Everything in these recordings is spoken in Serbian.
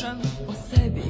pričam o sebi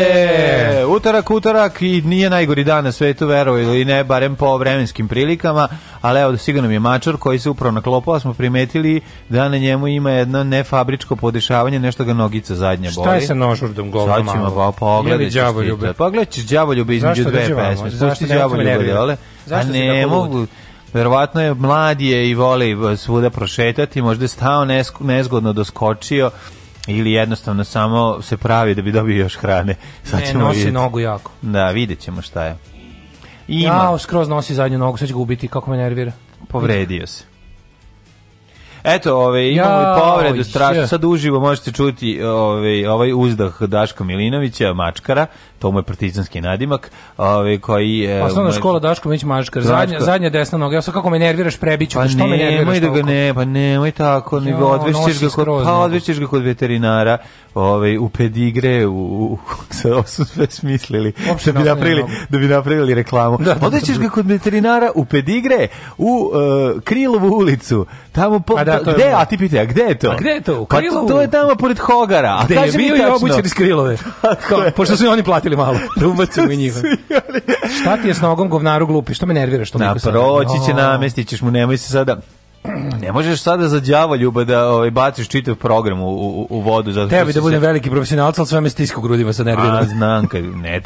utorak, utorak i nije najgori dan na svetu, verovo ili ne, barem po vremenskim prilikama, ali evo, sigurno mi je mačor koji se upravo naklopao, smo primetili da na njemu ima jedno nefabričko podešavanje, nešto ga nogica zadnja boli. Šta je sa nožurdom govno Sad ćemo, pa pogledaj ćeš Pogledaj ćeš djavoljube između dve pesme, spušti djavoljube, Zašto A ne mogu... Verovatno je mlad je i voli svuda prošetati, možda je stao nezgodno doskočio, ili jednostavno samo se pravi da bi dobio još hrane. Sad ne, nosi vidjeti. nogu jako. Da, vidjet ćemo šta je. Ima. Ja, skroz nosi zadnju nogu, sad će ga ubiti, kako me nervira. Povredio se. Eto, ovaj imamo ja, i povredu strašno. Sad uživo možete čuti ovaj ovaj uzdah Daška Milinovića, Mačkara, to mu je partizanski nadimak, ovaj koji... E, eh, Osnovna pa moj... škola Daško Milić Mačkar, zadnja, zadnja desna noga. Ja sam kako me nerviraš, prebiću. Pa što ne, me nerviraš da ga ne, pa ne, moj tako, ja, nego odvešćeš ga, kod, pa odvešćeš ga kod veterinara ovaj, u pedigre, u, u, se su sve smislili, da bi, napravili, da bi napravili reklamu. Da da, da, da, Odvešćeš ga kod veterinara u pedigre, u uh, Krilovu ulicu, tamo po, da, to gde, je a ti pite, a gde je to? A gde je to? U Krilovu? Pa to je tamo pored Hogara. A gde je bio i obućer iz Krilove? Kao, pošto su oni platili malo. Da mi i njih. Šta ti je s nogom govnaru glupi? Što me nervira? Što na, proći će namestićeš mu, nemoj se sada Ne možeš sada za đavo ljuba da ovaj baciš čitav program u, u, u vodu zato Tebi da budem se... veliki profesionalac, al sve me stiska grudima sa nervima. A znam kad ne,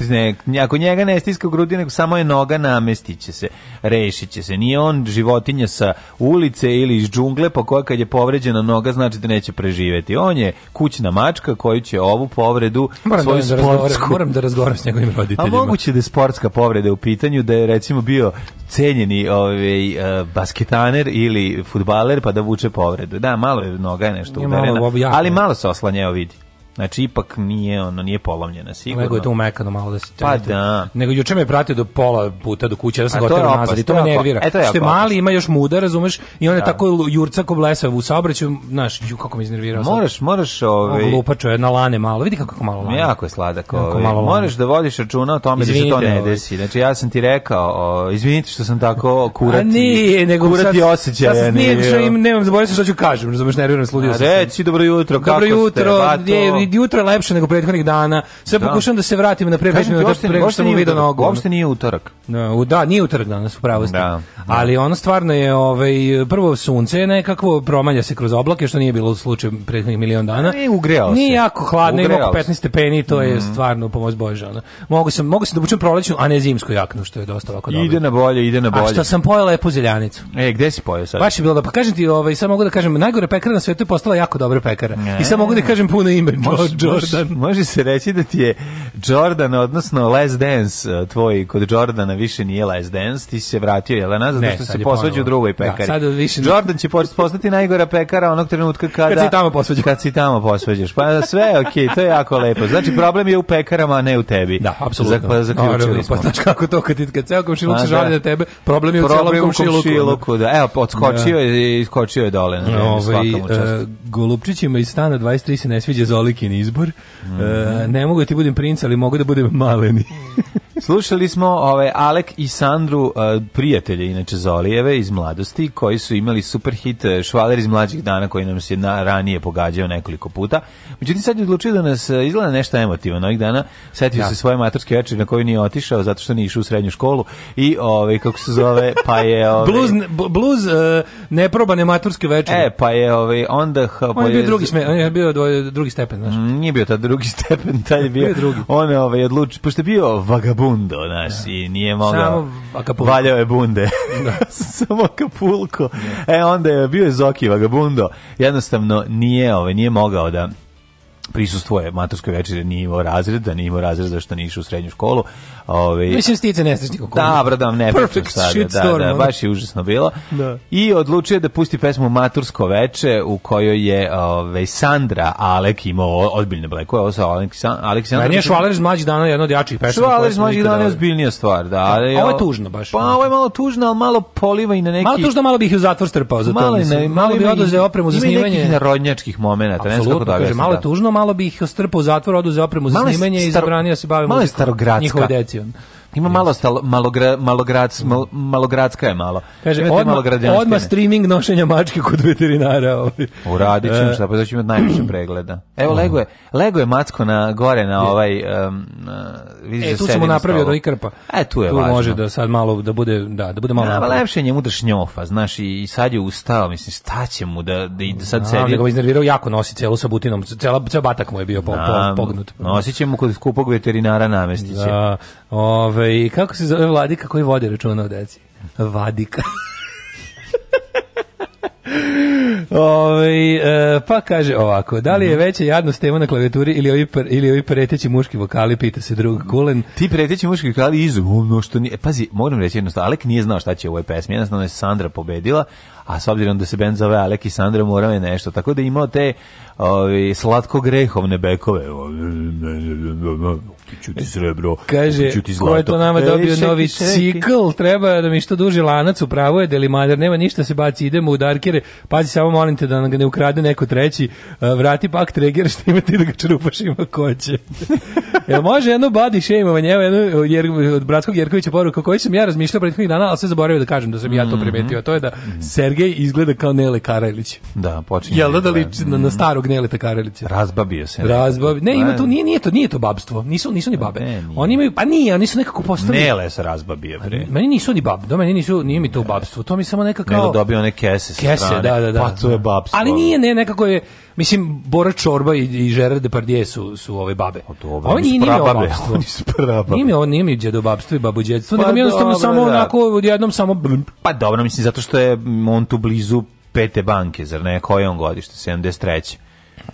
ne, ako njega ne stiska grudi, nego samo je noga namestiće se, rešiće se. Nije on životinja sa ulice ili iz džungle, pa koja kad je povređena noga znači da neće preživeti. On je kućna mačka koju će ovu povredu moram da svoju da, sportsku... da moram da razgovaram s njegovim roditeljima. A moguće da je sportska povreda u pitanju da je recimo bio cenjeni ovaj eh, basketaner ili futbaler pa da vuče povredu. Da, malo je noga je nešto udarena, ali malo se oslanjao vidi. Znači ipak nije ono nije polomljena sigurno. Nego je to umekano malo da se Pa da. Nego juče me pratio do pola puta do kuće, da sam ga nazad i to me nervira. E, to je Što je mali ima još muda, razumeš? I on je da. tako jurca ko blesav u saobraćaju, znaš, ju kako me iznervirao. Moraš, sad. moraš ovaj glupačo jedna lane malo. Vidi kako malo lane. Jako je sladak ovaj. Moraš da vodiš računa o tome izvinite, da se to ne desi. Ovaj. Znači ja sam ti rekao, o, ovaj, izvinite što sam tako kurati. A nije, nego kurati osećaj. Ja nije, što im nemam zaboravio što ću kažem, razumeš, nerviram sludio sam. Reci dobro jutro, kako ste? Dobro jutro, mi jutro je lepše nego prethodnih dana. Sve da. pokušavam da se vratim na pre 5 minuta pre nego što sam video nogu. Uopšte nije utorak. Da, u, da, nije utorak danas u pravosti. Da, da. Ali ono stvarno je ovaj prvo sunce je nekako promanja se kroz oblake što nije bilo u slučaju prethodnih milion dana. Ne, ugrejao se. Nije jako hladno, ima oko 15 stepeni, to je mm. stvarno pomoć božja. Mogu sam mogu sam da obučem prolećnu, a ne zimsku jaknu što je dosta ovako dobro. Ide na bolje, ide na bolje. A što sam pojela je puzeljanicu. E, gde si pojela sad? Baš je bilo da pa kažem ti, ovaj samo mogu da kažem najgore pekara na svetu je postala jako dobra pekara. Ne. I sad mogu da kažem puno ime. Jordan. Može, može se reći da ti je Jordan, odnosno Les Dance eh, tvoj kod Jordana više nije Les Dance, ti si se vratio, jel' nazad, ne, zato što se posvađa u drugoj da, pekari. Da, sad više ne... Jordan će postati najgora pekara onog trenutka kada... Kad si tamo posvađaš. Kad si tamo posvađaš. Pa sve je okej, okay, to je jako lepo. Znači, problem je u pekarama, a ne u tebi. Da, apsolutno. Za, pa zaključili pa smo. Pa znaš kako to, kad, kad ceo komšiluk se pa da. žali na tebe, problem je u problem celom komšiluku. komšiluku da. Evo, odskočio da. je i iskočio je dole. Na ovaj, eh, Golupčićima iz stana 23 se ne sviđa Zoliki izbor. Mm -hmm. e, ne mogu da ti budem princ, ali mogu da budem maleni. Slušali smo ove ovaj, Alek i Sandru, e, prijatelje inače Zolijeve iz mladosti, koji su imali super hit e, Švaler iz mlađih dana koji nam se na, ranije pogađao nekoliko puta. Međutim, sad je odlučio da nas e, izgleda nešto emotivno ovih dana. Setio ja. Da. se svoje maturske večeri na koju nije otišao zato što nije išao u srednju školu i ove, ovaj, kako se zove, pa je... Ove, ovaj, bluz bluz uh, neprobane maturske večere. E, pa je ove, onda... on je bio drugi, sme, on je bio drugi stepen, znaš. Mm, nije bio ta drugi stepen, taj je bio... bio drugi. On je ove, odlučio, pošto je bio vagabund bundo, znaš, i nije mogao. Samo Valjao je bunde. Da. Samo Acapulco. E, onda je bio je Zoki vagabundo. Jednostavno nije, ovaj, nije mogao da prisustvuje maturskoj večeri, nije imao razreda, nije imao razreda što nije išao u srednju školu, Ovaj Mislim stice nesrećnih okolnosti. Dobro, da vam ne pričam sada. Da, da, baš je užasno bilo. Da. I odlučio da pusti pesmu Matursko veče u kojoj je ovaj Sandra Alek imao ozbiljne blekove, ovo sa Aleksandrom. Aleksandra. je Švaler mlađih dana jedna od jačih pesama. Švaler iz mlađih dana je ozbiljnija stvar, da, da. Ali, ovo je tužno baš. Pa ovo je malo tužno, al malo poliva i na neki... Malo tužno, malo bih u zatvor strpao za to. Malo, ne, malo bi oduzeo opremu za snimanje. Ima narodnjačkih momenata, ne znam kako da kaže, malo da. tužno, malo bih strpao u zatvor, oduzeo opremu za snimanje i zabranio da se bavimo. muzikom. Malo je starogradska. And. Ima malo stal, malogra, malograc, mal, malogradska je malo. Kaže, Imate odma, streaming nošenja mačke kod veterinara. Ovaj. Uradit ćemo e. šta, pa da ćemo imati najviše pregleda. Evo, uh lego je, lego je macko na, gore na ovaj... Um, uh, e, da tu smo napravili do da ikrpa. E, tu je tu važno. može da sad malo, da bude, da, da bude malo... Da, pa lepše je njemu da šnjofa, znaš, i, i sad je ustao, mislim, šta će mu da, da, da sad da, sedi... Da ga iznervirao, jako nosi celu sa butinom, cela, cela batak mu je bio po, da, pognut. Nosit će mu kod skupog veterinara namestiće. Da, ove, Ove, ovaj, kako se zove vladika koji vodi računa o deci? Vadika. Ove, ovaj, e, pa kaže ovako, da li je mhm. veće jadnost tema na klavijaturi ili ovi, pr, ili ovi preteći muški vokali, pita se drug Kulen. Ti preteći muški vokali izumno što nije, pazi, moram reći jednostavno, Alek nije znao šta će u ovoj pesmi, jednostavno je Sandra pobedila, a s obzirom da se bend zove Alek i Sandra morao je nešto, tako da je imao te ovi, ovaj, slatko grehovne bekove Ćuti srebro, kaže, ćuti zlato. Ko je to nama dobio e, šeki, novi cikl, treba da mi što duži lanac, upravo je delimader, nema ništa se baci, idemo u darkere, pazi samo molim te da ga ne ukrade neko treći, e, vrati pak treger što ima ti da ga čerupaš ima ko će. Jel može jedno body shameovanje, evo jedno e, jer, od Bratskog Jerkovića poruka, koji sam ja razmišljao prethodnih dana, ali sve zaboravio da kažem da sam mm -hmm. ja to mhm. primetio, a to je da mm -hmm. Sergej izgleda kao Nele Karajlić. Da, počinje. Jel da, da, da- liči mm -hmm. na, na starog Nele Karajlića? Razbabio se. Razbabio. Ne, ima tu, nije, nije to, nije to babstvo. Nisu, nisu ni babe. Pa ne, oni imaju, pa nije, oni su nekako postali... Nele se razbabio, bre. Pa meni nisu ni babe, do meni nisu, nije mi to babstvo, to mi samo nekako... Nego dobio neke kese sa kese, strane. da, da, da. Pa to je babstvo. Ali nije, ne, nekako je, mislim, Bora Čorba i, i Gerard Depardieu su, su ove babe. O, pa dobro, oni su prababe, oni su prababe. Nije mi ovo, nije mi djedobabstvo i babuđedstvo, pa, nego mi jednostavno samo da. onako, odjednom samo... Pa dobro, mislim, zato što je on tu blizu pete banke, zar ne, koje on godište, 73.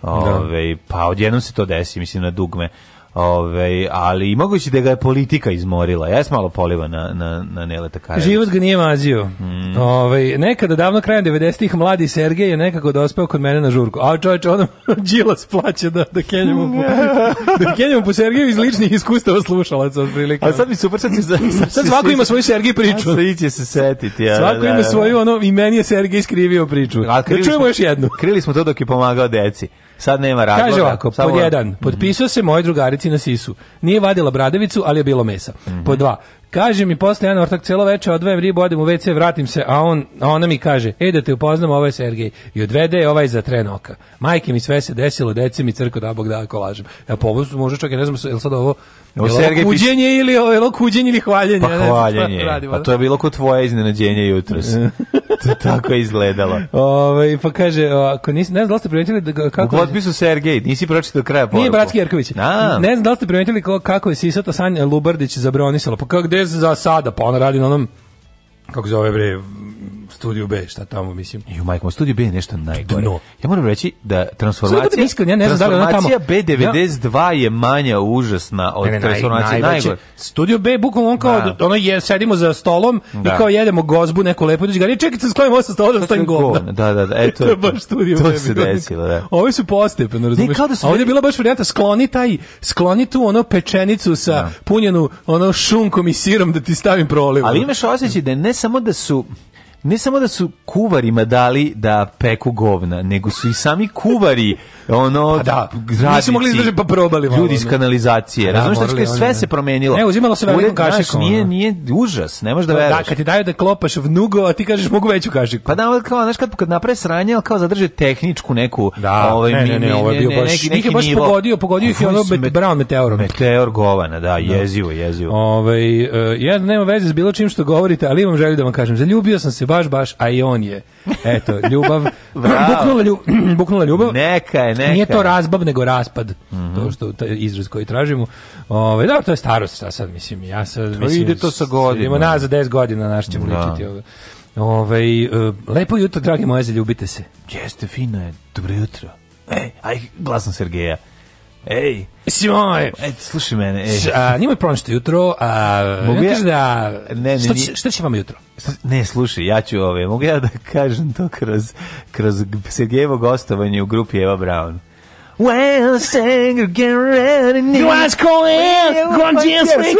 Da. Ove, da. pa odjednom se to desi, mislim, na dugme Ove, ovaj, ali moguće da ga je politika izmorila. Ja sam malo poliva na, na, na Neleta Karadžića. Život ga nije mazio. Mm. Ove, ovaj, nekada davno krajem 90-ih mladi Sergej je nekako dospeo kod mene na žurku. A čovječe, ono džilas plaće da, da kenjamo po, da kenjamo po Sergeju iz ličnih iskustava slušalaca. Otprilike. A sad mi super, sad, se, sad, sad, svako ima svoju Sergej priču. Sad će se setiti. Ja, svako da, ima da, da. svoju, ono, i meni je Sergej skrivio priču. da čujemo smo, još jednu. Krili smo to dok je pomagao deci. Sad nema razloga. Kaže ovako, pod jedan, potpisao se moje drugarici na sisu. Nije vadila bradavicu, ali je bilo mesa. Mhm. Pod dva, Kaže mi posle jedan ortak celo veče odvajem ribu, odem u WC, vratim se, a on a ona mi kaže: "Ej da te upoznam, ovaj Sergej." I odvede je ovaj za tren oka. Majke mi sve se desilo, deci mi crko da bog da ako lažem. Ja povozu pa možda čak ja ne znam jel sad ovo Ovo Sergej kuđenje pis... ili ovo je kuđenje ili hvaljenje. Pa hvaljenje. Radimo, a pa to je bilo kod tvoje iznenađenje jutros. to tako je izgledalo. Ove, ovaj, pa kaže, ako nisi, ne znam da ste primetili da, kako... U potpisu Sergej, nisi pročitao kraja poruku. Nije Bratski Jerković. Ne znam da ste primetili kako je Sisata Sanja Lubardić zabronisala. Pa kako, gde za sada, pa ona radi na onom kako zove bre Studiju B, šta tamo mislim. I u majkom Studiju B je nešto najgore. Dno. Ja moram reći da transformacija da iskren, ja ne znam da li ona tamo. B92 ja. je manja užasna od ne, ne, transformacije naj, najgore. Studio B bukvalno on kao da. da ono je sedimo za stolom da. i kao jedemo gozbu neku lepo dođe gari čekajte sklonimo sa stola da stavim govna. Da, da, da, eto. to je baš Studio to B. To se desilo, da. Ovi su postepeno, razumeš? Ne, da su... A ovdje je bila baš varijanta skloni taj skloni tu ono pečenicu sa da. punjenu ono šunkom i sirom da ti stavim proliv. Ali imaš osjećaj da ne samo da su ne samo da su kuvarima dali da peku govna, nego su i sami kuvari ono pa da gradici, nisu mogli izdrži da pa probali malo, ljudi iz kanalizacije. Pa da, Razumeš da znači, je sve se promenilo. Ne, uzimalo se velikom kašikom. Nije nije užas, ne možeš da veruješ. Da, kad ti daju da klopaš vnugo, a ti kažeš mogu veću kašiku. Pa da, kao znaš kad kad napre sranje, al kao zadrže tehničku neku, da, ovaj ne, ne, ne, ovo je bio baš neki, neki baš nivo. pogodio, pogodio ih ono met, brown meteorom. Meteor govana, da, da. jezivo, jezivo. Ovaj e, ja nema veze s bilo čim što govorite, ali imam želju da vam kažem, zaljubio sam se baš, baš, a i on je. Eto, ljubav, buknula, ljub, buknula ljubav. Neka je, neka Nije to razbav, nego raspad. Mm -hmm. To što, taj izraz koji tražimo. ovaj da, to je starost, šta sad, mislim, ja sad, to mislim, ide to sa godinama. nas za 10 godina, naš ćemo da. ličiti ovo. Ovaj. Ove, ovaj, lepo jutro, dragi moje, zaljubite se. Jeste, fino je, dobro jutro. Ej, aj, glasom Sergeja. Ej, Simone. Ej, slušaj mene, ej. A, njima je jutro, a... Mogu ja? Da, ne, ne, šta, šta će vam jutro? Ne, slušaj, ja ću ove, mogu ja da kažem to kroz, kroz Sergejevo gostovanje u grupi Eva Brown. Well, singer, get ready now. You ask for it, gonna dance with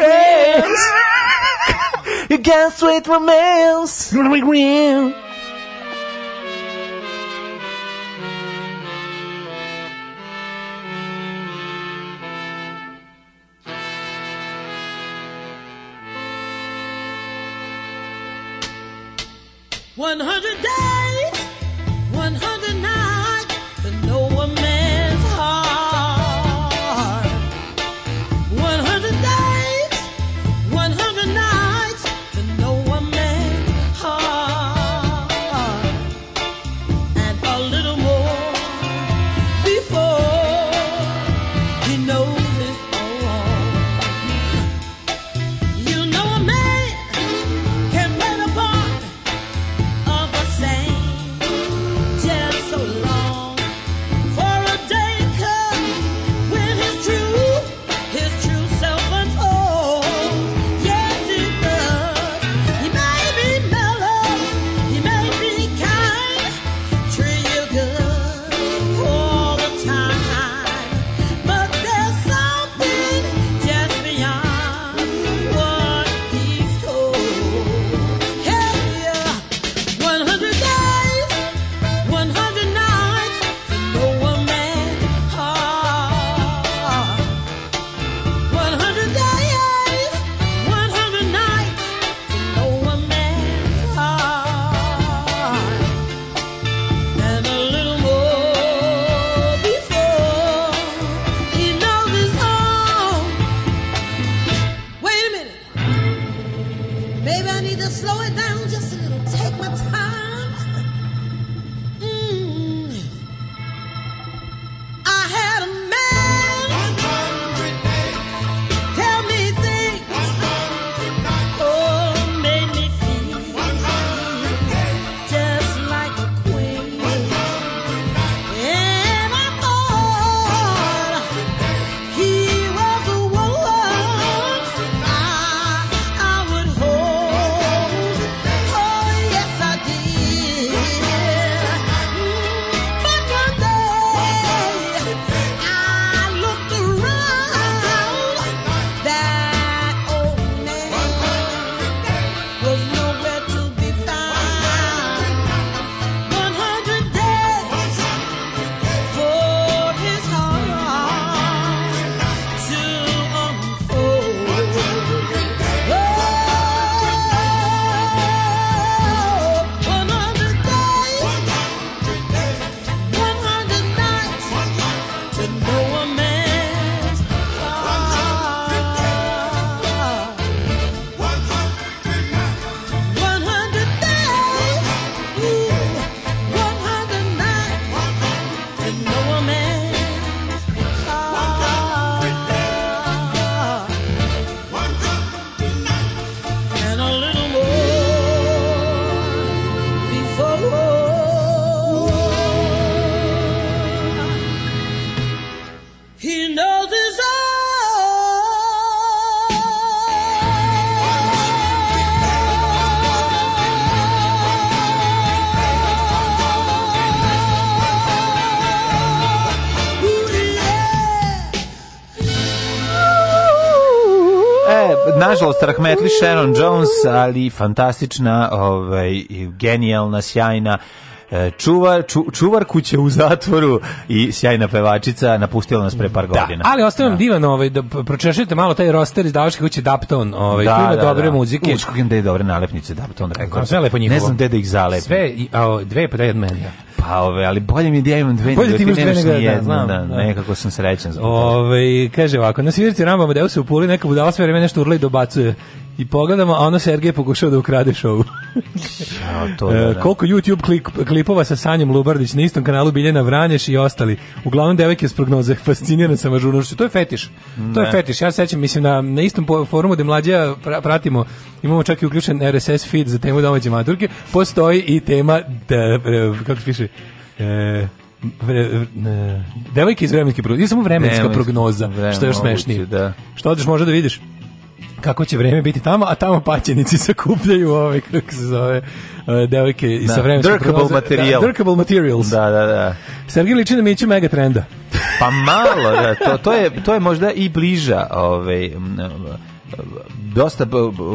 You got sweet romance. Gonna be real. 100 days. nažalost rahmetli Sharon Jones, ali fantastična, ovaj genijalna, sjajna e, čuvar, ču, čuvar kuće u zatvoru i sjajna pevačica napustila nas pre par da, godina. da, ali ostaje vam da. divan ovaj, da pročešljate malo taj roster iz Davačke kuće Dapton, ovaj, da, da, dobre da. muzike. Uško gde je dobre nalepnice Dapton Records. Da sve lepo njihovo. Ne znam gde da ih zalepim. Sve, a, dve pa da jedan meni. Pa ove, ali bolje mi da ja imam dve bolje ti imaš dve nego da, znam, da, da. nekako sam srećan. Ove, kaže ovako, na svirci Ramba da u upuli, neka budala sve vreme nešto urla i dobacuje i pogledamo, a ono Sergej pokušao da ukrade šovu. ja, to da, da. Koliko YouTube klip, klipova sa Sanjem Lubardić na istom kanalu Biljana Vranješ i ostali. Uglavnom devojke s prognoze, fasciniran sam ažurnošću. To je fetiš. To je fetiš. Ja se sećam, mislim, na, na istom forumu gde mlađa pratimo, imamo čak i uključen RSS feed za temu domaće maturke, postoji i tema, de, e, kako se piše, e, vre, ne, devojke iz vremenske prognoze, nije samo vremenska prognoza, vremen, što je još smešnije. Da. Što odeš, može da vidiš kako će vreme biti tamo, a tamo paćenici sakupljaju ove, kako se zove, devojke i da. sa vremenom. Dirkable da, material. Da, dirkable materials. Da, da, da. Sergij liči na Miću Megatrenda. Pa malo, da, to, to, je, to je možda i bliža ovaj, dosta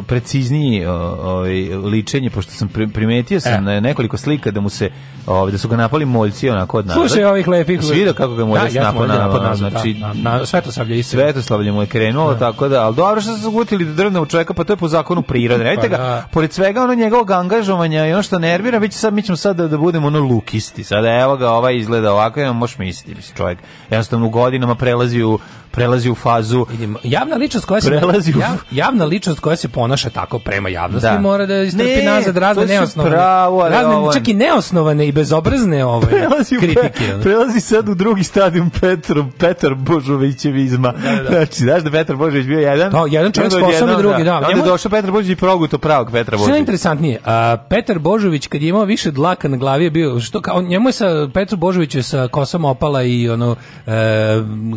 precizniji ovaj ličenje pošto sam primetio sam e. na nekoliko slika da mu se ovaj da su ga napali moljci onako od nas. Slušaj ovih lepih. Jesi video kako ga moljac da, ja napao napad znači, da, da, na, znači na, na Svetosavlje i Svetoslavlje mu je krenulo da. tako da al dobro što su zagutili do drvne u čovjeka pa to je po zakonu prirode. Vidite pa, ga da. pored svega ono njegovog angažovanja i ono što nervira biće sad mi ćemo sad da, da budemo ono lukisti. Sad evo ga ovaj izgleda ovako, ja možeš misliti, mislim čovjek jednostavno godinama prelazi u prelazi u fazu. Vidim, Javna ličnost koja se prelazi u, javna ličnost koja se ponaša tako prema javnosti da. mora da istrpi ne, nazad razne neosnovane, pravo, razne, ovo. čak i neosnovane i bezobrazne ove ovaj, prelazi kritike. Pe, prelazi sad u drugi stadion Petro, Petar Božovićevizma. Da, da, da. Znači, znaš da Petar Božović bio jedan? To, da, jedan čovjek sposoban drugi, da. da. Onda je došao Petar Božović i proguto pravog Petra Božovića. Što je interesantnije, a, Petar Božović kad je imao više dlaka na glavi je bio, što kao, njemu je sa Petru Božoviću sa kosom opala i ono, e,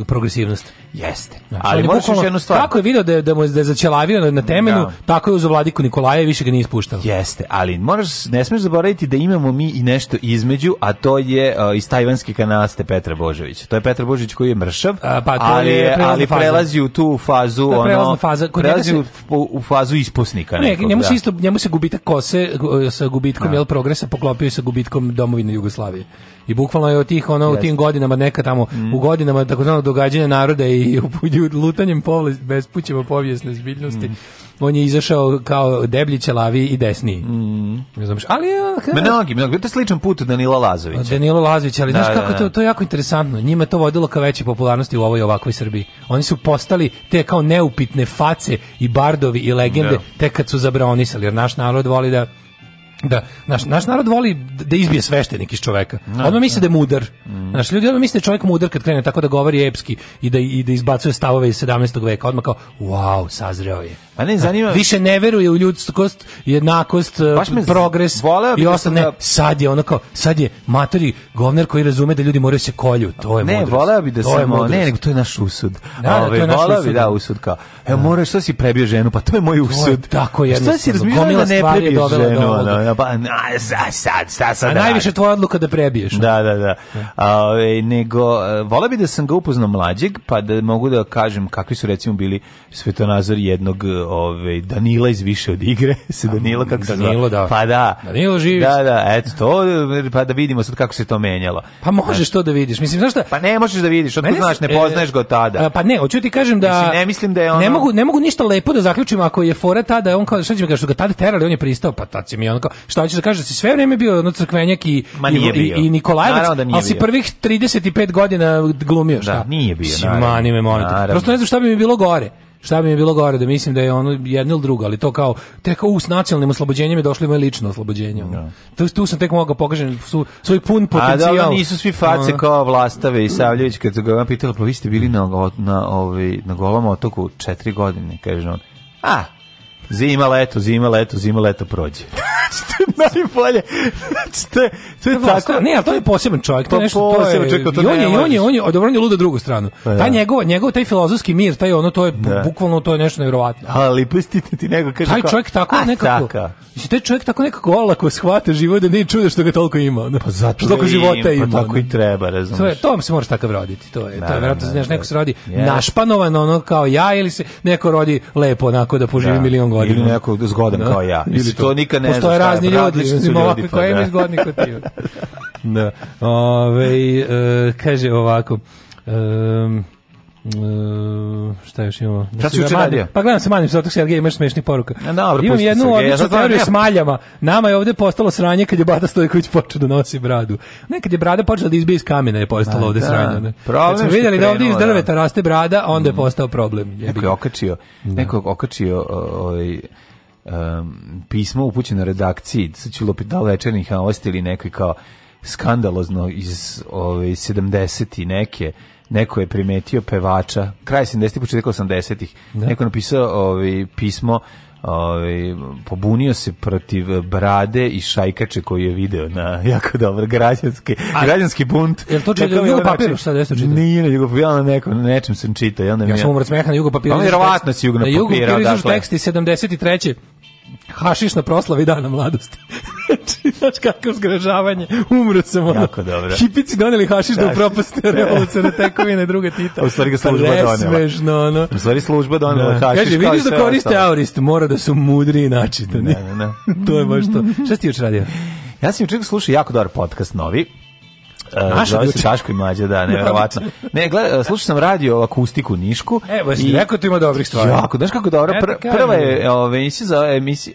progresivnost. Jeste. Znači, ali možeš jednu stvar. Kako je video da, da mu je, da je začelavio funkcionira na temelju, da. tako je uz vladiku Nikolaja više ga nije ispuštao. Jeste, ali moraš, ne smeš zaboraviti da imamo mi i nešto između, a to je uh, iz tajvanske kanaste Petra Božović. To je Petar Božović koji je mršav, a, pa, ali, je ali prelazi u tu fazu, da, ono, faza. Kod prelazi se, u, u, fazu ispusnika. Ne, njemu, se da. isto, njemu se gubitak kose sa gubitkom da. jel, progresa poklopio sa gubitkom domovine Jugoslavije i bukvalno je od tih ono yes. u tim godinama neka tamo mm. u godinama takozvano događanja naroda i u lutanjem povlast bespućima povijesne zbiljnosti mm. on je izašao kao deblji lavi i desni Mm. Ne znam, ali je, mnogi, mnogi, to je sličan put Danila Lazovića. Danilo Lazović, ali da, znaš da, kako da, da. to to je jako interesantno. Njima to vodilo ka većoj popularnosti u ovoj ovakvoj Srbiji. Oni su postali te kao neupitne face i bardovi i legende da. tek kad su zabronisali, jer naš narod voli da da naš, naš narod voli da izbije sveštenik iz čoveka. No, da, odmah misle da. da je mudar. Mm. Naš ljudi odmah misle da je čovjek mudar kad krene tako da govori epski i da i da izbacuje stavove iz 17. veka. Odmah kao wow, sazreo je. Pa ne da, zanima više ne veruje u ljudskost, jednakost, e, progres i ostane. Da... Sad je ono kao sad je matori govner koji razume da ljudi moraju se kolju, to je Ne, mudrost. voleo bi da se ne, nego to je naš usud. Da, da, ovaj, to je naš usud. Bi, da, usud kao. Evo, moraš što si prebio ženu, pa to je moj usud. To je tako je. Pa što si razmišljao da ne prebiješ ženu? ono, pa, na, za, sad, sad, sad, A da najviše tvoja odluka da prebiješ. Da, da, da. A, nego, vola bi da sam ga upoznao mlađeg, pa da mogu da kažem kakvi su recimo bili svetonazor jednog ove, Danila iz više od igre. se Danilo, kako se Danilo, da. Pa da. Danilo živi. Da, da, eto, to, pa da vidimo sad kako se to menjalo. Pa možeš to da vidiš. Mislim, znaš šta? Pa ne možeš da vidiš, otko znaš, ne e, poznaješ ga tada. Pa ne, hoću ti kažem da... Mislim, ne mislim da je ono... Ne mogu, ne mogu ništa lepo da zaključim ako je fora tada, on kao, šta ćemo kažem, što ga tada terali, on je pristao, pa tad si mi on kao, šta hoćeš da kažeš, da si sve vrijeme bio ono crkvenjak i, i, i, i Nikolajevac, da ali si prvih 35 godina glumio, da, šta? Da, nije bio, si, naravno. Mani me, molim te. Prosto ne znam šta bi mi bilo gore. Šta bi mi bilo gore da mislim da je ono jedno ili drugo, ali to kao te kao us nacionalnim oslobođenjem je došlo i moje lično oslobođenje. No. Da. Tu, tu sam tek mogao pokažem su, svoj pun potencijal. A da nisu svi face kao Vlastave i Savljević kad su ga pitali pa vi ste bili na na ovaj na golom otoku 4 godine, kaže on. Ah, Zima, leto, zima, leto, zima, leto prođe. što je najbolje. što je, to je tako. Ne, ali to je poseban čovjek, to pa je nešto to je. Čekaj, pa to I on je, on je, on je, dobro, on je luda drugu stranu. Pa, da. Ta njegova, njegov taj filozofski mir, taj ono to je da. bukvalno to je nešto nevjerovatno. Ali pustite ti nego kaže taj čovjek tako a, nekako. Taka. Mislim, taj čovjek tako nekako olako shvata život da nije čudo što ga toliko ima. Ono. Pa zato što života ima. Pa tako i treba, razumiješ. To je, to se može takav roditi. To je, da, to je verovatno, da, znaš, neko da. se rodi yes. našpanovan ono kao ja ili se neko rodi lepo onako da poživi milion godina godinu. Ili neko zgodan da. kao ja. Ili to, to nikad ne Postoje razni ljudi, ljudi, ovako, kao koji je zgodni kod ti. da. Ove, e, kaže ovako, um, Uh, šta još imamo? Šta si da učeradio? Pa gledam se manim sa otok Sergeja, imaš smešnih poruka. Ja, dobro, Imam jednu odličnu teoriju s maljama. Nama je ovdje postalo sranje kad je Bata Stojković počeo da nosi bradu. Ne, kad je brada počela da izbije iz kamena je postalo da, ovdje da, sranje. Ne? Problem kad smo vidjeli da ovdje iz da- drveta raste brada, onda je mm. postao problem. Neko je okačio, da. neko je okačio ovaj, um, pismo upućeno redakciji, sad ću lopiti da večernih, a ostili neki kao skandalozno iz ovaj, 70 i neke neko je primetio pevača, kraj 70-ih, početak 80-ih, da. neko je napisao ovaj, pismo ovaj, pobunio se protiv brade i šajkače koji je video na jako dobar građanski A, građanski bunt. Jel to čitao na jugo ovaj papiru šta da čitao? Nije na jugo ja na nekom na nečem sam čitao, jel ja ne. Ja sam umro smeha na jugo papiru. Pa verovatno si jugo na da, papiru. Na jugo papiru tekst iz 73 hašiš na proslavi dana mladosti. znači, znaš kako zgražavanje, umro sam ono. Jako dobro. Hipici doneli hašiš da, da upropaste revolucione tekovine druge Tita. U stvari ga pa služba donela. Nesmežno, ono. U stvari služba donela da. hašiš. Kaže, vidiš da koriste aurist, mora da su mudri i načitani. Ne, ne, ne. to je baš to. Šta si još radio? Ja sam učin slušao jako dobar podcast novi Naša zove se Daško i mlađe, da, nevjerovatno. Ne, gleda, slušao sam radio akustiku Nišku. Evo, jesi rekao ti da ima dobrih stvari. Jako, znaš kako dobro, pr prva je, ove, emisija, zove, emisija,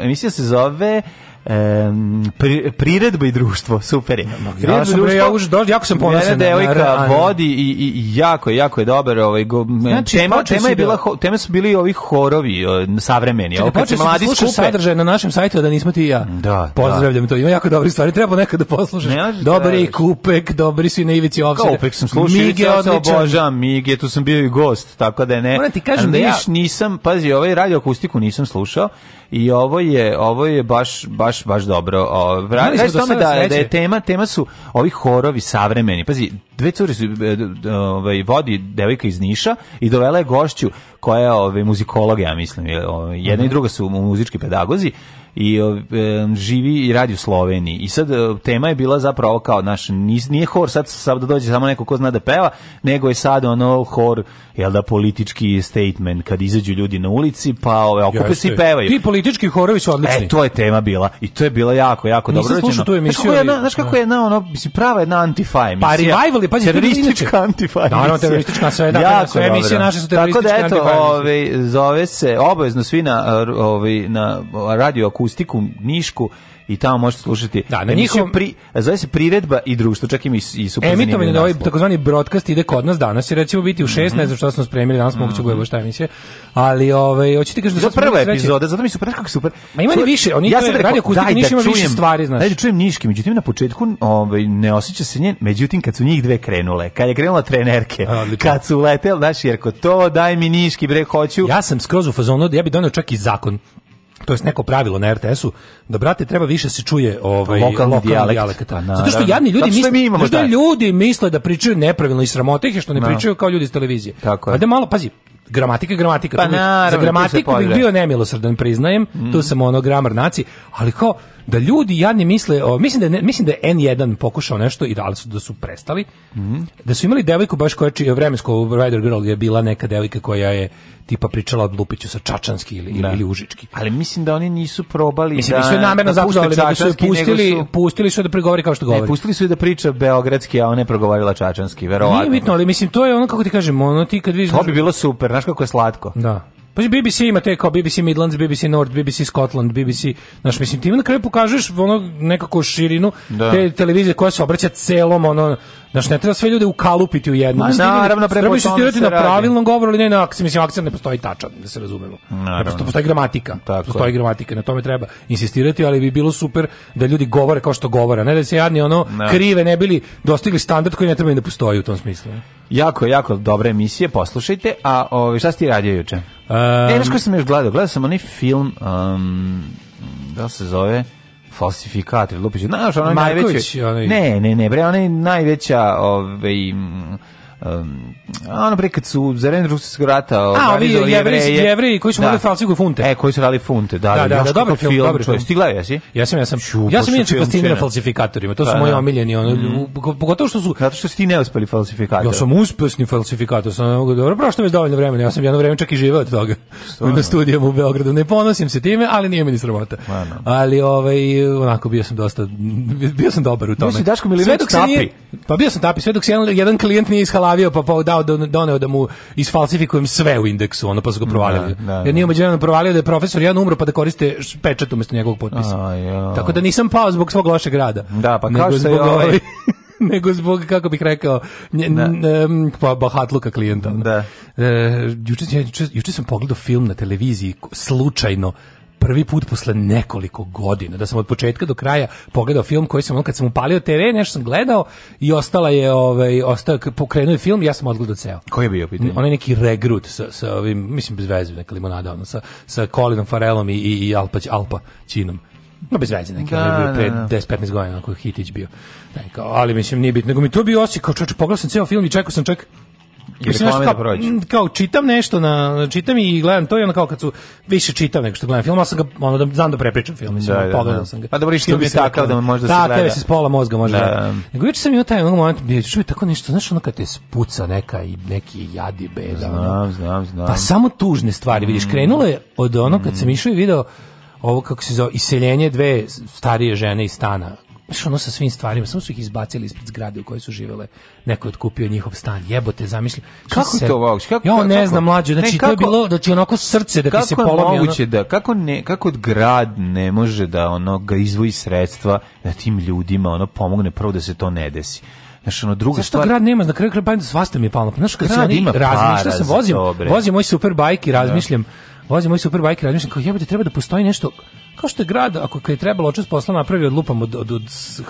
emisija se zove um, pri, priredba i društvo, super je. Ja, sam društvo, ja už dođe, jako sam ponosan. Mene devojka vodi i, i, i jako, jako je dobar. Ovaj, go, znači, tema, tema, je da- bila, ho, tema su bili ovi horovi savremeni. Čekaj, počeo si da slušaš sadržaj na našem sajtu, da nismo ti i ja. Da, da. Pozdravljam da. to, ima jako dobri stvari, treba nekad da poslušaš. Ne dobar da- je Kupek, dobri su i na Ivici Ovsere. Kupek sam slušao, Mige je Obožavam Mige, tu sam bio i gost, tako da ne. Moram ti kažem da ja... Nisam, pazi, ovaj radio akustiku nisam slušao, i ovo je ovo je baš baš baš dobro. O, smo da tome da, da je da tema tema su ovi horovi savremeni. Pazi, dve cure su e, ovaj vodi devojka iz Niša i dovela je gošću koja je ovaj muzikolog ja mislim, ovaj jedna uh -huh. i mhm. druga su muzički pedagozi i o, živi i radi u Sloveniji. I sad tema je bila zapravo kao naš nije hor sad sad da dođe samo neko ko zna da peva, nego je sad ono hor jel da politički statement kad izađu ljudi na ulici pa ove okupe se i pevaju. Ti politički horovi su odlični. E to je tema bila i to je bilo jako jako dobro rečeno. Tu emisiju, znaš kako je, znaš kako je na ono mislim prava jedna antifa emisija. Pa revival je pa teroristička antifa. Naravno teroristička sve da, jako, sve emisije naše su terorističke. Tako da eto, ovaj zove se obavezno svi na ovaj na radio akustiku Nišku i tamo možete slušati. Da, na njihov... pri, zove se priredba i društvo, čak i mi i su Emitovanje na ovaj takozvani broadcast ide kod nas danas i recimo biti u 16, mm -hmm. ne znam što smo spremili, danas moguće mm -hmm. gojebo šta emisije. Ali ovaj hoćete kažete da prva epizoda, zato mi super kako super. Ma ima ni više, oni ja to radio akustika Niš ima više stvari, znaš. Ajde čujem Niški, međutim na početku ovaj ne osjeća se njen, međutim kad su njih dve krenule, kad je krenula trenerke, kad su letel, znaš, jer ko to daj mi Niški bre hoću. Ja sam skroz u fazonu, ja bih doneo čak i zakon to jest neko pravilo na RTS-u da brate treba više se čuje ovaj lokalni, lokalni dijalekt. Pa, Zato što jadni ljudi misle mi imamo, ljudi misle da pričaju nepravilno i sramote je što ne no. Da. pričaju kao ljudi iz televizije. Ajde malo pazi, gramatika gramatika. Pa, naravno, za gramatiku bih bio nemilosrdan, da priznajem, mm. tu mhm. sam ono gramar naci, ali kao da ljudi jadni misle, o, mislim da je, mislim da je N1 pokušao nešto i da su da su prestali. Mm. Da su imali devojku baš koja je vremensko Rider Girl je bila neka devojka koja je tipa pričala od Lupiću sa Čačanski ili, ili, da. ili Užički. Ali mislim da oni nisu probali mislim, da... Mislim, namerno zapuzali, da su pustili, su... pustili su da prigovori kao što govori. Ne, pustili su da priča beogradski, a ona je progovorila Čačanski, verovatno. Nije bitno, ali mislim, to je ono, kako ti kažem, ono ti kad vidiš... To bi bilo super, znaš kako je slatko. Da. Znači pa BBC ima te kao BBC Midlands, BBC North, BBC Scotland, BBC, znaš, mislim, ti na kraju pokažeš ono nekako širinu da. te televizije koja se obraća celom, ono, znaš, ne treba sve ljude ukalupiti u jednu. Ma, naravno, prema se na pravilnom govoru, ali ne na akciju, mislim, akcija ne postoji tačan, da se razumemo. Naravno. Ne postoji gramatika, Tako. postoji gramatika, na tome treba insistirati, ali bi bilo super da ljudi govore kao što govore, ne da se jadni ono no. Da. krive ne bili dostigli standard koji ne treba da postoji u tom smislu. Jako, jako dobre emisije, poslušajte, a o, ovaj, šta si ti radio juče? Um, e, znaš koji sam još gledao? Gledao sam onaj film, um, da se zove falsifikator, lupić. Znaš, ono najveće... Onaj... Ne, ne, ne, bre, onaj najveća, ovaj, um, ono pre kad su za vreme Ruskog rata organizovali jevreje. jevreji koji su da. morali falsifikuju funte. E, koji su radili funte, da. Da, da, da, da dobar film, film dobar film. Stigla jesi? Ja sam, ja sam. Ču, ja sam inače fasciniran falsifikatorima, to su pa, da, moji da. omiljeni, ono, mhm. pogotovo što su... Zato što si ti neuspeli falsifikator. Ja sam uspešni falsifikator, sam ono, dobro, prošlo već dovoljno vremena, ja sam jedno vreme čak i živeo od toga. Stvarno. Na studijama u Beogradu, ne ponosim se time, ali nije mi ni sramota. Ali, ovaj, onako, bio sam dosta, bio sam dobar u tome. Bio Daško Milinović Tapi. Pa bio sam Tapi, sve dok jedan klijent nije ishala zaglavio pa pa dao doneo da mu isfalsifikujem sve u indeksu, ono pa su ga da, provalili. Da, da, Jer nije da. međuvremeno provalio da je profesor jedan umro pa da koriste pečat umesto njegovog potpisa. A, Tako da nisam pao zbog svog lošeg rada. Da, pa kao što je ovaj nego zbog, kako bih rekao, nje, um, pa bahatluka klijenta. Da. E, juče, juče, juče sam pogledao film na televiziji, slučajno, prvi put posle nekoliko godina da sam od početka do kraja pogledao film koji sam on kad sam upalio TV nešto sam gledao i ostala je ovaj ostao pokrenuo film ja sam odgledao ceo. Koji je bio pitanje? Onaj neki regrut sa sa ovim mislim bez veze neka limonada ono, sa sa Colinom Farelom i i, i Alpa Alpa Činom. No bez veze neki, da, je bio da, pre da, da. 10-15 godina, onako hitić bio. Tako, ali mislim nije bitno, nego mi to bio osjećaj kao čoveče, pogledao sam ceo film i čekao sam čak I reklame da prođu. Kao čitam nešto, na, čitam i gledam to i onda kao kad su, više čitam nego što gledam film, ali sam ga, ono, da, znam da prepričam film, mislim, da, da, pogledao da. sam ga. Pa dobro, što mi se takav da možda da, se gleda. Da, tebe se s pola mozga može da. da. Nego juče sam imao taj onog bi bio čuje tako nešto, znaš ono kad te spuca neka i neki jadi beda. Znam, znam, znam. Pa samo tužne stvari, vidiš, mm. krenulo je od ono kad sam mm. išao i video ovo kako se zove, iseljenje dve starije žene iz stana Znaš, ono sa svim stvarima, samo su ih izbacili ispred zgrade u kojoj su živele. Neko je otkupio njihov stan. Jebote, zamisli. Kako se... to vauč? Kako, ja ne kako, znam, mlađe, znači ne, kako, to je bilo, znači onako srce da ti se polomi. Kako je da, kako, ne, kako grad ne može da ono, ga izvoji sredstva da tim ljudima ono pomogne prvo da se to ne desi. Znaš, ono druga Zašto stvar... grad nema, na kraju kraja pa svašta mi je palo. Znaš, kad znači, se ima razmišljam, vozim, vozim moj super bajk i da. razmišljam, da vozi moj super bajker, razmišljam kao jebote treba da postoji nešto kao što je grad ako kad je trebalo očas posla napravi od lupam od, od, od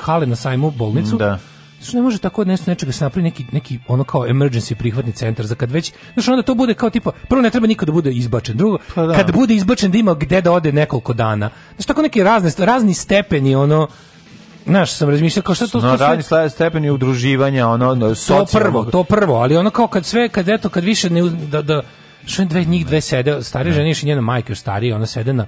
hale na sajmu bolnicu. Da. Znači ne može tako nešto nečega se napravi neki, neki ono kao emergency prihvatni centar za kad već, znači onda to bude kao tipa, prvo ne treba niko da bude izbačen, drugo, pa da. kad bude izbačen da ima gde da ode nekoliko dana. Znači tako neki razne, razni stepeni ono, Znaš, sam razmišljao kao što to no, to sve stepeni udruživanja, ono, ono to prvo, to prvo, ali ono kao kad sve kad eto kad više ne da da Što dve njih dve sede, starija žena i njena majka starija, ona sede na,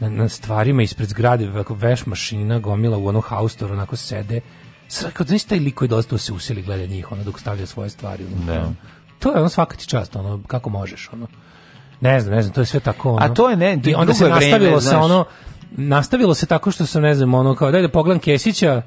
na, na stvarima ispred zgrade, veš mašina, gomila u onom haustoru, onako sede. Sad, kao da nisi taj lik koji dosta se usili gleda njih, ona dok stavlja svoje stvari. Ono, ono. To je ono svaka ti čast, ono, kako možeš, ono. Ne znam, ne znam, to je sve tako, ono. A to je, ne, I onda se nastavilo vreme, sa ono, nastavilo se tako što sam, ne znam, ono, kao, daj da pogledam Kesića,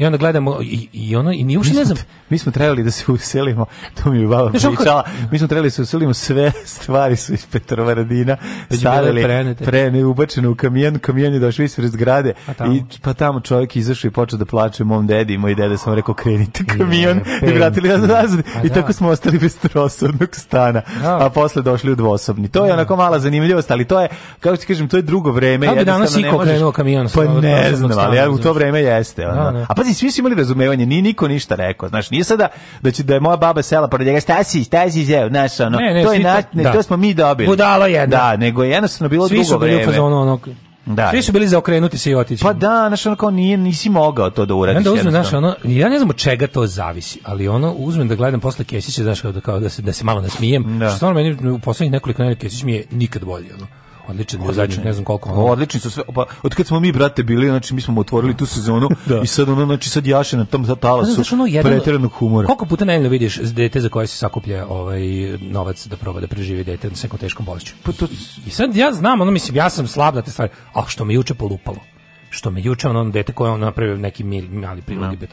I onda gledamo i, i ono i ni uopšte ne znam. Mi smo trebali da se uselimo, to mi je baba pričala. Mi smo trebali da se uselimo, sve stvari su iz Petrovaradina da stavili pre prene ubačeno u kamion, kamion je došao iz zgrade i pa tamo čovjek izašao i počeo da plače mom dedi, moj dede sam rekao krenite kamion je, i vratili nas nazad pa i da. tako smo ostali bez trosobnog stana, da. a posle došli u dvosobni. To je onako mala zanimljivost, ali to je kako ti kažem, to je drugo vreme, ja jednostavno ne možeš. Pa ne znam, ali u to vreme jeste, A pa i svi su imali razumevanje, ni niko ništa rekao. Znaš, nije sada da će da je moja baba sela pored njega, šta si, šta si zeo, znaš, ono, ne, ne, to, je na, ne, da. to smo mi dobili. Budalo jedno. Da. da, nego je jednostavno bilo svi dugo vreme. Svi su bili u fazonu onog, da. Svi su bili za se i otići. Pa da, znaš, ono kao nije, nisi mogao to da uradiš. Ja, da uzmem, znaš, ono, ja ne znam od čega to zavisi, ali ono, uzmem da gledam posle Kesića, znaš, kao da, kao da, se, da se malo nasmijem. Da. Što stvarno meni u poslednjih nekoliko nedelja Kesić mi je nikad bolji, ono. Odličan, odličan, ne znam koliko. Ono. Odlični su sve. Pa od kad smo mi brate bili, znači mi smo otvorili tu sezonu da. i sad ono znači sad jaše na tom talasu znači, ono, jedan, humora. Koliko puta najmanje da vidiš dete za koje se sakuplja ovaj novac da proba da preživi dete sa nekom teškom bolešću. Pa to i sad ja znam, ono mislim ja sam slab da te stvari, a što me juče polupalo. Što me juče ono dete koje on napravio neki mali prilog no. Da.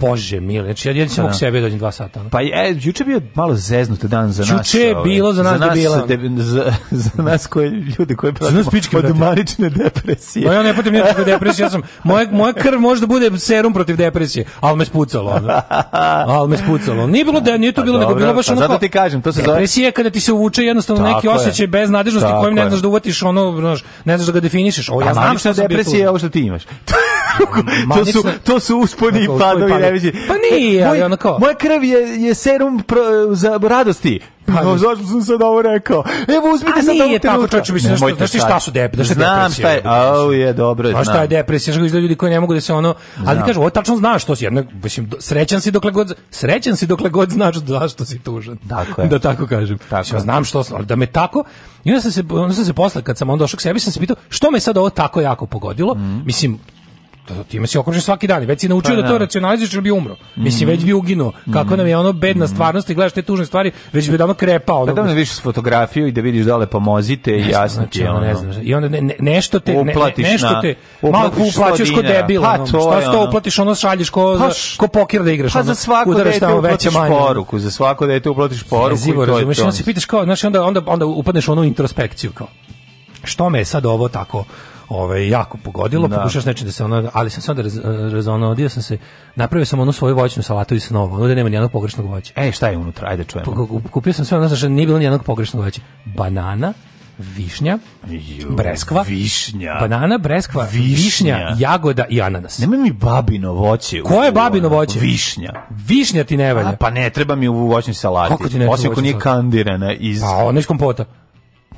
Bože mili, znači ja jedin sam da. sebe dođem dva sata. Ono. Pa je, e, juče bio malo zeznut dan za nas. Juče je ovaj. bilo za nas, za debila. Debi, za, za nas koje ljudi koje pratimo od manične depresije. Ma ja ne potem nikakve depresije, ja sam, moja, moja krv možda bude serum protiv depresije, ali me spucalo. Ono. Ali me spucalo. Nije bilo da, nije to pa bilo, dobro, nego bilo baš pa ono zato ti kažem, to se zove... Depresija kada ti se uvuče jednostavno neki neki osjećaj nadežnosti kojim ne znaš da uvatiš ono, znaš, ne znaš da ga definišeš. Ovo, ja pa znam što depresija je ovo što ti imaš. to, su, to su usponi dakle, i padovi najveći. Pa nije, e, moj, ali ono kao. Moja krv je, je serum pro, za radosti. Pa no, zašto sam sad ovo rekao? Evo, uzmite sad ovo trenutka. Tako, čoče, mislim, znaš, znaš ti šta su dep, znaš Znam šta je, au je, dobro, znam. Znaš šta je depresija, znaš ljudi koji ne mogu da se ono, ali kažu, ovo tačno znaš što si, jedno, mislim, srećan si dokle god, srećan si dokle god znaš zašto si tužan. Tako je. Da tako kažem. Tako ja znam što, ali da me tako, i onda sam se, onda sam se posle, kad sam on došao k sebi, sam se pitao, što me sad ovo tako jako pogodilo? Mhm. Mislim, to, da, da, time si okružen svaki dan. Već si naučio pa, da to da. racionalizuješ ili bi umro. Mislim, mhm. već bi uginuo. Kako nam je ono bedna mhm. stvarnost i gledaš te tužne stvari, već bi davno krepao. Pa da davno vidiš fotografiju i da vidiš dole pomozite i jasno znači, ti je ono. Ne znam, I onda ne, ne, nešto te... Ne, nešto te malo uplaćuješ ko debila. Pa, to šta to uplatiš, ono šalješ ko, pa, ko poker da igraš. Pa za svako dete uplatiš poruku. Za svako dete uplatiš poruku. Zivo, razumiješ, onda se pitaš kao, znaš, onda, onda, onda upadneš u onu introspekciju kao. Što me je sad ovo tako ovaj jako pogodilo, da. pokušaš nečim da se ona, ali sam se onda raz, sam se, napravio samo onu svoju voćnu salatu i snova, ono da nema jednog pogrešnog voća. Ej, šta je unutra? Ajde čujemo. Kupio sam sve ono što nije bilo ni jednog pogrešnog voća. Banana, višnja, Ju, breskva, višnja, banana, breskva, višnja. višnja, jagoda i ananas. Nema mi babino voće. Ko je babino voće? Višnja. Višnja ti ne valja. A, pa ne, treba mi u voćnoj salati. Kako ti ne Osim ako nije kandirana iz... Pa, ona iz kompota.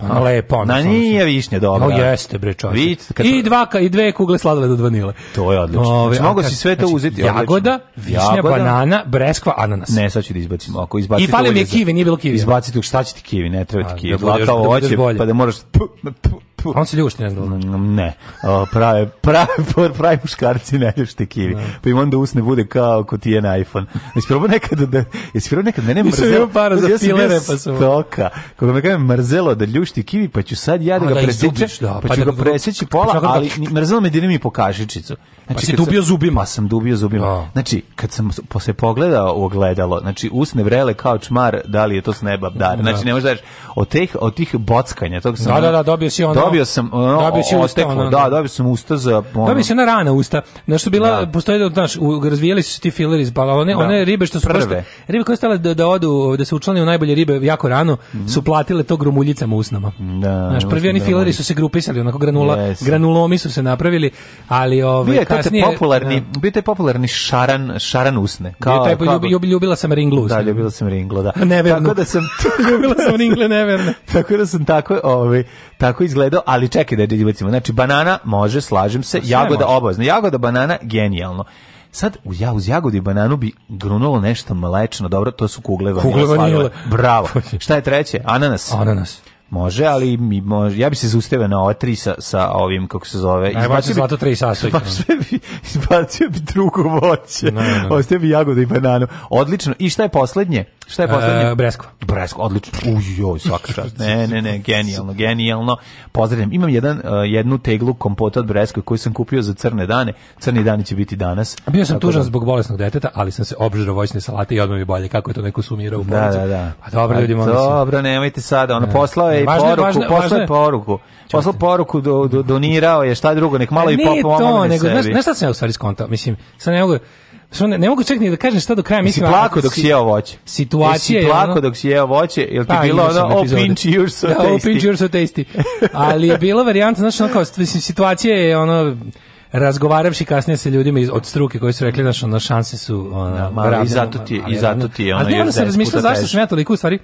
Ono pa, lepo, ono. Na nije višnja, dobro. No, jeste, bre, čovječe. Kad... I, dva, I dve kugle sladoleda do vanile. To je odlično. Ove, znači, mogu si sve to znači, uzeti. Jagoda, višnja, jagoda, banana, breskva, ananas. Ne, sad ću da izbacim. Ako izbacite I fali mi je kivi, nije bilo kivi. Izbacite, šta će ti kivi, ne treba ti kivi. Da, da, budeš, da budeš bolje. pa da moraš... P, p, on se ljušti ne znači. Ne. O, prave, prave, prave muškarci ne ljušte kivi. Ne. Da. Pa im onda usne bude kao kod ti je na iPhone. Jesi probao nekada da... Jesi probao nekada mene mrzelo... Nisam imao para za filere pa sam... Stoka. Kako me kažem mrzelo da ljušti kivi, pa ću sad ja da ga da, preseći, da, pa, pa ću ga preseći pola, pa ali pa- mrzelo me da mi po kašičicu. Znači, pa si znači, dubio zubima. sam dubio zubima. Znači, kad sam se pogledao u ogledalo, znači usne vrele kao čmar, da li je to s neba dar. Znači, ne možeš da od tih, od tih bockanja, tog sam... Da, da, da, dobio si ono dobio sam ono, dobio si usta, da, dobio sam usta za ono. Dobio si ona rana usta. Na što bila da. postoji da znaš, razvijali su se ti fileri iz bala, one, da. one ribe što su Prve. Posta, ribe koje stale da, da odu, da se učlane u najbolje ribe jako rano, mm -hmm. su platile to gromuljicama usnama. Da. Znaš, prvi oni da fileri su se grupisali, onako granula, yes. granulomi su se napravili, ali ovaj kasnije popularni, da. bio je popularni šaran, šaran usne. Kao, bio taj, ljub, ljubila sam ringlu usne. Da, ljubila sam ringlu, da. da. Neverno. Tako da sam ljubila sam ringle neverno. Tako da sam tako, ovaj, tako izgleda ali čekaj da izbacimo. Znači, banana može, slažem se, pa jagoda može. obavezno. Jagoda, banana, genijalno. Sad ja uz jagodu i bananu bi grunulo nešto mlečno, dobro, to su kugle vanile. Kugle vanile. Bravo. Šta je treće? Ananas. Ananas. Može, ali mi može. Ja bi se zausteve na ova tri sa, sa ovim kako se zove. Izbacio zlato tri sastojka. bi izbacio bi drugo voće. No, no, no. Ostavio bi jagodu i bananu. Odlično. I šta je poslednje? Šta je poslednje? Uh, e, Breskva. Breskva, odlično. Uj, svaka čast. Ne, ne, ne, genijalno, genijalno. Pozdravljam. Imam jedan, uh, jednu teglu kompota od Breskve koju sam kupio za crne dane. Crni dani će biti danas. Bio sam tužan da... zbog bolesnog deteta, ali sam se obžirao voćne salate i odmah mi bolje. Kako je to neko sumirao u bolnicu? Da, da, da, da. Pa A dobro, pa ljudi, molim Dobro, nemojte sada. Ono, da. poslao je i poruku, važno, poslao je poruku. Poslao poruku, do, do, donirao je, šta drugo, nek malo e, i popao malo sebi. Nije to, nego, znaš, znaš šta sam ja u stvari skontao? Mislim, sam ne mogu, ne, ne mogu čekati da kažem šta do kraja mislim. Si plako dok si jeo voće. Situacija je plako ono, dok si jeo voće, jel ti pa, bilo ono oh pinch you're so da, tasty. Oh pinch you're so tasty. Ali je bila varijanta, znači ono kao mislim, situacija je ono razgovaravši kasnije sa ljudima iz od struke koji su rekli da su na šanse su ona, da, mali, i zato ti i zato ti je ona. Ali ja sam razmišljao zašto sam ja toliko u stvari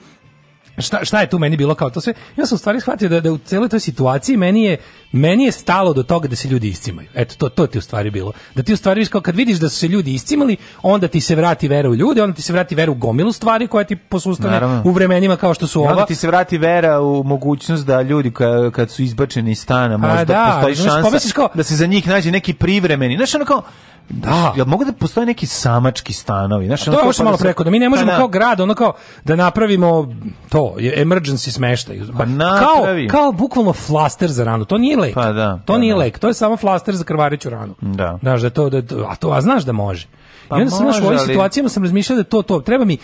šta, šta je tu meni bilo kao to sve? Ja sam u stvari shvatio da, da u celoj toj situaciji meni je, meni je stalo do toga da se ljudi iscimaju. Eto, to, to ti u stvari bilo. Da ti u stvari kao kad vidiš da su se ljudi iscimali, onda ti se vrati vera u ljude, onda ti se vrati vera u gomilu stvari koja ti posustane Naravno. u vremenima kao što su ova. I onda ti se vrati vera u mogućnost da ljudi ka, kad su izbačeni iz stana, pa možda A, da, postoji šansa kao, da se za njih nađe neki privremeni. Znaš, ono kao, da. Jel mogu da postoje neki samački stanovi? Znaš, to je pa da malo preko, da mi ne možemo pa da. kao grad, ono kao da napravimo to to je emergency smeštaj. Pa kao kao bukvalno flaster za ranu. To nije lek. Pa da, to pa nije da. lek, to je samo flaster za krvareću ranu. Da. Znaš da to da, a to a znaš da može. Pa I onda sam u ovim situacijama sam razmišljao da to to treba mi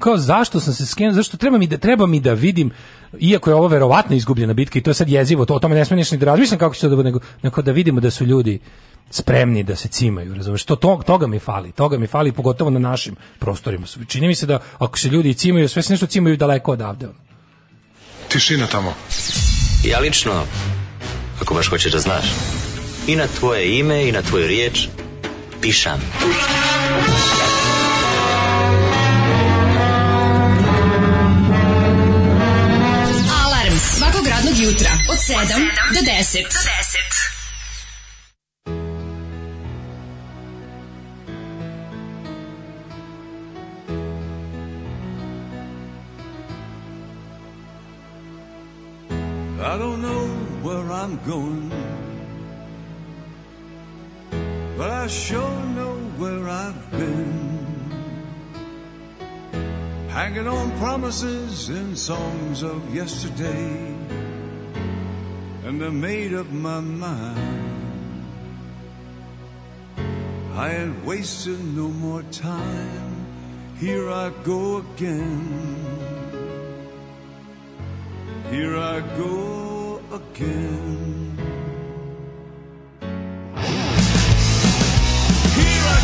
kao zašto sam se sken zašto treba mi da treba mi da vidim iako je ovo verovatno izgubljena bitka i to je sad jezivo, to o tome ne smem ništa ni da razmišljam kako će to da bude, nego, nego da vidimo da su ljudi spremni da se cimaju, razumeš? To, to, toga mi fali, toga mi fali pogotovo na našim prostorima. Čini mi se da ako se ljudi cimaju, sve se nešto cimaju daleko odavde. Tišina tamo. Ja lično, ako baš hoćeš da znaš, i na tvoje ime i na tvoju riječ pišam. Alarm svakog radnog jutra od 7 do 10. Do 10. I don't know where I'm going but I sure know where I've been. Hanging on promises and songs of yesterday, and I made up my mind. I ain't wasting no more time. Here I go again. Here I go again.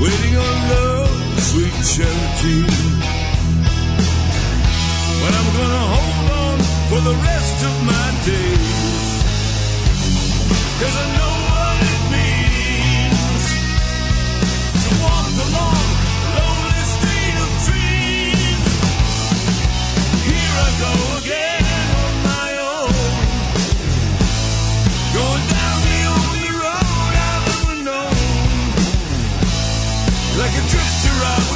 waiting on love, sweet charity. But I'm gonna hold on for the rest of my days, cause I know. You drifter up.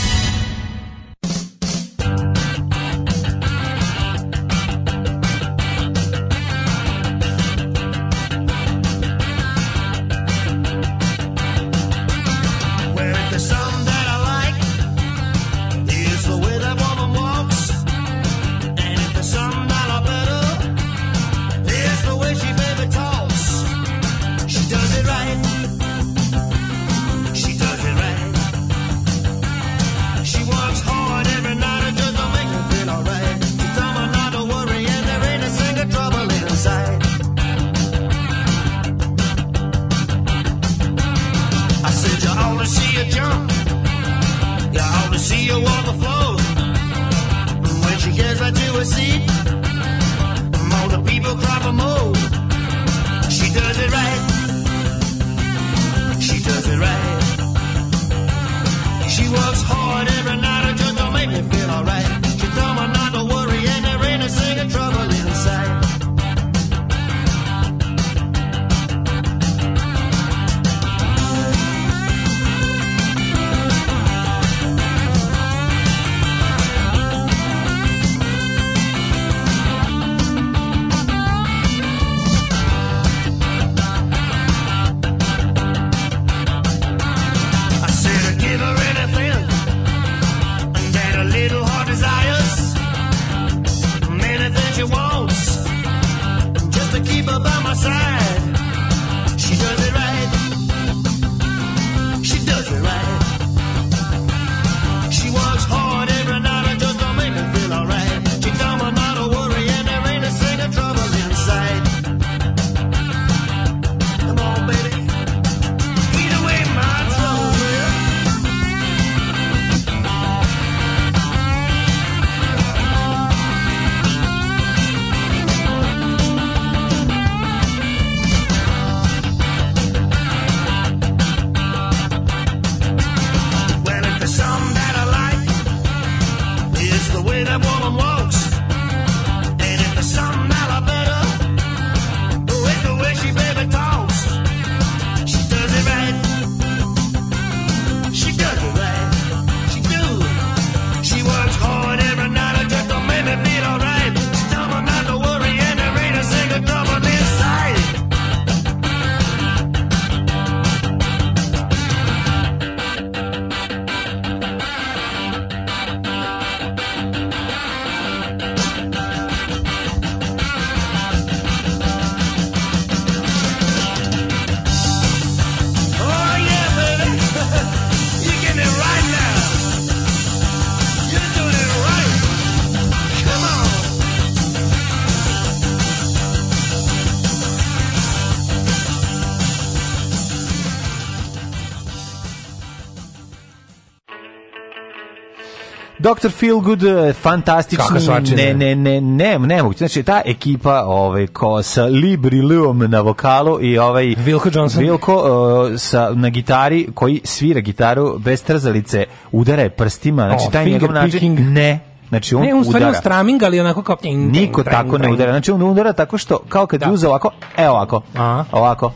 Dr. Good e, fantastični, ne, ne, ne, ne, ne moguće. Znači, ta ekipa ovaj, ko sa Libri Luom na vokalu i ovaj Vilko Johnson. Vilko uh, sa, na gitari, koji svira gitaru bez trzalice, udara prstima, znači oh, taj njegov način, ne, Znači on, ne, on udara. Ne, straming, ali onako kao... Niko tako ne udara. Znači on udara tako što, kao kad da. uze ovako, evo ovako, Aha. ovako,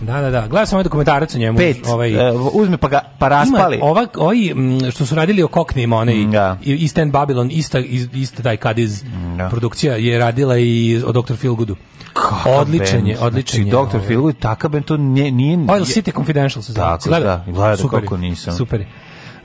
Da, da, da. Gledao sam ovaj dokumentarac o njemu. Pet. Ovaj, uh, uzme pa ga pa raspali. Ima ovak, ovaj, što su radili o Koknijima, onaj, mm, da. East End Babylon, ista, ista taj Kadiz mm, da. produkcija je radila i o Dr. Feelgoodu. Kako odličan je, znači, odličan je. Znači, Dr. Ovaj. Feelgood, takav ben to nije... nije Oil City Confidential se zove. Tako, da, da, gledam, super, kako nisam. Super je.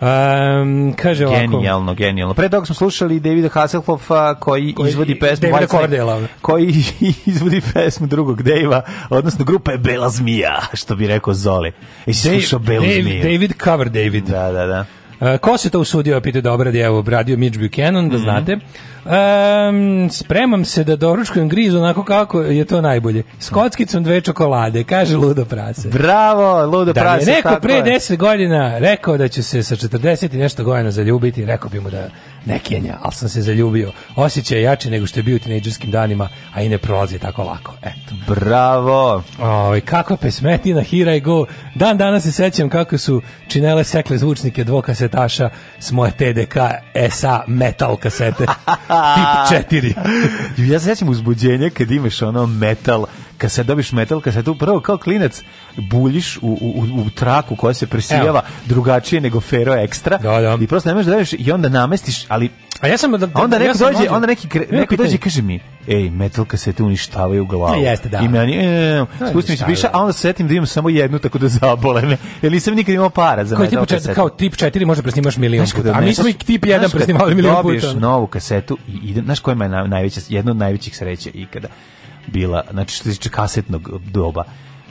Um, kaže ovako. Genijalno, genijalno. Pre toga smo slušali Davida Hasselhoffa koji, koji izvodi pesmu Davida Kordela. Koji izvodi pesmu drugog Dejva, odnosno grupa je Bela zmija, što bi rekao Zoli. Jesi slušao Belu David, zmiju? David Cover David. Da, da, da. Uh, ko se to usudio, pite da obradi, evo, obradio Mitch Buchanan, da mhm. znate. Um, spremam se da doručkujem griz onako kako je to najbolje. S mhm. kockicom dve čokolade, kaže Ludo Prase. Bravo, Ludo da Prase. Da je neko pre 10 godina rekao da će se sa 40 i nešto godina zaljubiti, rekao bi mu da ne Kenja, ali sam se zaljubio. Osjećaj je jače nego što je bio u tineđerskim danima, a i ne prolazi tako lako. Eto. Bravo! Oj, ovaj, kako pesmetina, here I go. Dan danas se sećam kako su činele sekle zvučnike dvokasetaša s moje TDK SA metal kasete. Tip 4. ja se sećam uzbuđenja kad imaš ono metal kad se dobiš metal, kad se tu prvo kao klinac buljiš u, u, u traku koja se presijava drugačije nego Fero Extra da, da. i prosto nemaš da veriš i onda namestiš, ali a ja sam da, da- onda da neko ja sam dođe, onda neki kre, neko dođe i kaže mi: "Ej, metal kasete uništavaju u glavu." E, jeste, da. I meni, e, spusti mi se piša, a onda setim da imam samo jednu tako da zabole me. Jer nisam nikad imao para za Koji metal kasete. Kao tip 4 može presnimaš milion puta. Da a mi smo i tip 1 presnimali milion puta. Dobiješ novu kasetu i ide, znaš koja je najveća jedna od najvećih sreća ikada bila, znači što se tiče kasetnog doba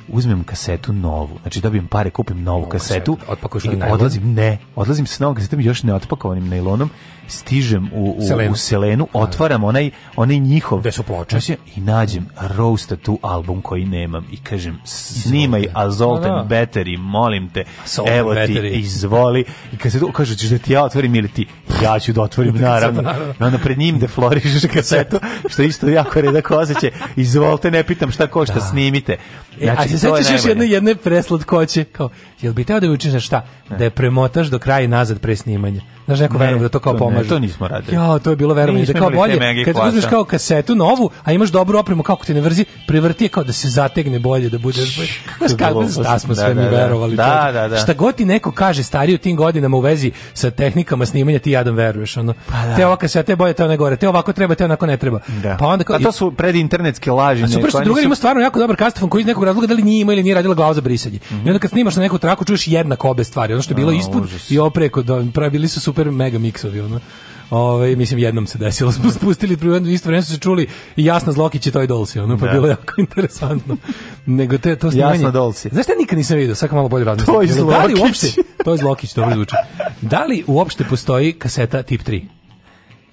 uzmem kasetu novu. Znači dobijem da pare, kupim novu, novu kasetu, kasetu i odlazim, ne, odlazim sa novom kasetom još neotpakovanim nailonom, stižem u, u, selenu. u selenu, otvaram onaj, onaj njihov Gde su ploče. Znači, i nađem Roasted tu album koji nemam i kažem snimaj a Zoltan da, da. Battery, molim te, Zoltan evo battery. ti, izvoli. I kad se tu kaže, ćeš da ti ja otvorim ili ti, ja ću da otvorim, naravno. I onda pred njim deflorišeš kasetu, što isto jako redak osjećaj. Izvolite, ne pitam šta košta, snimite. E, znači, se sećaš još jedne, jedne preslatkoće, kao, jel bi teo da učiš šta? Ne. Da je premotaš do kraja i nazad pre snimanja. Znaš, neko ne, da to kao to pomaže. to nismo radili. Ja, to je bilo verovatno da kao bolje, kad uzmeš kao kasetu novu, a imaš dobru opremu, kako ti ne vrzi, privrti kao da se zategne bolje, da bude bolje. Znaš, kako da smo sve mi da, da. verovali. Da, da, da. Šta god ti neko kaže stariju tim godinama u vezi sa tehnikama snimanja, ti jadan veruješ. Ono. Pa, da. Te ova kaseta je bolje, te one gore, te ovako treba, te onako ne treba. Pa onda kao, a pa to su pred internetske laži. A super, drugar ima stvarno jako dobar kastofon koji iz nekog razloga da li nije imao ili nije radila glava za brisanje. Mm -hmm. I mhm. onda kad snimaš na neku traku čuješ jednako obe stvari, ono što je bilo A, ispod užas. i opreko, da, pravili su super mega miksovi, ono. Ove, ovaj, mislim, jednom se desilo, da. smo spustili, pri isto vreme su se čuli i Jasna Zlokić i Toj Dolci, ono, pa da. bilo jako interesantno. Nego te, to snimanje... Jasna Dolci. Znaš, ja nikad nisam vidio, sad malo bolje razmišljam. Toj Zlokić. Da li uopšte, je Zlokić, dobro zvuči. Da li uopšte postoji kaseta tip 3?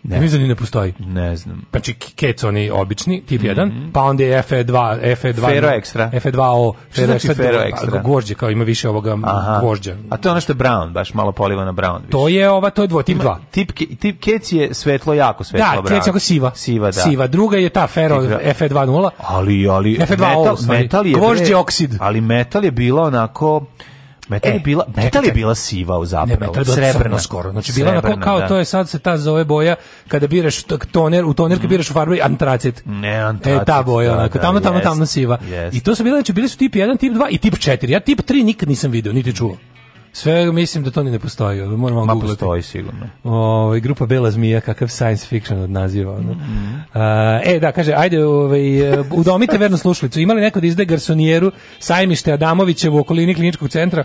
Ne. Ja mislim da ne postoji. Ne znam. Znači kec oni obični, tip 1, mm -hmm. pa onda je FE2, FE2. Fero ekstra. FE2O, Fero znači ekstra. Fero ekstra? Gvožđe, kao ima više ovoga Aha. gvožđa. A to je ono što je brown, baš malo poliva na brown. Više. To je ova, to je dvo, tip 2. Tip, tip kec je svetlo, jako svetlo da, brown. Da, kec je jako siva. Siva, da. Siva. Druga je ta Fero FE2.0. Ali, ali, FE2 metal, metal je... Gvožđe oksid. Ali metal je bilo onako Metal e, je bila metal je e, bila siva u zapravo. Ne, metal je bila srebrna skoro. Znači bila onako kao da. to je sad se ta zove boja kada biraš toner, u toner mm. biraš u farbi antracit. Ne, e, antracit. E ta da, boja onako da, tamo tamno tamo siva. Yes. I to su bile znači bili su tip 1, tip 2 i tip 4. Ja tip 3 nikad nisam video, niti čuo. Sve mislim da to ni ne postoji, moramo Ma, googlati. postoji sigurno. O, ovaj, grupa Bela zmija, kakav science fiction od naziva. Mm -hmm. A, e, da, kaže, ajde, ovaj, e, udomite verno slušalicu. Imali neko da izde garsonijeru sajmište Adamoviće u okolini kliničkog centra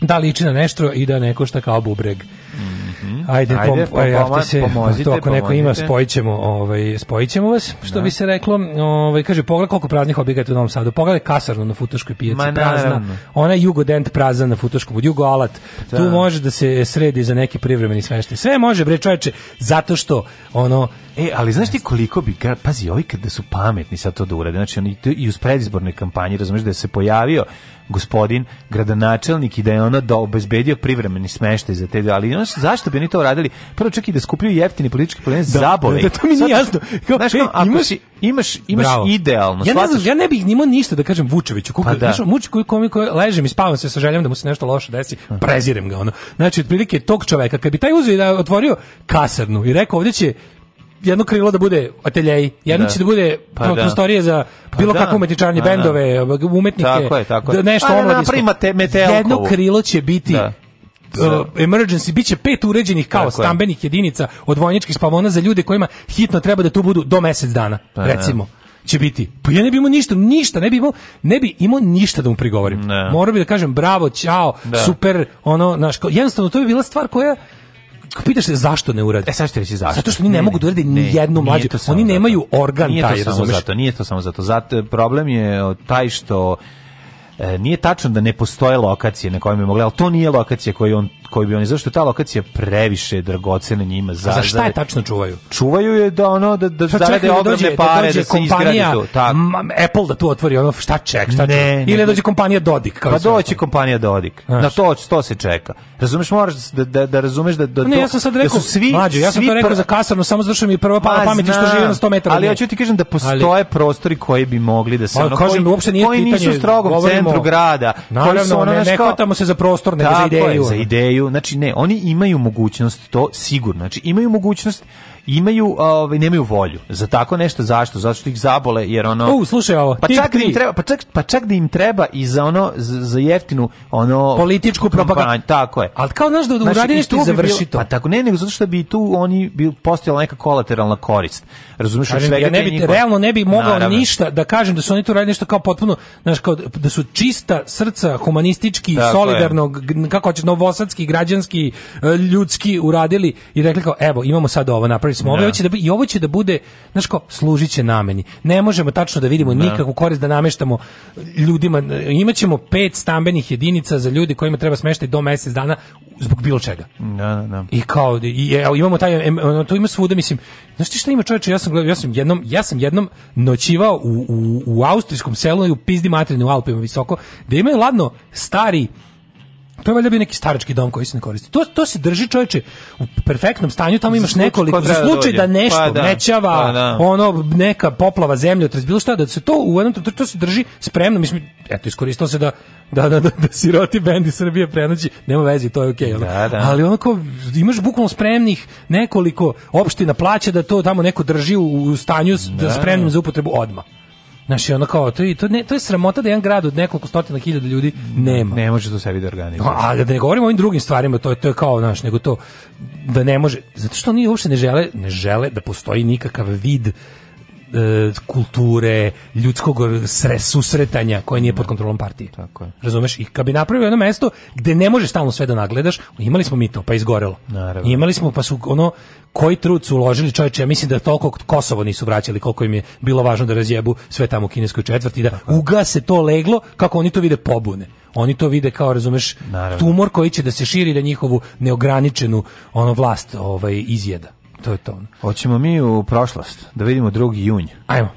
da liči na nešto i da neko šta kao bubreg. Mhm. Ajde, Ajde pom, pa se, to, ako neko ima, spojićemo, ovaj, spojićemo vas, što da. bi se reklo. Ovaj, kaže, pogledaj koliko praznih objekata u Novom Sadu. Pogledaj kasarnu na Futoškoj pijaci, Ma, prazna. Ona je Jugodent prazna na Futoškom, Jugoalat. Da. Tu može da se sredi za neki privremeni smeštaj. Sve može, bre, čoveče, zato što ono, E, ali znaš ti koliko bi, pazi, ovi kada su pametni sad to da urade, znači oni i uz predizborne kampanje, razumeš da je se pojavio gospodin gradonačelnik i da je ono da obezbedio privremeni smeštaj za te, ali ono znaš zašto bi oni to radili? Prvo čak da skupljaju jeftini politički poen da, zabave. Da, da, to mi nije jasno. Kao, znaš, e, kao, ako imaš, imaš, imaš bravo. idealno. Ja ne, znam, ja ne bih nimao ništa da kažem Vučeviću. Kuka, pa da. Znaš, muči koji komi koji ležem i spavam se sa željom da mu se nešto loše desi. Prezirem ga ono. Znači, otprilike tog čoveka, kad bi taj uzeo i da otvorio kasarnu i rekao ovdje će jedno krilo da bude ateljeji, jedno da. će da bude pa da. prostorije za pa bilo pa kakve umetničarnje, pa bendove, umetnike, tako je, tako je. nešto pa, da, Jedno krilo će biti da uh, emergency, biće pet uređenih kao Tako stambenih je. jedinica od vojničkih spavona za ljude kojima hitno treba da tu budu do mesec dana, pa, da. recimo će biti. Pa ja ne bi imao ništa, ništa, ne bi imao, ne bi imao ništa da mu prigovorim. Ne. Morao bi da kažem bravo, čao, da. super, ono, naš, jednostavno to bi bila stvar koja pitaš se zašto ne uradi. E sad ću reći zašto. Zato što oni ne, ne mogu da uradi ni jednu mlađu. Oni nemaju organ nije taj, to samo zato, nije to samo zato. Zato problem je taj što E, nije tačno da ne postoje lokacije na kojima je mogla, ali to nije lokacija koju on koji bi oni zašto je ta lokacija previše dragocena njima za za šta je tačno čuvaju čuvaju je da ono da da zarade ogromne pare da, dođe da, da se izgradi to tako Apple da tu otvori ono šta ček šta ne, ček. ili da ne, dođe kompanija Dodik kao pa doći kompanija Dodik Znaš. na to što se čeka razumeš moraš da da, da razumeš da da ne, ja sam sad da rekao, da svi mlađo, ja sam svi to rekao pr... za kasarno samo zašto mi prva pala pa, što žive na 100 metara ali ja ću ti kažem da postoje prostori koji bi mogli da se pa ono kažem uopšte nije pitanje nisu strogo u centru grada koji su ono ne se za prostor nego za ideju za ideju imaju, znači ne, oni imaju mogućnost to sigurno. Znači imaju mogućnost imaju ovaj nemaju volju za tako nešto zašto zato što ih zabole jer ono U, slušaj ovo. Pa čak da treba pa čak pa čak da im treba i za ono za jeftinu ono političku propagandu tako je. Al kao znaš da znači, uradili što završi to. Pa tako ne nego zato što bi tu oni bio postojala neka kolateralna korist. Razumeš od svega ja ne bi njihova... realno ne bi mogao Naravno. ništa da kažem da su oni tu radili nešto kao potpuno znaš kao da su čista srca humanistički tako solidarnog je. kako hoće novosadski građanski e, ljudski uradili i rekli kao evo imamo sad ovo napravili smo, ovo ovaj da, da i ovo će da bude, znaš kao, će nameni. Ne možemo tačno da vidimo da. nikakvu korist da nameštamo ljudima. Imaćemo pet stambenih jedinica za ljudi kojima treba smeštaj do mesec dana zbog bilo čega. Da, da, da. I kao i, e, imamo taj to ima svuda mislim. Znaš ti šta ima čoveče, ja sam gledao, ja sam jednom, ja sam jednom noćivao u, u, u austrijskom selu i u pizdi materine u Alpima visoko, da imaju ladno stari To je valjda bio neki starački dom koji se ne koristi. To, to se drži čovječe u perfektnom stanju, tamo imaš nekoliko, za slučaj da nešto pa, da, mećava, pa, da. ono, neka poplava zemlje, otres, bilo šta, da se to u jednom to, to se drži spremno, mislim, eto, iskoristilo se da, da, da, da, da siroti bendi Srbije prenoći, nema veze, to je okej, okay, da, ono. Da, ali onako, imaš bukvalno spremnih nekoliko opština plaća da to tamo neko drži u, u stanju da, spremnim za upotrebu odma. Znaš, ono kao, to je, to, ne, to je sramota da jedan grad od nekoliko stotina hiljada ljudi nema. Ne može to sebi da organizuje. A da ne govorimo o ovim drugim stvarima, to je, to je kao, znaš, nego to da ne može, zato što oni uopšte ne žele, ne žele da postoji nikakav vid E, kulture, ljudskog susretanja koje nije pod kontrolom partije. Tako je. Razumeš? I kad bi napravio jedno mesto gde ne možeš stalno sve da nagledaš, imali smo mi to, pa izgorelo. Naravno. Imali smo, pa su ono, koji trud su uložili čovječe, ja mislim da toliko Kosovo nisu vraćali, koliko im je bilo važno da razjebu sve tamo u kineskoj četvrti, da ugase to leglo, kako oni to vide pobune. Oni to vide kao, razumeš, Naravno. tumor koji će da se širi da njihovu neograničenu ono vlast ovaj, izjeda to je to. Hoćemo mi u prošlost, da vidimo drugi junj. Ajmo.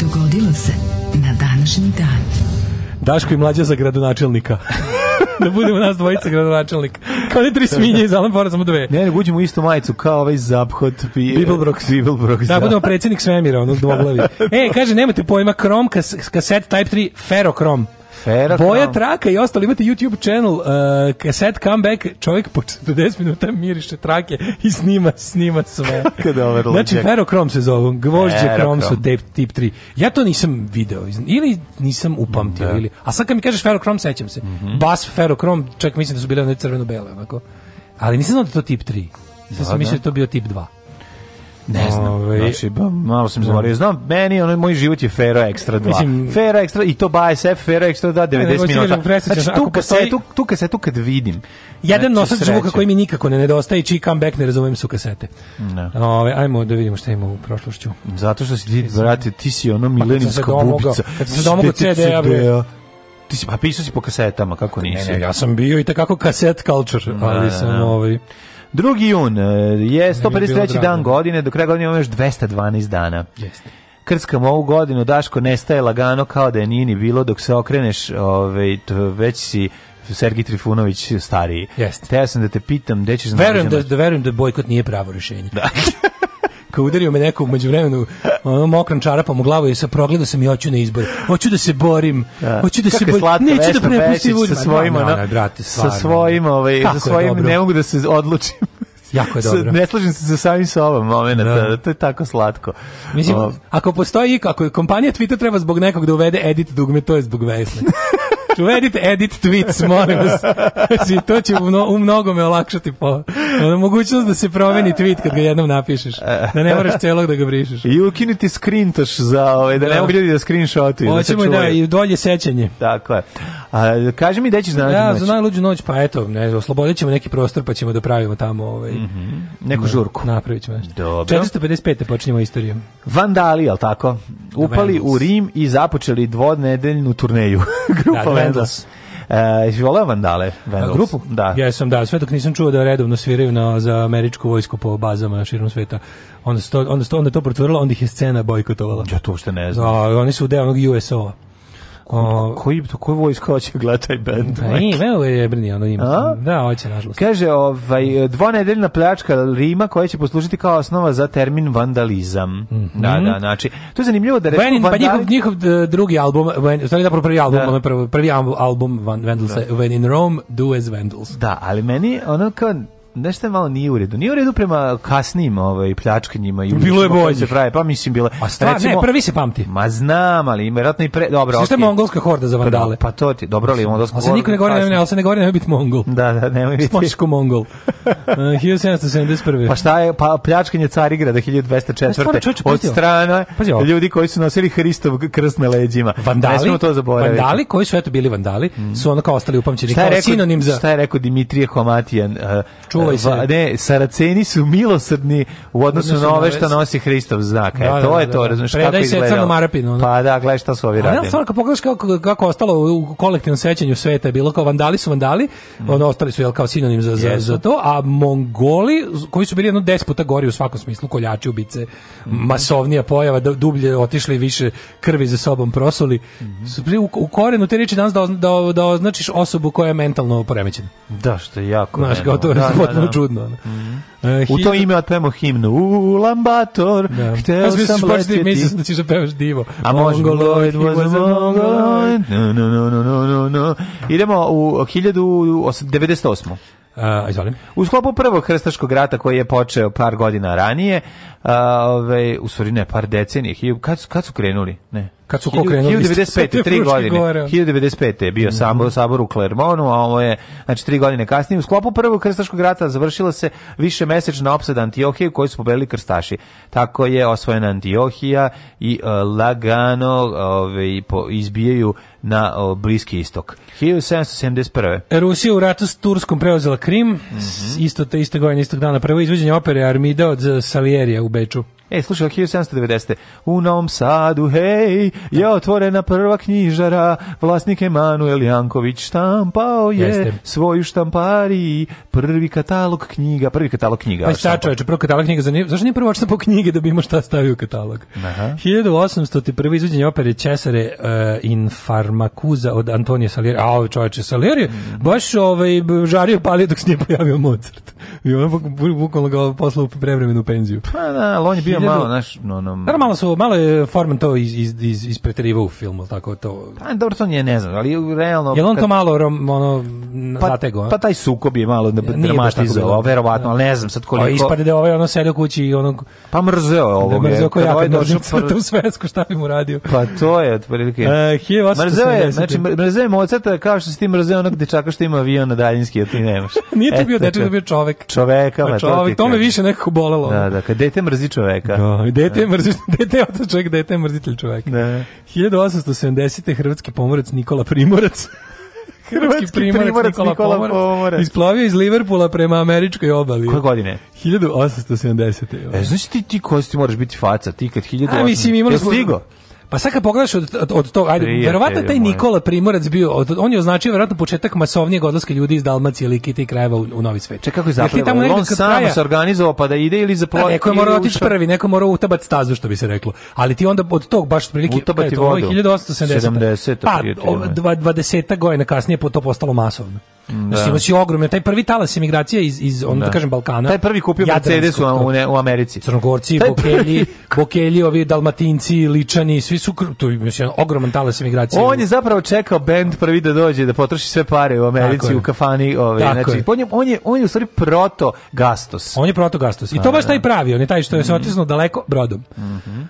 Dogodilo se na današnji dan. Daško i mlađa za gradonačelnika. da budemo nas dvojica gradonačelnik. Kao ne tri da, svinje da. iz Alan Fora, samo dve. Ne, ne, uđemo istu majicu, kao ovaj zaphod. Bibelbrox. Bibelbrox, da. Da, budemo predsjednik svemira, ono, dvoglavi. e, kaže, nemate pojma, krom, kas, kaset Type 3, ferokrom afera. Boja kao... traka i ostalo, imate YouTube channel, uh, kaset comeback, čovjek po 40 minuta miriše trake i snima, snima sve. znači, ferokrom se zove, gvožđe krom su tip, tip 3. Ja to nisam video, ili nisam upamtio, da. ili, a sad kad mi kažeš ferokrom, sećam se. Mm -hmm. Bas ferokrom, čak mislim da su bile one crveno-bele, onako. Ali nisam znao da to tip 3. Sad sam da, mislio da, da to bio tip 2. Ne znam. Ove, ovaj, znači, ba, malo sam da. zaboravio. Znam, meni ono, moj život je Fero Extra 2. Mislim, Fero Extra i to by SF Fero Extra 2 90 da minuta. Znači, tu kasetu, postoji... tu kasetu kad vidim. Jedan znači, nosač zvuka koji mi nikako ne nedostaje, čiji comeback ne razumem su kasete. Ne. Ove, ajmo da vidimo šta ima u prošlošću. Zato što si ti, brate, ti si ono pa milenijska bubica. Kad sam domogao CD-a, ti si, pa pisao si po kasetama, kako nisi? Ne, ne, ja sam bio i takako kaset culture, ali sam ovaj... 2. jun e, je 153. dan godine, do kraja godine imamo još 212 dana. Jeste. Krckamo ovu godinu, Daško nestaje lagano kao da je nini bilo, dok se okreneš, ovaj, već si Sergij Trifunović stariji. Jeste. Teo sam da te pitam, gde ćeš... Verujem da, da, verujem da bojkot nije pravo rješenje. Da. kao udario me neko umeđu vremenu mokran čarapom pa u glavu i sa progledao sam i hoću na izbor. Hoću da se borim. Da. Hoću da Kako se borim. Neću da prepustim sa svojim, no, no, no, brate, sa svojim, ovaj, sa svojim ne mogu da se odlučim. Jako je dobro. Ne slažem se sa samim sobom momenat, da. da to je tako slatko. Mislim, ako postoji, ako je kompanija Twitter treba zbog nekog da uvede edit dugme, to je zbog Vesne. Čuvedite edit tweets, molim vas. Znači, to će u, no, u mnogome olakšati po, mogućnost da se promeni tweet kad ga jednom napišeš. Da ne moraš celog da ga brišeš. I ukinuti skrintoš za ove, ovaj, da ne da. mogu ljudi da screenshotuju. Da Hoćemo da, i dolje sećanje. Tako je. A, kaži mi da ćeš za najluđu noć. Ja, za najluđu noć, pa eto, ne, oslobodit ćemo neki prostor pa ćemo da pravimo tamo ovaj, mm -hmm. neku da, žurku. Napravit ćemo nešto. Dobro. 455. počinjemo istoriju. Vandali, jel tako? Upali u Rim i započeli dvodnedeljnu turneju. Grupa Vandals. Uh, voleo Vandale? Vandals. A, grupu? Da. Ja sam, da, sve dok nisam čuo da redovno sviraju na, za američku vojsku po bazama širom sveta. Onda, sto, onda, sto, onda to protvrdilo, onda ih je scena bojkotovala. Ja to uopšte ne znam. Da, oni su deo onog USO-a. O, koji to koji vojska hoće gleda taj bend? Pa i veo je brni ono ima A? Da, hoće nažalost. Kaže ovaj dvonedeljna pljačka Rima koja će poslužiti kao osnova za termin vandalizam. Mm -hmm. Da, da, znači to je zanimljivo da reče vandalizam. Pa njihov njihov drugi album, when, stvari zapravo prvi album, da. prvi, prvi album Vandals, da. When in Rome, Do as Vandals. Da, ali meni ono kao nešto je malo nije u redu. Nije u redu prema kasnim ovaj, pljačkanjima i bilo je bolje. Se pravi, pa mislim bilo. A stvar, recimo, ne, prvi se pamti. Ma znam, ali ima vjerojatno i pre... Dobro, Sve što je mongolska horda za vandale. Pa, to ti, dobro li mongolska horda? Ali se niko ne govori, ne, ali se ne govori, nemoj biti mongol. Da, da, nemoj biti. Smoško mongol. Uh, eh, 1771. Pa šta je, pa pljačkanje Carigrada 1204. od strana ljudi koji su nosili Hristov krst na leđima. Vandali, ne smo to zaboraviti. Vandali koji su eto bili vandali, mm. su ono kao ostali upamćeni kao sinonim za... Šta je rekao Dimitrije Homatijan? Uh, čuvaj se. Va, ne, Saraceni su milosrdni u odnosu na ove što nosi Hristov znak. E, da, e, to da, je da, to, razumiješ kako izgleda. se crnom arapinu. Pa da, gledaj šta su ovi radili. stvar, pogledaš kako, kako ostalo u kolektivnom sećanju sveta je bilo kao vandali su vandali, mm. ono, ostali su jel, kao sinonim za, za, za, to, a Mongoli, koji su bili jedno deset puta gori u svakom smislu, koljači, ubice, mm. masovnija pojava, da, dublje otišli više krvi za sobom prosuli, mm. su bili u, u korenu te reči danas da, da, da označiš osobu koja je mentalno poremećena. Da, što je jako. Znaš, kao to potpuno da, da. čudno. Mm -hmm. uh, u to ime otpemo himnu. U Lambator, da. hteo da sam, sam letjeti. Mislio sam da ćeš da pevaš divo. A Mongoloid was a Mongoloid. No, no, no, no, no, no, Idemo u 1098. Uh, izvalim. U sklopu prvog hrstaškog rata koji je počeo par godina ranije, uh, ove, ovaj, u stvari ne, par decenije, kad, kad su krenuli? Ne. Kad su ko 1095. 3 godine. 1095. je bio mm. Mhm. sabor, sabor u Clermontu a ovo je, znači, 3 godine kasnije. U sklopu prvog krstaškog rata završila se više mesečna opsada Antiohije u su pobedili krstaši. Tako je osvojena Antiohija i uh, lagano ove, po, izbijaju na o, Bliski istok. 1771. E, Rusija u ratu s Turskom preuzela Krim, mm -hmm. isto, te, iste godine, istog dana. Prvo izvođenje opere Armida od e, Salierija u Beču. E, slušaj, 1790. U Novom Sadu, hej, je da. otvorena prva knjižara, vlasnik Emanuel Janković štampao je Jeste. svoju štampari, prvi katalog knjiga, prvi katalog knjiga. Pa šta čoveče, prvi katalog knjiga, za zašto nije prvo po knjige da bi imao šta stavio u katalog? Aha. 1801. izvođenje opere Česare uh, eh, in Farmakuza od Antonija Salieri. A, ovo ovaj čoveče, Salieri mm. baš ovaj, žario palio dok se nije pojavio Mozart. I on je bukvalno ga poslao u prevremenu penziju. Pa da, ali on je bio hiljadu... malo, naš, no, no. Normalno su, malo je Forman to iz, iz, iz, ispretariva u filmu, tako to. A, pa, dobro, to nije, ne znam, ali realno... Jel on kad... to malo rom, ono, pa, zatego? Pa taj sukob je malo dramatizovao, verovatno, ali ne da. znam sad pa koliko... Ispade da ovaj ono sedio kući i ono... Pa mrzeo je ovog. Da mrzeo ko jaka nožnica, ovaj to u svesku, šta bi mu radio? Pa to je, otprilike. Uh, mrzeo je, znači, mrzeo je moceta kao što si ti mrzeo onog dečaka što ima avion na daljinski, a ti nemaš. nije to bio dečak, to bio čovek. Čoveka, pa, pa čovek, to me više nekako bolelo. Da, da, kad dete mrzi čoveka čoveka. Da, dete je mrziš, dete je otac čovjek, dete je mrzitelj čoveka. Da. 1870. hrvatski pomorac Nikola Primorac. Hrvatski primorac, primorac Nikola, Nikola Pomorac, Pomorac. isplavio iz Liverpoola prema američkoj obali. Koje godine? 1870. E, znaš ti, ti koji ti moraš biti faca, ti kad 1870... A mislim imali smo... Stigo? Pa sad kad pogledaš od, od, od ajde, Prijatelj, verovatno taj Nikola Primorac bio, od, on je označio verovatno početak masovnijeg odlaska ljudi iz Dalmacije, Likita i krajeva u, u Novi Svet. Čekaj, kako je zapravo, on kraja, se organizovao pa da ide ili zapravo... Da, neko je morao otići prvi, neko je morao utabat stazu, što bi se reklo. Ali ti onda od tog baš prilike... Utabati vodu. 1870. 70. Pa, dva, dvadeseta gojena kasnije po to postalo masovno. Da. Znači, ogromne, taj prvi talas emigracije iz, iz ono da. da. kažem, Balkana. Taj prvi kupio Mercedes u, u, u Americi. Crnogorci, Bokelji, Bokelji, ovi Dalmatinci, Ličani, svi su to je jedan ogroman talas emigracije. On je zapravo čekao bend prvi da dođe da potroši sve pare u Americi u kafani, ovaj znači je. on je on je on je u stvari proto Gastos. On je proto Gastos. I to baš da, da, taj da. pravi, on je taj što je se mhm. otisnuo daleko brodom. Mhm. Mm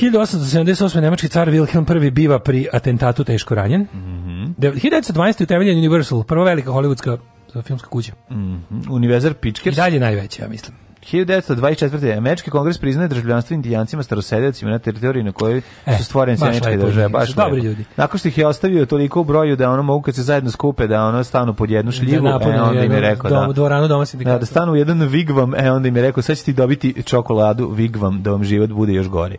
1878. nemački car Wilhelm I biva pri atentatu teško ranjen. Mm -hmm. 1912. utemeljen Universal, prva velika hollywoodska filmska kuća. Mm -hmm. Univerzar Pičkers. I dalje najveća, ja mislim. 1924. Američki kongres priznaje državljanstvo indijancima starosedecima na teritoriji na kojoj e, su stvorene sjeničke države. Baš dobri ljudi. Nakon što ih je ostavio toliko u broju da ono mogu kad se zajedno skupe da ono stanu pod jednu da šljivu, da e, onda im je rekao da- dom, da, dvoranu doma da, da stanu u jedan vigvam, e onda im je rekao sad ćeš ti dobiti čokoladu vigvam da vam život bude još gori. E,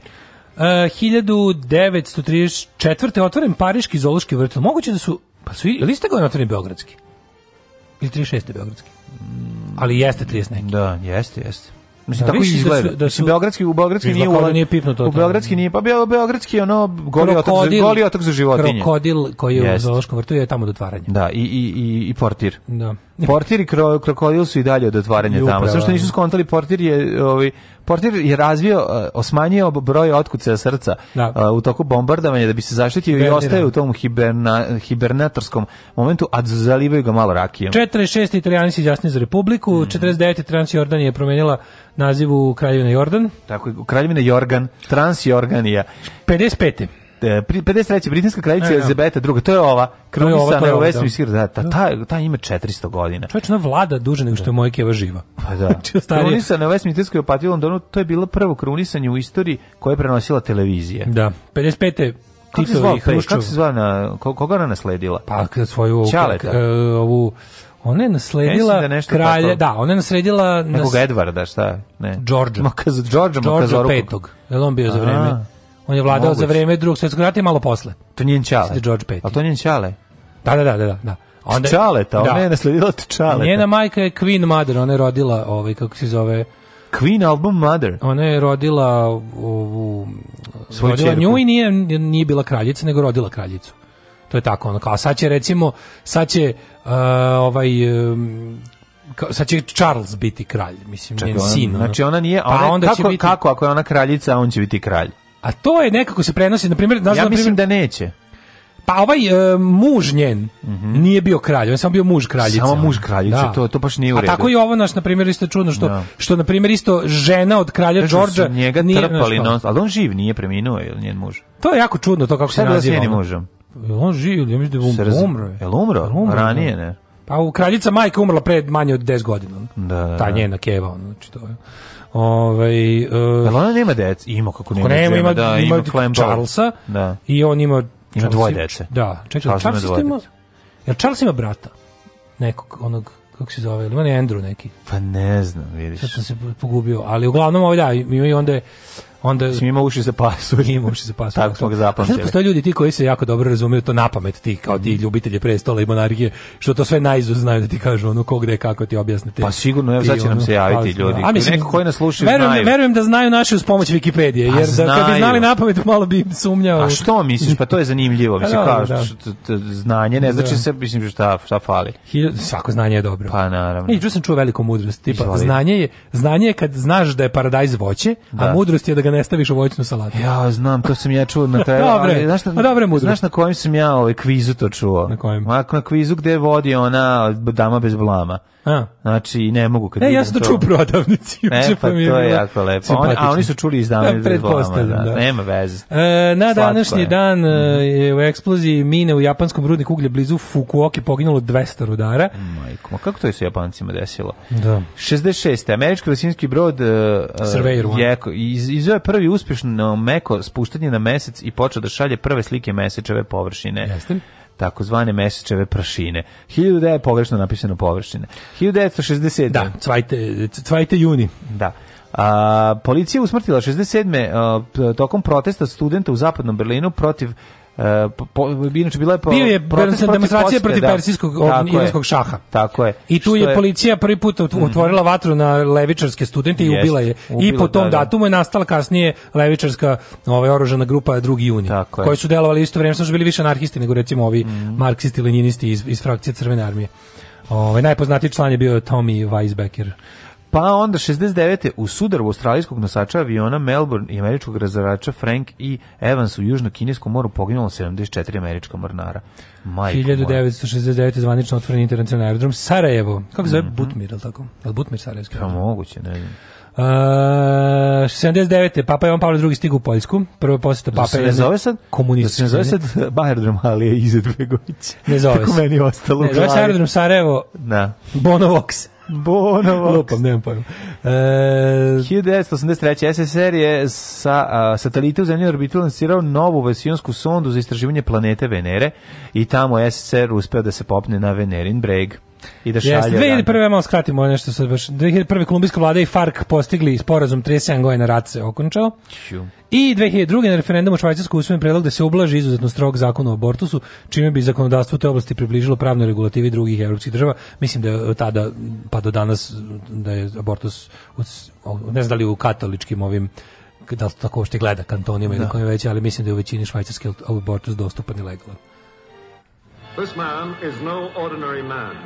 uh, 1934. otvoren Pariški zoološki vrt. Moguće da su, pa su, ili ste ga otvoreni Beogradski? Ili 36. Beogradski? Mm ali jeste 30 neki. Da, jeste, jeste. Mislim da, tako da izgleda. Da su, da su, beogradski u beogradski nije da u nije pipno to. U beogradski nije, pa bio beogradski ono goli otok za goli otok za životinje. Krokodil koji je u zoološkom vrtu je tamo do otvaranja. Da, i i i i portir. Da. Portir i kro, krokodil su i dalje od otvaranja Ljupravo. tamo. Sve što nisu skontali, portir je, ovaj, portir je razvio, eh, osmanjio broj otkuca srca da. Eh, u toku bombardovanja da bi se zaštitio Hibernira. i ostaje u tom hiberna, hibernatorskom momentu, a zalivaju ga malo rakijom. 46. Italijani se izjasnili za Republiku, mm. 49. Transjordan je promenila nazivu Kraljevina Jordan. Tako je, Kraljevina Jorgan, Transjorganija. 55. 53. britanska kraljica e, da. Elizabeta II. To je ova, krunisana je u Westminster. Da. da, ta, ta, ta ima 400 godina. Čovječ, ona vlada duže nego što je moja keva živa. Pa da. Znači, krunisana u Westminsterskoj opatiji u Londonu, to je bilo prvo krunisanje u istoriji koje je prenosila televizija. Da, 55. Kako se zvala, kako se zvala na, koga ona nasledila? Pa, svoju... Čaleta. ovu, ona je nasledila da kralja, tako... da, ona je nasledila... Nekog nas... Edvarda, šta? Ne. Đorđa. Makazu, Đorđa Makazoruku. Petog, je on bio za vreme On je vladao Moguć. za vreme drugog svjetskog rata i malo posle. To njen čale. George V. A to njen čale? Da, da, da, da, da. da. Onda, čaleta, ona da. je nasledila čaleta. Njena majka je Queen Mother, ona je rodila, ovaj, kako se zove, Queen album Mother. Ona je rodila ovu svoju rodila nju i nije, nije bila kraljica, nego rodila kraljicu. To je tako ono. A sad će recimo, sad će uh, ovaj um, sad će Charles biti kralj, mislim, Čekaj, njen sin. Ono. Znači ona nije, a pa onda kako, biti... kako ako je ona kraljica, on će biti kralj? A to je nekako se prenosi, na primjer, ja mislim da neće. Pa ovaj uh, muž njen mm -hmm. nije bio kralj, on je samo bio muž kraljice. Samo muž kraljice, da. to to baš nije u redu. A tako i ovo naš na primjer isto čudno što da. što na primjer isto žena od kralja Đorđa njega nije, trpali, no, ali on živ, nije preminuo je njen muž. To je jako čudno to kako Šta se naziva. Šta da mužem? On živ, ja mislim da um, Srz... umro. Je l umro? L umro? Ranije, da. ne. Pa kraljica majka umrla pred manje od 10 godina. Da, da, da. Ta da. njena keva, znači to je. Ovaj uh, ona nema dece, ima kako nema. Nema, ima, da, ima, ima Charlesa. Da. I on ima ima dvoje dece. Da, čekaj, Charles, Charles ima, ima Jel Charles ima brata? Nekog onog kako se zove, on je Andrew neki. Pa ne znam, vidiš. Sad sam se pogubio, ali uglavnom ovaj da, ima i onda je onda mislim ima uši za pasulj, ima uši za pasulj. Tako da, da. smo ga zapamtili. Znači, postoje ljudi ti koji se jako dobro razumiju to napamet, ti kao ti mm. ljubitelji prestola i monarhije, što to sve najizuz znaju da ti kažu ono ko gde kako ti objasnite. Pa sigurno, evo sad će nam se javiti pa, ljudi. A mislim, neko koji nas sluša verujem, znaju. Verujem da znaju naše uz pomoć Wikipedije, pa jer da kad bi znali napamet malo bi sumnjao. A što misliš? Pa to je zanimljivo, mislim kao znanje, ne znači se mislim šta šta fali. Svako znanje je dobro. Pa naravno. I e, sam čuo veliku mudrost, tipa znanje je znanje je kad znaš da je paradajz voće, a mudrost je da ga ga da ne staviš u voćnu salatu. Ja znam, to sam ja čuo na taj. dobre, ali, znaš, na, dobre mudro. Znaš na kojem sam ja ovaj kvizu to čuo? Na kojem? Na, na kvizu gde vodi ona dama bez blama. A. Znači, ne mogu kad e, ja sam to čuo u prodavnici. E, pa, pa to je jako lepo. On, a oni su čuli iz dame e, da, da. da. Nema veze. E, na današnji dan mm. je u eksploziji mine u japanskom rudniku uglja blizu Fukuoki poginulo 200 rudara. Majko, kako to je sa japancima desilo? Da. 66. Američki vasinski brod e, uh, je, iz, izveo prvi uspješno meko spuštanje na mesec i počeo da šalje prve slike mesečeve površine. Jeste takozvane mesečeve prašine. 1900 je pogrešno napisano površine. 1960. Da, cvajte, cvajte juni. Da. A, policija usmrtila 67. A, tokom protesta studenta u zapadnom Berlinu protiv Uh, po, inače bila je po, bio je demonstracija protiv da. persijskog iranskog šaha. Tako je. I tu je, je, policija prvi put mhm. otvorila mm -hmm. vatru na levičarske studente Jest, i ubila je. Ubila, I po tom da, da, datumu je nastala kasnije levičarska ovaj oružana grupa 2. juni, koji su delovali isto vrijeme, su bili više anarhisti nego recimo ovi mm -hmm. marksisti leninisti iz, iz frakcije Crvene armije. Ovaj najpoznatiji član je bio Tommy Weisbecker. Pa onda 69. u sudaru australijskog nosača aviona Melbourne i američkog razarača Frank i Evans u južno-kineskom moru poginulo 74 američka mornara. Majko 1969. zvanično otvoren internacionalni aerodrom Sarajevo. Kako se zove? Mm -hmm. Butmir, ili tako? Je li Butmir Sarajevski? Pa moguće, ne znam. Uh, 79. Papa Jovan Pavle II stigu u Poljsku. Prvo posjeta da Papa je... Da se ne zove sad? Komunistički. Da se ne zove sad Bajerdrom Alije Izetbegović. Ne zove se. Tako meni ostalo. Ne zove se Aerodrom Sarajevo. Da. Bonovox. Bonovox. Lupam, nemam pojma. E, 1983. SSR je sa a, satelite u zemlji orbitu lancirao novu vesionsku sondu za istraživanje planete Venere i tamo SSR uspeo da se popne na Venerin breg i da šalje. Jeste, 2001. malo skratimo nešto sad baš. 2001. kolumbijska vlada i FARC postigli sporazum 37 godina rat se okončao. I 2002. na referendumu Švajcarsku Švajcarskoj usvojen predlog da se ublaži izuzetno strog zakon o abortusu, čime bi zakonodavstvo te oblasti približilo pravnoj regulativi drugih evropskih država. Mislim da je tada, pa do danas, da je abortus, ne znam da li u katoličkim ovim da li tako što gleda kantonima da. ili kojim veće, ali mislim da je u većini švajcarske abortus dostupan i legalan. This man is no ordinary man.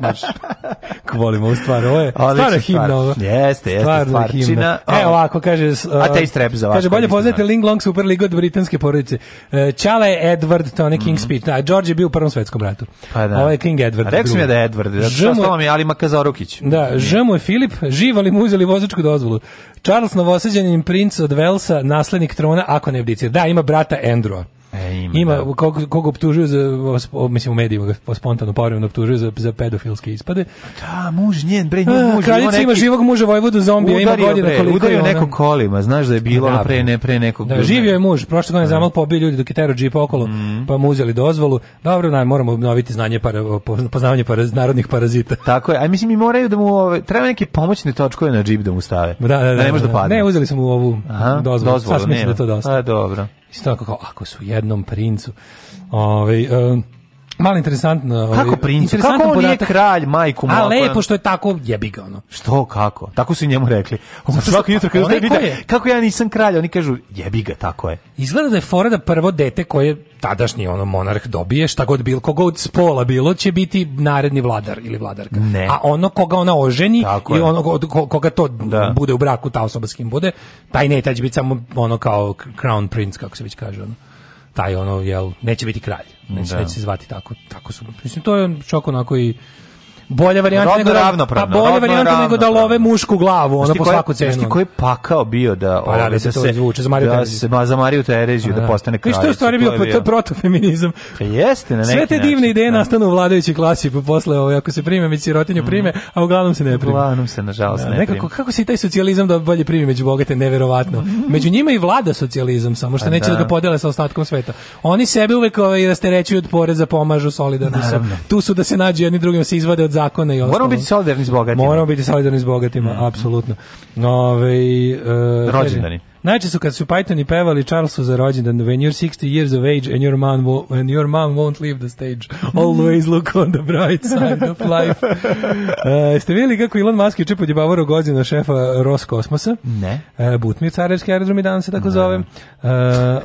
Baš, volimo ovu stvar, ovo je stvarno himna. Ovo. Jeste, jeste, stvarno stvarčina. Himna. E, ovako, kaže... Uh, A te strep za uh, vas. Kaže, bolje poznate Ling Long Superligu od britanske porodice. Uh, e, Čala je Edward, to on je King mm. Speed. A, George je bio u prvom svetskom ratu. Pa da. Ovo je King Edward. A rekao mi je da je Edward, da što mi je Ali Makazarukić. Da, Ž je Filip, li mu uzeli vozačku dozvolu. Charles Novoseđanin princ od Velsa, naslednik trona, ako ne abdicira. Da, ima brata Andrewa. E, ima, ima da. kog, kog optužuju za, mislim u medijima ga spontano povremeno optužuju za, za pedofilske ispade. Da, muž njen, bre, njen muž. Kraljica neki... živog muža Vojvodu zombija, ima godina bre, koliko udario je ono... neko kolima, znaš da je bilo da, da. pre, ne, pre nekog. Da, živio je muž, prošle godine da. zamal pobili ljudi dok je tero džipa okolo, mm. pa mu uzeli dozvolu. Dobro, naj, moramo obnoviti znanje, para, poznavanje para, narodnih parazita. Tako je, a mislim i moraju da mu, ove, treba neke pomoćne točkove na džip da mu stave. Da, da, da, da ne može da padne. Ne, uzeli smo mu ovu Aha, dozvolu, dozvolu sad mislim da to dosta. A, dobro. Isto tako kao, ako su jednom princu. Ove, ovaj, um, Malo interesantno. Ovaj, kako princ? Kako on podatak. nije kralj, majku mu? A lepo što je tako jebi ga ono. Što, kako? Tako su njemu rekli. Svako jutro kada vide kako ja nisam kralj, oni kažu jebi ga, tako je. Izgleda da je fora prvo dete koje tadašnji ono monarh dobije, šta god bilo, koga od spola bilo, će biti naredni vladar ili vladarka. Ne. A ono koga ona oženi tako i ono koga to da. bude u braku, ta osoba s kim bude, taj ne, taj će biti samo ono kao crown prince, kako se već kaže ono taj ono jel neće biti kralj neće, da. neće se zvati tako tako su mislim to je on čak onako i bolja varijanta nego da- ravnopravno. Pa bolja varijanta nego da love mušku glavu, ona po svaku cenu. Znaš koji pakao bio da... Pa da, ovaj, da, da se to izvuče, za Mariju Tereziju. Da, Mariju Tereziju, da postane kraljica. Viš to je stvari bio, proto feminizam pa Jeste, na neki Sve te divne ideje nastanu u vladajućoj klasi, pa posle, ovaj, ako se prime, već sirotinju mhm. prime, a uglavnom se ne prime. Uglavnom se, nažalost, ne Nekako, kako se taj socijalizam da bolje primi među bogate, neverovatno. Mhm. Među njima i vlada socijalizam, samo što pa neće da ga podele sa ostatkom sveta. Oni sebe uvek ovaj, rasterećuju od poreza, pomažu solidarno. Tu su da se nađu jedni drugima, se izvade od zakona i ostalo. Moramo biti solidarni s bogatima. Moramo biti solidarni s bogatima, mm apsolutno. Ove, ovaj, e, Rođendani. Najče su kad su Pythoni pevali Charlesu za rođendan, when you're 60 years of age and your, man wo, and your mom won't leave the stage, always look on the bright side of life. Uh, e, ste vidjeli kako Elon Musk je čepo djebavo rogođena šefa Roskosmosa? Ne. Uh, e, Butmir, Carevski aerodrom i danas se tako ne. Da. zove. Uh,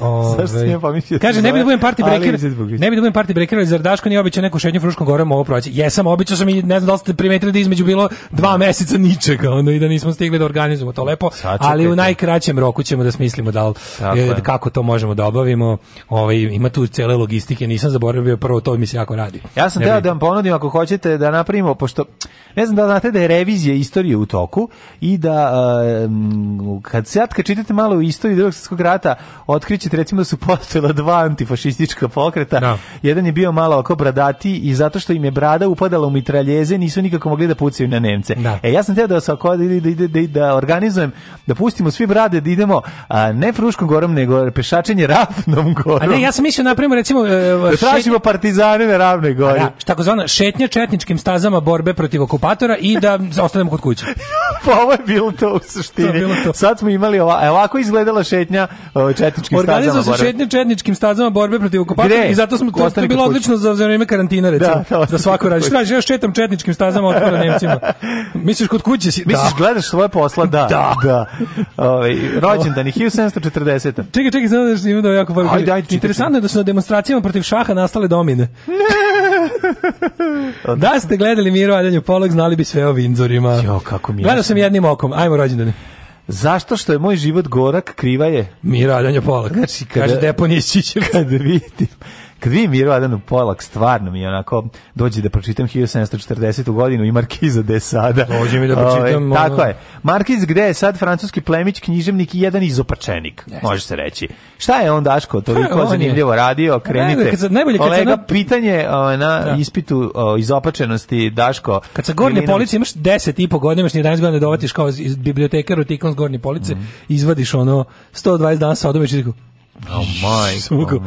ove, Zašto pamitio? Ovaj, kaže, da ne bi da budem party breaker, da ne bi da budem party breaker, ali zar Daško nije običao neku šednju fruškom gorem ovo proći? Jesam, običao sam i ne znam da li ste primetili da između bilo dva meseca ničega, ono i da nismo stigli da organizujemo to lepo, Sačekajte. ali u najkraćem roku ćemo da smislimo da li, e, kako to možemo da obavimo. Ovaj ima tu cele logistike, nisam zaboravio prvo to mi se jako radi. Ja sam teo da vam ponudim ako hoćete da napravimo pošto ne znam da znate da je revizija istorije u toku i da um, kad sad kad čitate malo o istoriji Drugog svetskog rata, otkrićete recimo da su postojala dva antifašistička pokreta. No. Da. Jedan je bio malo oko bradati i zato što im je brada upadala u mitraljeze, nisu nikako mogli da pucaju na Nemce. Da. E ja sam teo da se da-, da, da, da, da organizujem da pustimo svi brade da idemo recimo a, ne Fruškom gorom, nego pešačenje Ravnom gorom. A ne, ja sam mislio na napravimo recimo e, e, da tražimo partizane na Ravnoj da, gori. Da, šta zvano, šetnja četničkim stazama borbe protiv okupatora i da ostanemo kod kuće. pa ovo je bilo to u suštini. To to. Sad smo imali ova, e, ovako izgledala šetnja četničkim stazama borbe. se šetnje četničkim stazama borbe protiv okupatora Gde? i zato smo to, to je bilo odlično za vreme karantina da, recimo. Da, za svako radi. Šta, ja šetam četničkim stazama otpora Nemcima. Misliš kod kuće si? Da. gledaš svoje posla, da. da. da. Ove, ovaj, rođendani 1740. Čekaj, čekaj, znam da ima da jako par. Ajde, ajde, Interesantno je da su na demonstracijama protiv šaha nastale domine. da ste gledali Miro Aljanju Polog, znali bi sve o Vindzorima. Jo, kako mi je. Gledao sam jednim okom. Ajmo rođendane. Zašto što je moj život gorak, kriva je? Mira Aljanju Polog. Znači, kada, Kaže Deponije Čičevac. Kada vidim Kad Miro Mirvadanu Polak, stvarno mi onako, dođe da pročitam 1740. godinu i Markiza gde sada. Dođe mi da pročitam. Ove, ovaj, tako ono... je. Markiz gde je sad francuski plemić, književnik i jedan izopačenik, yes. može se reći. Šta je on, Daško, toliko zanimljivo radio? Pa Krenite. Najbolje, kad se, najbolje, Kolega, kad pitanje o, na da. ispitu o, izopačenosti, Daško. Kad sa gornje Milinom... police imaš 10 i po godina, imaš 11 godina da dovatiš kao iz, iz u Tikon s gornje police, mm izvadiš ono 120 dana sa odomeći i Oh my,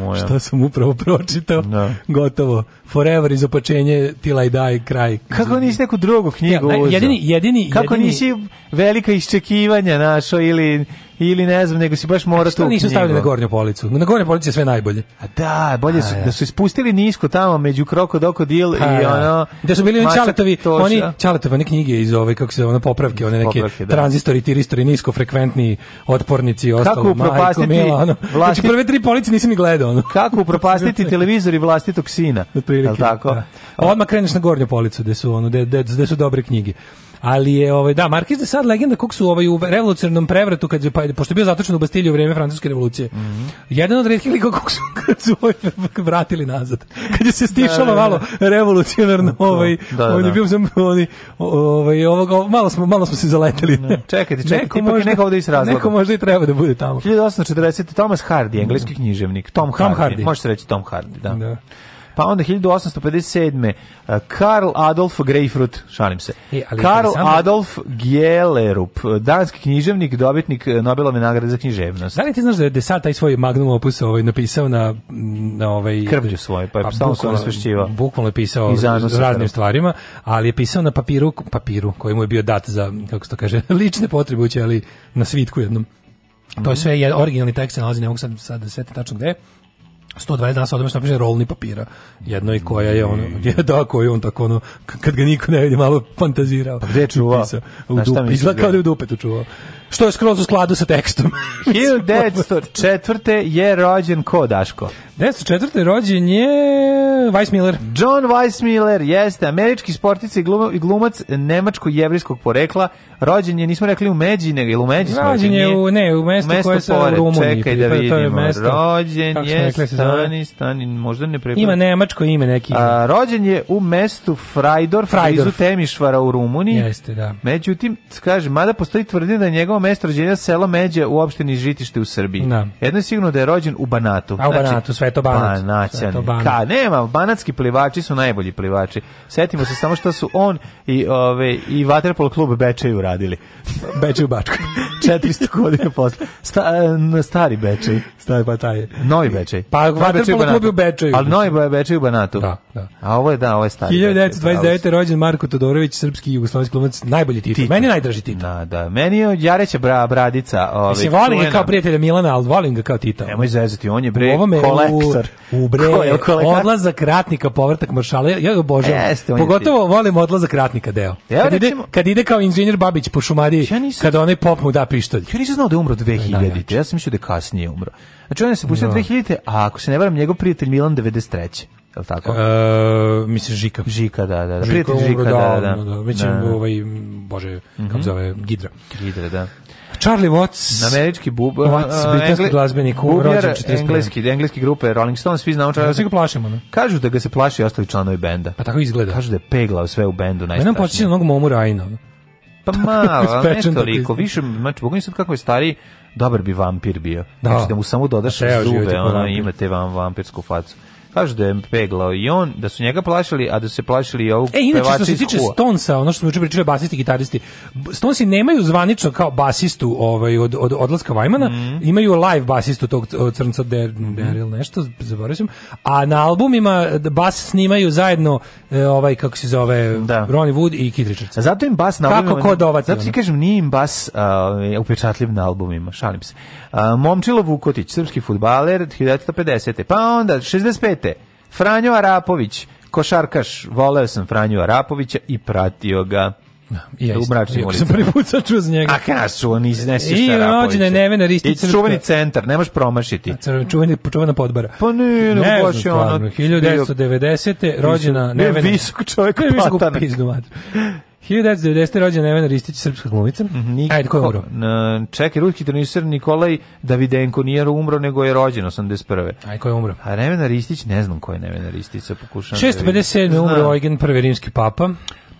oh šta sam upravo pročitao. No. Da. Gotovo. Forever izopačenje opačenje i daj kraj. Kako nisi neku drugu knjigu ja, jedini, jedini, Kako jedini... nisi velika iščekivanja našo ili ili ne znam, nego si baš mora tu. nisu stavili na gornju policu? Na gornju policu je sve najbolje. A da, bolje su, da su ispustili nisko tamo među krokodil pa, i da. ono... Da su bili oni čaletovi, oni čaletovi, one knjige iz ove, kako se ono, popravke, one neke da. tranzistori, tiristori, nisko frekventni otpornici i ostalo. Kako upropastiti... Mila, ono. Znači, vlasti... prve tri police nisam ni gledao. Ono. Kako upropastiti televizor i vlastitog sina. Al tako? Da. Odmah kreneš na gornju policu, gde su, ono, gde, gde, gde su dobre knjige. Ali je ovaj da Markiz de Sad legenda kako su ovaj u revolucionarnom prevratu kad je pa, pošto je bio zatočen u Bastilju u vrijeme francuske revolucije. Mm -hmm. Jedan od retkih likova kog su kad su ovaj vratili nazad. Kad je se stišalo da, da malo da, da. revolucionarno ovaj da, on ovaj, je bio sam oni ovaj ovog malo smo malo smo se zaleteli. Da. Čekajte, čekajte, neko možda neko ovde iz razloga. Neko možda i treba da bude tamo. 1840 Thomas Hardy, engleski književnik. Tom, Tom Hardy. Hardy. Može se reći Tom Hardy, da. da. Pa onda 1857. Eh, Karl Adolf Greifrut, šalim se. E, Karl Adolf Gelerup, danski književnik, dobitnik eh, Nobelove nagrade za književnost. Da li ti znaš da je Desat taj svoj magnum opus ovaj napisao na, na ovaj krvlju svoje, pa je pa stalno se osvešćivao. Bukvalno je pisao o raznim stvarima, ali je pisao na papiru, papiru koji mu je bio dat za kako se to kaže, lične potrebuće, ali na svitku jednom. Mm -hmm. To je sve originalni tekst, nalazi, ne mogu sad, sad da setim tačno gde 120 dana sa odmah napiše rolni papira. jednoj koja je on mm. je da, koju on tako ono, kad ga niko ne vidi, malo fantazirao. Pa gde čuva? U dupe, izgleda kao da je u Što je skroz u skladu sa tekstom. 1904. je rođen ko, Daško? 1904. rođen je Weissmiller. John Weissmiller jeste američki sportica i glumac nemačko-jevrijskog porekla, rođen je, nismo rekli u Međi, nego ili u Međi smo rođen je u, ne, u mesto, mesto koje se u Rumuniji. Čekaj pa da vidimo, to je mesto, rođen je, rekli, stani, stani, možda ne prepravim. Ima nemačko ime neki. A, rođen je u mestu Frajdorf, Frajdorf. Temišvara u Rumuniji. Jeste, da. Međutim, kaže, mada postoji tvrdnja da je njegovo mesto rođenja sela Međe u opštini Žitište u Srbiji. Da. Jedno je sigurno da je rođen u Banatu. A u znači, Banatu, sve to Banat. Banaćan. Ka, nema, banatski plivači su najbolji plivači. Setimo se samo što su on i, ove, i Vaterpol klub Bečeju radili. Beče u Bačkoj. 400 godina posle. Sta, e, na stari Bečej. Stari pa taj. Novi Bečej. Pa Bečej u Banatu. Ali novi Bečej u Banatu. Da, da. A ovo je da, ovo je stari. 1929. rođen Marko Todorović, srpski i jugoslovenski glumac, najbolji Tito. Meni je najdraži Tito. Da, da. Meni je Jareća bra, bradica, ovaj. Mislim volim ga kao prijatelja Milana, al volim ga kao Tita. Nemoj zezati, on je bre kolektor. U, u bre odlazak ratnika, povratak maršala. Ja ga obožavam. Pogotovo volim odlazak ratnika deo. Kad ide, kad ide kao inženjer Babić po šumariji, kad onaj pop mu da pištolj. Ja nisam znao da je umro 2000. Ja sam mislio da je kasnije umro. Znači on je se pustio no. Da. 2000, a ako se ne varam njegov prijatelj Milan 93 je tako? E, mislim Žika. Žika, da, da. da. Žika, umro, Žika, da, da. da. da. Mislim, da, da. ovaj, bože, mm -hmm. kako mhm. zove, Gidra. Gidra, da. Charlie Watts, američki bub, Watts, britanski engle, glazbenik, bubljar, engleski, engleski grupe Rolling Stones, svi znamo Charlie. Ja, da, svi ga plašimo, ne? Kažu da ga se plaši ostali članovi benda. Pa tako izgleda. Kažu da je peglao sve u bendu najstrašnije. Mene nam počinje onog Momu Rajna. Pa malo, ne toliko, više, znači, pogledaj sad kako je stariji, dobar bi vampir bio. Da. Znači da mu samo dodaš zube, ono, ima te vam vampirsku facu. Kažu da je peglao i on, da su njega plašili, a da se plašili i ovog e, inače, pevača što se tiče Stonesa, ono što smo juče pričali, basisti, i gitaristi, Stonesi nemaju zvanično kao basistu ovaj, od, od odlaska Vajmana, mm. imaju live basistu tog crnca Der, mm. Deril mhm. nešto, zaboravim, a na albumima da bas snimaju zajedno e, ovaj, kako se zove, da. Ronnie Wood i Kid Richards. Zato im bas na albumima... Kako kodovati? Zato ti kažem, nije im bas uh, upečatljiv na albumima, šalim se. Uh, Momčilo Vukotić, srpski futbaler, 1950. Pa onda, 65. Franjo Arapović, košarkaš, voleo sam Franju Arapovića i pratio ga. I da, ja u mračnim ulicama. sam prvi put sačuo za njega. A kada su oni iznesi I rođene nevena ristica. I čuveni centar, ne možeš promašiti. Čuveni, čuvena podbara. Pa ne, ne, ne baš je ono. 1990. rođena nevena. Ne, visok čovjek patana. Ne, visok pizdu mater. 1990. rođen Nevena Ristić, srpska glumica. Mm Ajde, ko je umro? Čekaj, ruski tenisir Nikolaj Davidenko nije umro, nego je rođen 81. Ajde, ko je umro? A Nevena Ristić, ne znam ko je Nevena Ristić, sa pokušam. 657. umro Eugen, prvi rimski papa.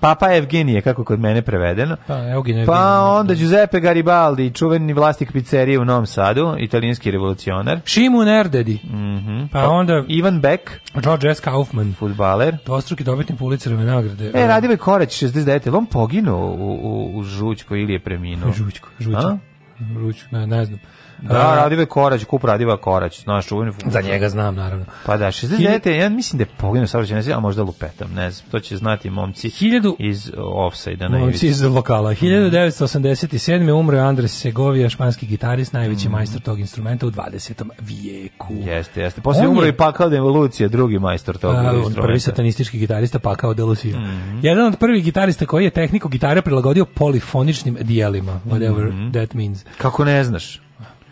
Papa Evgenije, kako kod mene prevedeno. Pa, Eugenio pa da. onda Giuseppe Garibaldi, čuveni vlastnik pizzerije u Novom Sadu, italijanski revolucionar. Šimun Erdedi. Mm -hmm. pa, pa, onda... Ivan Beck. George S. Kaufman. Futbaler. Dostruki dobitnik Pulicerove nagrade. E, Radivoj Korać, 69. On poginuo u, u, u Žućko ili je preminuo? Žućko, Žućko. Žućko, ne, ne znam. Da, Radive Korać, kup Radiva Korać, znaš, čuveni Za njega znam, naravno. Pa da, 69. ja mislim da je poginuo Savrđe, a možda lupetam, ne znam, to će znati momci 1000... iz Offside-a na Momci iz lokala. 1987. Mhm. umre Andres Segovia, španski gitarist, najveći mm. majstor tog instrumenta u 20. vijeku. Jeste, jeste. Posle umre i Pakao de Evolucija, drugi majstor tog a, instrumenta. Prvi satanistički gitarista Pakao de Lucia. Mm. Jedan od prvih gitarista koji je tehniku gitare prilagodio polifoničnim dijelima, whatever mm. that means. Kako ne znaš?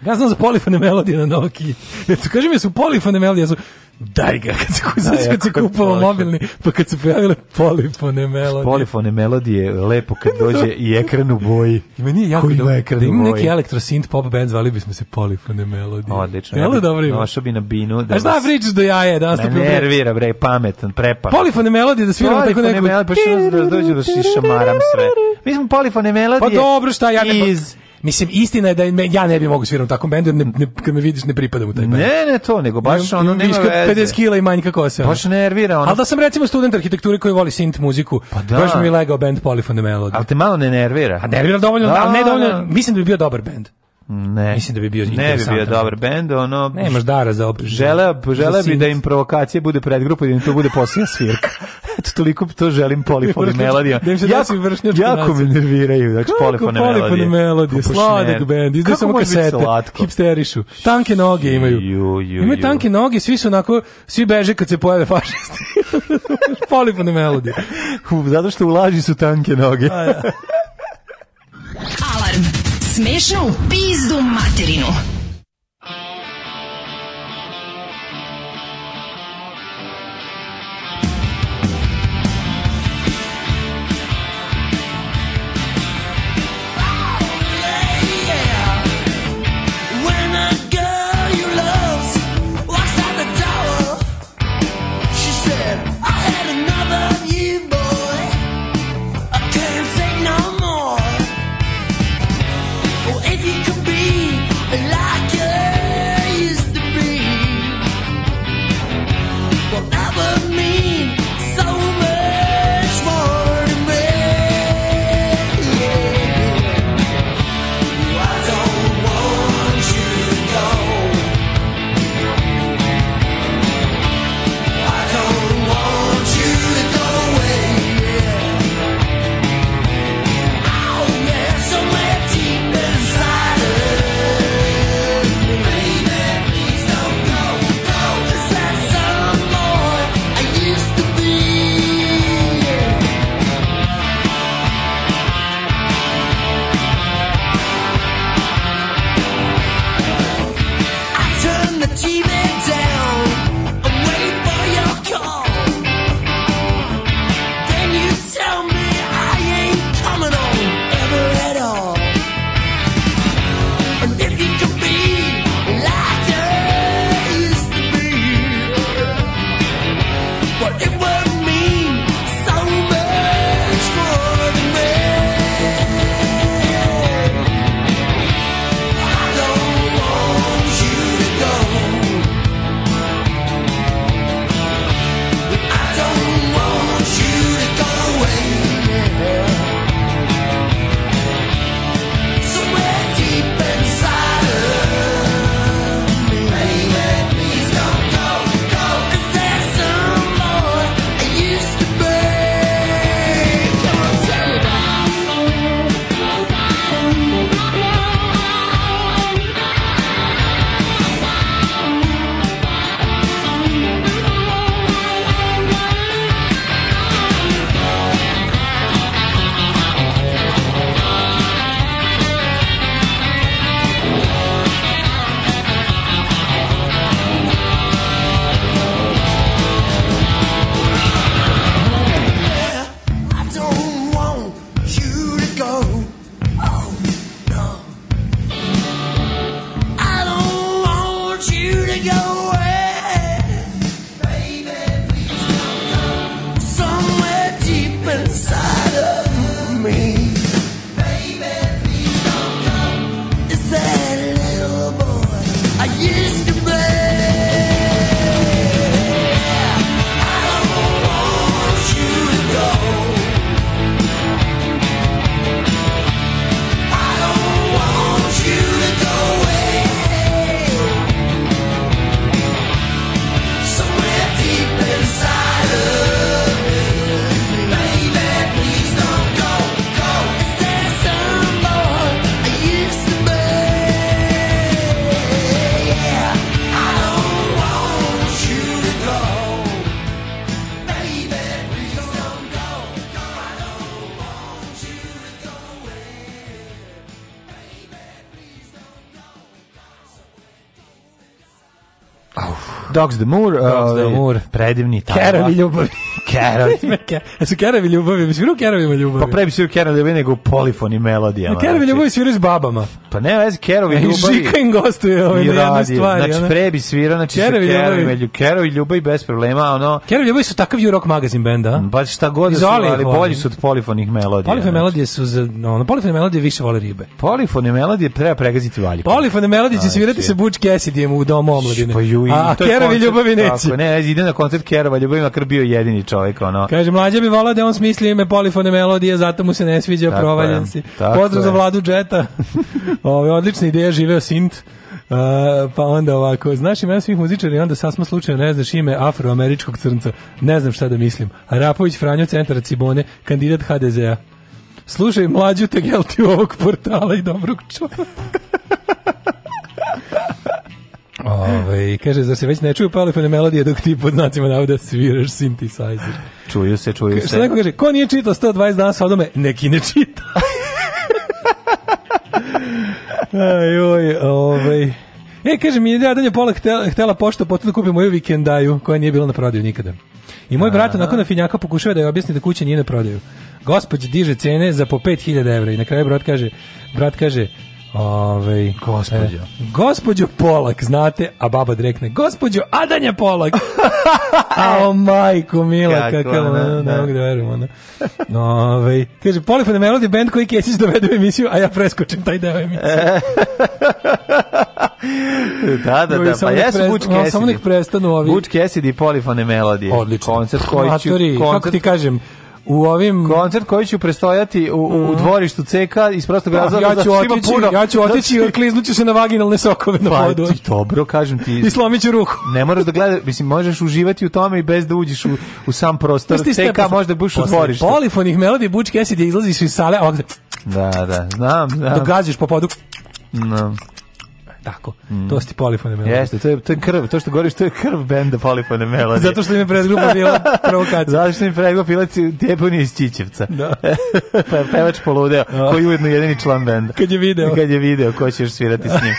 Ja znam za polifone melodije na Nokia. Eto, kaži mi su polifone melodije, su daj ga, kad se, kad se, kad se kupao mobilni, pa kad se pojavile polifone melodije. Polifone melodije, lepo kad da. dođe i ekran u boji. Ima nije jako da, da ima neki elektrosint pop band, zvali bismo se polifone melodije. Odlično. Jel dobro ima? Nošao bi na binu. Da A šta vas... pričaš do jaje? Da ne nervira, bre, pametan, prepa. Polifone melodije, da sviramo tako neko. Polifone melodije, pa što da dođe da šišamaram sve. Mi smo polifone melodije. Pa dobro, šta ja ne... Iz Mislim, istina je da ja ne bih mogu svirati u takvom bendu, jer kad me vidiš ne pripadam u taj bend. Ne, ne to, nego baš ne, ono nema veze. 50 kila i manjka kose. Baš nervira ono. Ali da sam recimo student arhitekture koji voli synth muziku, pa da. baš mi je legao bend Polyphony Melody. Ali te malo ne nervira. A nervira dovoljno, da, ali ne dovoljno, da. mislim da bi bio dobar bend. Ne. Mislim da bi bio Ne bi bio dobar bend, ono. Nemaš dara za opet. Želeo, želeo bi da im provokacije bude predgrupa i da im to bude posljednja svirka. Eto toliko to želim da znači, polifone melodije. Jako jako me nerviraju, znači polifone melodije. Polifone melodije, sladak bend, izde samo kasete, hipsterišu. Tanke noge imaju. Ju, ju, imaju tanke noge, svi su onako, svi beže kad se pojave fašisti. polifone melodije. Zato što ulaži su tanke noge. Da. Alarm smešno u pizdu materinu. Dogs the Moor. Dogs the ovaj, Moor, predivni. Kerovi ljubavi. Kerovi. A su kerovi ljubavi, mi sviraju kerovima ljubavi. Pa pre bi svirao kerovi ljubavi nego polifoni melodijama. Kerovi znači. ljubavi sviraju s babama. Pa ne, vezi, ovaj, znači, znači, Kerovi ljubavi. Žika im gostuje ove na jednoj stvari. Znači, pre bi svira, znači Kerovi ljubavi. Kerovi ljubavi bez problema, ono... Kerovi ljubavi su takav ju rock magazin benda. Pa šta god da su, ali bolji su od polifonih melodija. Polifone znači. melodije su, za, ono, polifone melodije više vole ribe. Polifone melodije treba pregaziti valjko. Polifone melodije će svirati se Butch Cassidy u domu omladine. Pa ju, a Kerovi ljubavi neće. Tako, ne, ide na koncert Kerova ljubavi, makar bio jedini čovjek, ono. Kaže, mlađe bi volao da on smisli ime polifone melodije, zato mu se ne sviđa, provaljen si. Pozdrav za vladu džeta. Ove, odlična ideja, živeo Sint. Uh, pa onda ovako, znaš imena svih muzičara i onda sasma slučajno ne znaš ime afroameričkog crnca, ne znam šta da mislim. Arapović Franjo Centar Cibone, kandidat HDZ-a. Slušaj mlađu te gelti ovog portala i dobrog čovjeka. Ove, kaže, zar se već ne čuju palifone melodije dok ti pod znacima navoda sviraš synthesizer? Čuju se, čuju se. Što neko kaže, ko nije čitao 120 dana sa Sodome, neki ne čita. Aj, oj, ovaj. E, kaže mi, ja dalje pola htela, htela pošta, pa potom da kupim moju vikendaju, koja nije bila na prodaju nikada. I moj brat nakon na finjaka pokušava da je objasni da kuća nije na prodaju. Gospod diže cene za po 5000 evra i na kraju brat kaže, brat kaže, Ovej, gospođo. E, gospodjo Polak, znate, a baba drekne, gospodjo Adanja Polak. a o majku mila, kako, kako ona, ne da. mogu da verujem. Ona. Ove, ovaj, kaže, Polyphony Melody band koji Kesić dovede u emisiju, a ja preskočem taj deo emisije. da, da, da, pa jesu Butch Cassidy. Samo nek prestanu ovi. Butch Cassidy i Polyphony Melody. Odlično. Koncert koji ću... Koncert... Kako ti kažem, u ovim koncert koji će prestojati u, u mm. dvorištu CK iz prostog da, razloga ja ću otići puno, ja ću otići i znači- kliznuću se na vaginalne sokove na pa, podu. Ti dobro, kažem ti. I slomiću ruku. Ne moraš da gledaš, mislim možeš uživati u tome i bez da uđeš u, u sam prostor CK, možda budeš u dvorištu. Polifonih melodija Butch Cassidy izlaziš iz sale, ovde. Da, da, znam, znam. Događaš po podu. No. Da tako. Mm. To su ti polifone melodije. Jeste, to je, to je krv, to što govoriš, to je krv benda polifone melodije. Zato što im je predgrupa bila provokacija. Zato što im je predgrupa bila Deponija iz Čičevca. Da. pa pevač poludeo, da. koji je ujedno jedini član benda. Kad je video. Kad je video, ko ćeš svirati s njim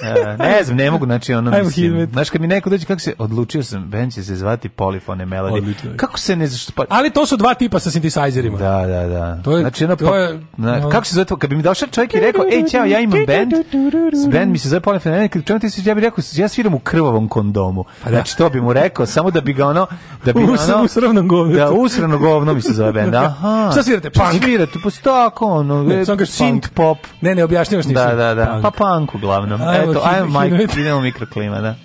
uh, ne znam, ne mogu, znači ono Ajmo mislim. Hidmet. Znaš, kad mi neko dođe, kako se, odlučio sam, band će se zvati Polifone Melody. Odlično. Kako se ne zašto pa... Ali to su dva tipa sa synthesizerima. Da, da, da. To je, znači, ono, to pa- je, na, no. kako se zove to, kad bi mi došao čovjek i rekao, ej, ćao, ja imam band, band mi se zove Polifone Melody, čemu ti se, ja bih rekao, ja sviram u krvavom kondomu. Pa da. Znači, to bi mu rekao, samo da bi ga ono, da bi ono... Usravno govno. Da, usravno govno mi se zove band, aha. Šta svirate, punk? Svirate, pa tako, ono, synth pop. Ne, ne, objašnjavaš ništa. Da, da, da, pa punk uglavnom ajmo, ajmo, ajmo, idemo mikroklima, da.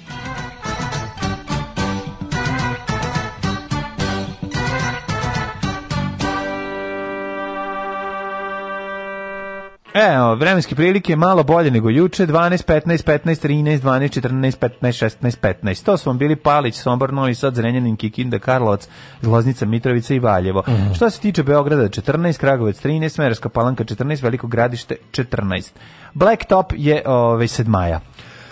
Evo, vremenske prilike malo bolje nego juče, 12, 15, 15, 13, 12, 14, 15, 16, 15. To su vam bili Palić, Sombor, Novi Sad, Zrenjanin, Kikinda, Karlovac, Zloznica, Mitrovica i Valjevo. Mm -hmm. Što se tiče Beograda, 14, Kragovec 13, Smerska palanka 14, Veliko gradište 14. Blacktop je ove, ovaj, 7 maja.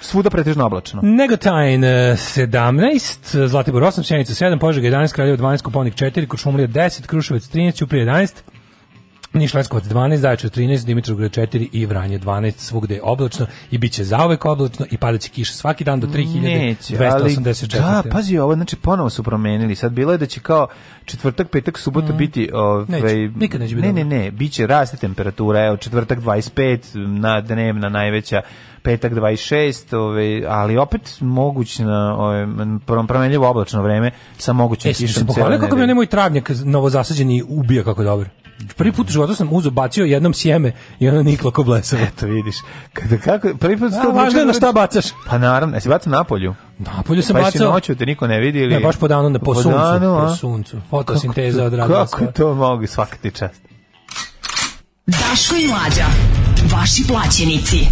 svuda pretežno oblačno. Negotajn 17, eh, Zlatibor 8, Sjenica 7, Požega 11, Kraljevo 12, Koponik 4, Kočumlija 10, Kruševac 13, Ćuprije 11, Niš Leskovac 12, Zaječar 13, Dimitrovgrad 4 i Vranje 12, svugde je oblačno i bit će zauvek oblačno i padaće kiša svaki dan do 3284. Da, pazi ovo, znači ponovo su promenili. Sad bilo je da će kao četvrtak, petak, subota mm. biti ovaj Neće, nikad neće biti. Ne, ne, ne, biće raste temperatura, evo četvrtak 25, na dnevna najveća petak 26, ovaj, ali opet moguć na ovaj, promenljivo oblačno vreme sa mogućim e, kišom. Jesi se pohvalio kako mi je nemoj travnjak novozasađeni ubija kako dobro. Prvi put u životu sam uzu bacio jednom sjeme i ono niklo ko blesava. Eto vidiš. Kada kako prvi put što važno je na šta da bacaš. Pa naravno, jesi bacao napolju. Napolju sam pa bacao. Pa noću da te niko ne vidi ili. Ne, baš po danu, ne, po, po suncu, danu, po suncu. Fotosinteza odradila. Kako to mogu svaka ti čast. Daško i mlađa. Vaši plaćenici.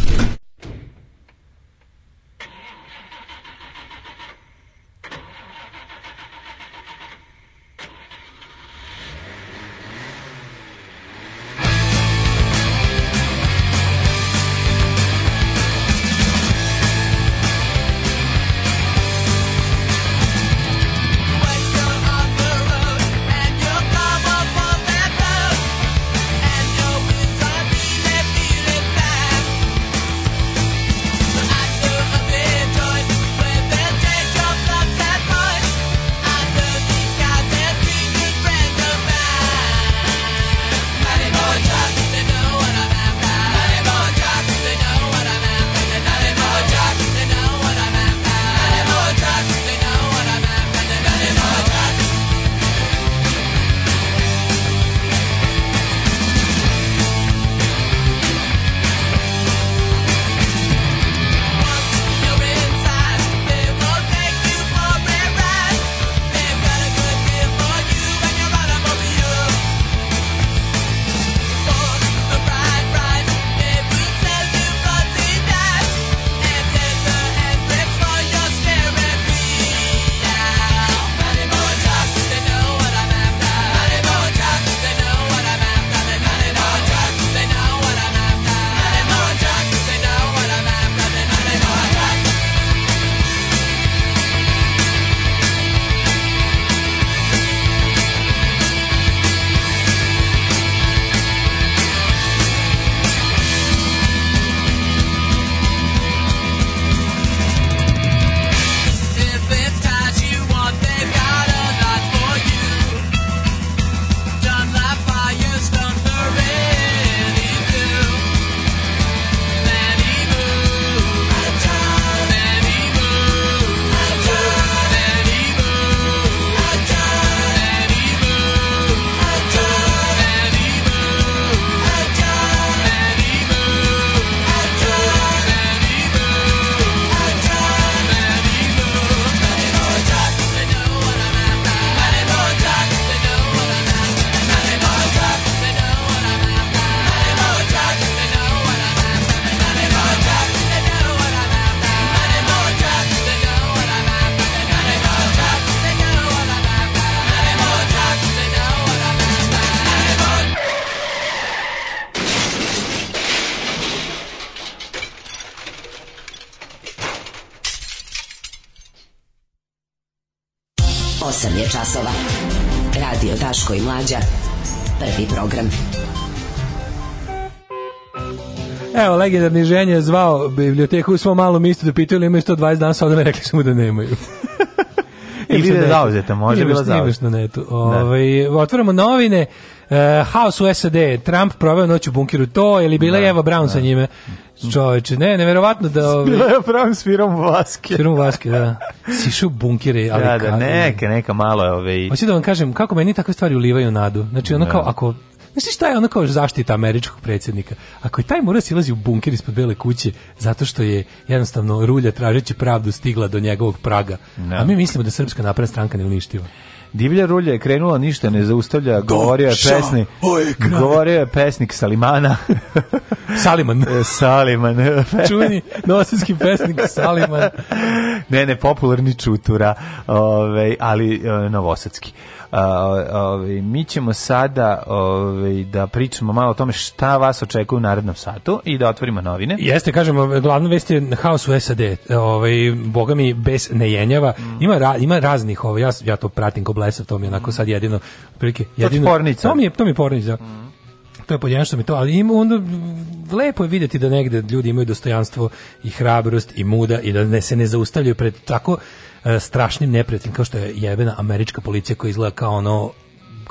legendarni ženje zvao biblioteku u svom malom mistu da pitaju li imaju 120 dana sodome, rekli su mu da nemaju. Ili da je zauzeta, može bilo zauzeta. na netu. Da. Ove, ovaj, otvorimo novine, uh, House u SAD, Trump proveo noć u bunkiru, to, ili bila da, Eva Brown da. sa njime. Čoveče, ne, neverovatno da... Ove, bila je Brown svirom vaske. Svirom vaske, da. Sišu bunkire, da, ali... Da, da, neka, neka malo je ove... Ovaj- Hoću da vam kažem, kako meni takve stvari ulivaju nadu. Znači, ono da. kao, ako Znaš šta je ono kao zaštita američkog predsjednika? Ako je taj mora silazi u bunker ispod bele kuće zato što je jednostavno rulja tražeći pravdu stigla do njegovog praga. No. A mi mislimo da srpska napredna stranka ne uništiva. Divlja rulja je krenula, ništa ne zaustavlja, govorio je pesnik, ovaj govorio je pesnik Salimana. Saliman. Saliman. Čuveni nosinski pesnik Saliman. Ne, ne, popularni čutura, ovaj, ali eh, novosadski. Ove, ovaj, mi ćemo sada ovaj da pričamo malo o tome šta vas očekuje u narednom satu i da otvorimo novine. Jeste, kažemo, glavna vest je haos u SAD. Ovaj bogami mi bez nejenjava. Mm. Ima ra, ima raznih, ovaj ja ja to pratim ko blesav, to mi onako mm. sad jedino prilike, jedino. To, pornica. to mi je to mi je pornica. Mm. To je podjedno što mi to, ali ima onda lepo je videti da negde ljudi imaju dostojanstvo i hrabrost i muda i da ne, se ne zaustavljaju pred tako strašnim neprijateljem kao što je jebena američka policija koja izgleda kao ono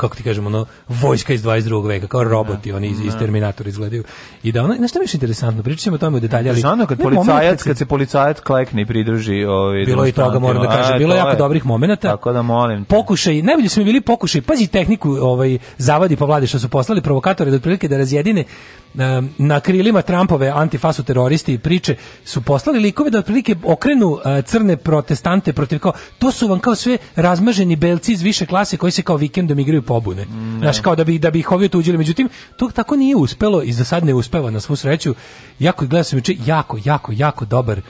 kako ti kažemo, ono, vojska iz 22. veka, kao roboti, da, oni iz, iz da. Terminatora izgledaju. I da ono, znaš što mi je interesantno, pričat ćemo o tome u detalje, ali... Znaš kad policajac, kad se policajac klekne i pridruži... Ovaj, bilo i toga, moram da e, kažem, bilo je jako dobrih momenata. Tako da molim te. Pokušaj, najbolji su mi bili pokušaj, pazi tehniku ovaj, zavadi pa vlade što su poslali provokatore da otprilike da razjedine na krilima Trumpove antifasu teroristi i priče su poslali likove da otprilike okrenu e, crne protestante protiv kao, to su vam kao sve razmaženi belci iz više klase koji se kao vikendom igraju pobune. Mm, Znaš, kao da bi, da bi ih ovi otuđili. Međutim, to tako nije uspelo i za sad ne uspeva na svu sreću. Jako, gledao sam juče, znači, jako, jako, jako dobar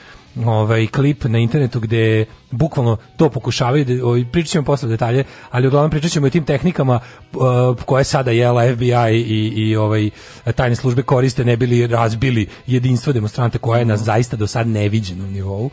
ovaj klip na internetu gde bukvalno to pokušavaju da, ovaj pričaćemo posle detalje, ali uglavnom pričaćemo o tim tehnikama uh, koje sada jela FBI i i ovaj tajne službe koriste ne bili razbili jedinstvo demonstrante koja je na mhm. zaista do sad neviđenom nivou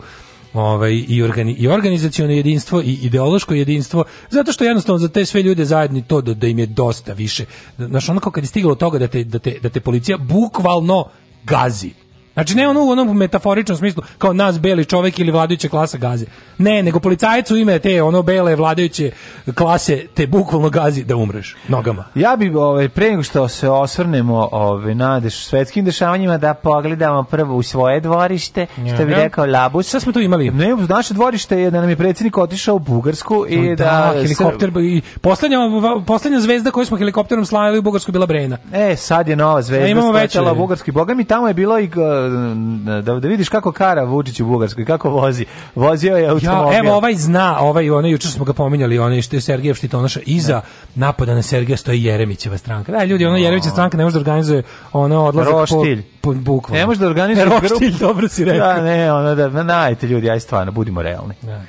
ovaj, i, organi, i organizacijono jedinstvo i ideološko jedinstvo, zato što jednostavno za te sve ljude zajedni to da, da im je dosta više. Znaš, onako kad je stiglo toga da te, da te, da te policija bukvalno gazi Znači ne ono u onom metaforičnom smislu kao nas beli čovjek ili vladajuća klasa gazi. Ne, nego policajac u ime te ono bele vladajuće klase te bukvalno gazi da umreš nogama. Ja bi ovaj pre nego što se osvrnemo ovaj na deš, svetskim dešavanjima da pogledamo prvo u svoje dvorište, Njega. što bi rekao Labus. Šta smo tu imali? Ne, naše dvorište je da nam je predsjednik otišao u Bugarsku i no, da, da, helikopter i poslednja poslednja zvezda koju smo helikopterom slavili u Bugarsku bila Brena. E, sad je nova zvezda. Ja, imamo već Bugarski. Boga mi tamo je bilo i da, da vidiš kako kara Vučić u Bugarskoj, kako vozi. Vozio je automobil. Ja, evo ovaj zna, ovaj onaj juče smo ga pominjali, onaj što je Sergej Štitonoša iza ne. napada na Sergeja stoji Jeremićeva stranka. Da, ljudi, ona no. Jeremićeva stranka ne može da organizuje ono odlazak Roštilj. po, po bukvalno. Ne može da organizuje grupu. Roštilj, dobro si rekao. Da, ne, ona da, najte ljudi, aj stvarno, budimo realni. Aj. Da.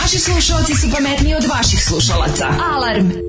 Naši slušalci su pametniji od vaših slušalaca. Alarm!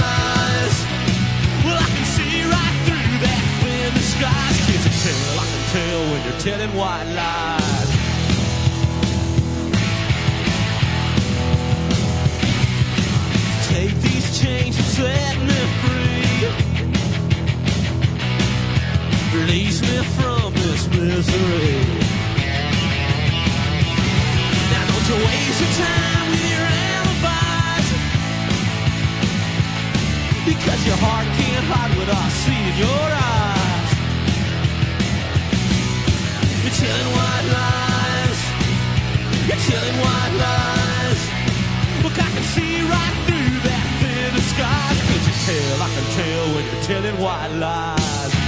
tell when you're telling white lies. Take these chains and set me free. Release me from this misery. Now don't you waste your time with your alibis. Because your heart can't hide what I see in your eyes. You're telling white lies. You're telling white lies. Look, I can see right through that thin you tell? I can tell when you're telling white lies.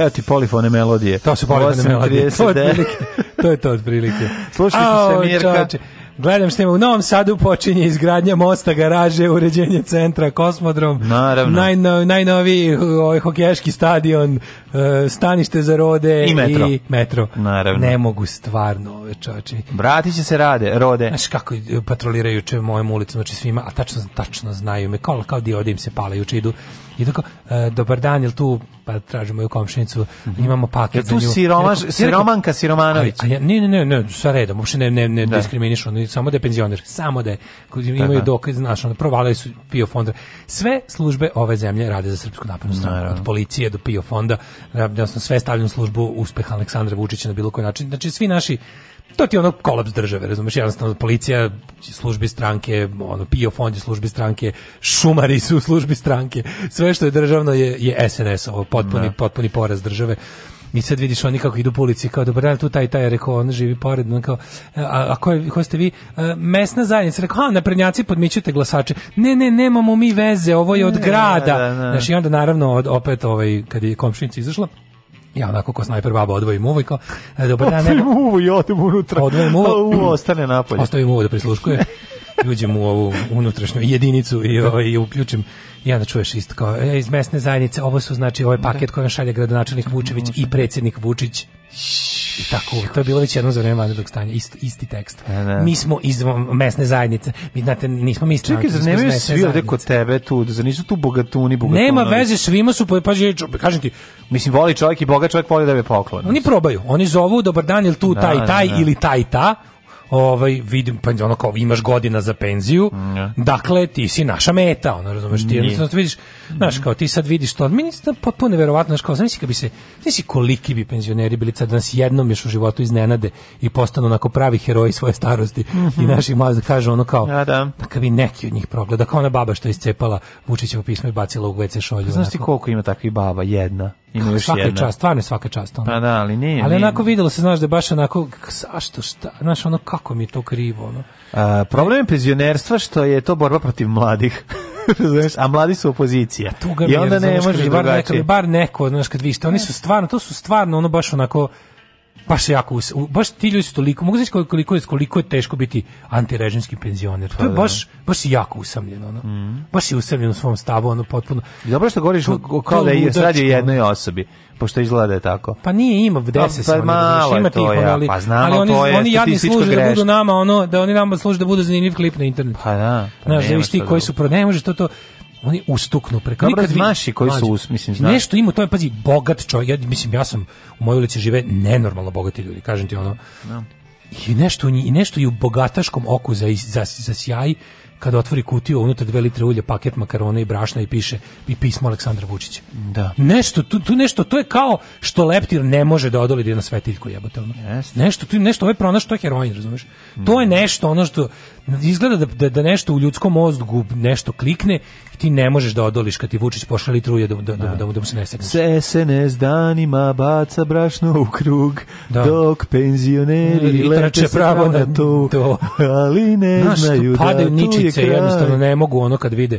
Evo ti polifone melodije. To su polifone melodije. To, otprilike, to je to otprilike. Slušali smo se Mirka. Čoče. Gledam što ima u Novom Sadu počinje izgradnja mosta, garaže, uređenje centra, kosmodrom, Naravno. najno, najnoviji ovaj, hokejaški stadion, e, stanište za rode i metro. I metro. Naravno. Ne mogu stvarno čači. Bratići se rade, rode. Znaš kako patroliraju juče mojom ulicom, znači svima, a tačno, tačno znaju me, kao, kao diode im se pale juče, idu, i tako, e, dobar dan, jel tu, pa tražimo ju komšinicu, mm -hmm. imamo paket za nju. tu siromaš, ja, siromanka Siromanović? A, a ja, ne, ne, ne, ne, sa redom, uopšte ne, ne, ne da. diskriminišu, ono, samo da je penzioner, samo da je, da, imaju da. dokaz, znaš, ono, provalaju su PIO fonda. Sve službe ove zemlje rade za srpsku napravnu stranu, od policije do PIO fonda, sve stavljam službu uspeha Aleksandra Vučića na bilo koji način. Znači, svi naši to ti je ono kolaps države, razumeš, jednostavno policija, službi stranke, ono, PIO fond službi stranke, šumari su u službi stranke, sve što je državno je, je SNS, ovo, potpuni, da. potpuni poraz države. I sad vidiš oni kako idu po ulici, kao dobar dan, tu taj taj, rekao, on živi pored, on kao, a, a ko, je, ko ste vi? A, e, mesna zajednica, rekao, a, naprednjaci podmićujete glasače. Ne, ne, nemamo mi veze, ovo je od ne, grada. Da, da, Znaš, i onda naravno od, opet, ovaj, kad je komšinica izašla, ja onako ko snajper baba odvojim e, uvo i kao, dobar dan, Odvojim uvo i odem unutra, odvojim uvo, a uvo ostane napolje. Ostavim uvo da prisluškuje, uđem u ovu unutrašnju jedinicu i, ovaj, i uključim i onda čuješ isto kao, e, iz mesne zajednice, ovo su znači ovaj da. paket koji šalje gradonačelnik Vučević i predsjednik Vučić I tako, to je bilo već jedno za vreme vanrednog stanja, isti, isti tekst. E, A, da. Mi smo iz mesne zajednice, mi znate, nismo mi stranke. Čekaj, zar nemaju svi ovde kod tebe tu, zar nisu tu bogatuni, bogatuni? Nema veze, svima su, pa kažem ti, Mislim, voli čovjek i bogat čovjek voli da je poklon. Oni probaju, oni zovu, dobar dan, ili tu da, taj, da, taj, da, da. ili taj, ta, ovaj vidim pa ono kao imaš godina za penziju. Yeah. Dakle ti si naša meta, ono razumeš ti, jednostavno vidiš, znaš kao ti sad vidiš to, meni je potpuno neverovatno, znaš kao zamisli kad bi se, ti si koliki bi penzioneri bili sad da nas jednom još u životu iznenade i postanu onako pravi heroji svoje starosti mm -hmm. i mhm. naših mlađih kaže ono kao ja, da. da kad bi neki od njih progleda da kao ona baba što je iscepala Vučićevo pismo i bacila u WC šolju. Znaš ti koliko ima takvih baba? Jedna. Ima još svaka jedna. čast, stvarno svaka čast. Ono. Pa da, ali nije. Ali nije. onako videlo se, znaš, da je baš onako, zašto, šta, znaš, ono, kako mi je to krivo, ono. A, problem je penzionerstva što je to borba protiv mladih. znaš, a mladi su opozicija. A pa I onda ne, ne možeš drugačije. Bar neko, bar neko, znaš, kad vi ste, oni su stvarno, to su stvarno, ono, baš onako, baš se jako baš ti ljudi su toliko mogu znači koliko je koliko je teško biti antirežimski penzioner to je pa da, baš da. baš si jako usamljeno ono mm. baš je usamljeno u svom stavu ono potpuno I dobro što govoriš to, kao da je sad je jednoj osobi pošto izgleda da je tako pa nije ima gde pa se pa, malo ima tih ja, ali, pa znamo, ali oni to je, oni jadni služe da budu nama ono da oni nama služe da budu zanimljiv klip na internet pa da pa znaš da ti koji su pro ne može to to oni ustuknu preko Dobro, maši koji su us, mislim, znači Nešto ima, to je pazi bogat čovjek. Ja mislim ja sam u mojoj ulici žive nenormalno bogati ljudi, kažem ti ono. No. Da. I nešto i nešto i u bogataškom oku za za, za sjaj kada otvori kutiju unutra 2 litre ulja, paket makarona i brašna i piše i pismo Aleksandra Vučića. Da. Nešto tu, tu nešto to je kao što leptir ne može da odoli da na svetiljku jebote ono. Yes. Nešto tu nešto ovaj pronaš to je heroin, razumeš? Mm. To je nešto ono što izgleda da, da, da nešto u ljudskom mozgu nešto klikne i ti ne možeš da odoliš kad ti Vučić pošalje truje da, da, da, da, mu se ne se SNS danima baca brašno u krug, da. dok penzioneri I, lepe pravo na to, to, ali ne Znaš, znaju padaju da ničice, je jednostavno ne mogu ono kad vide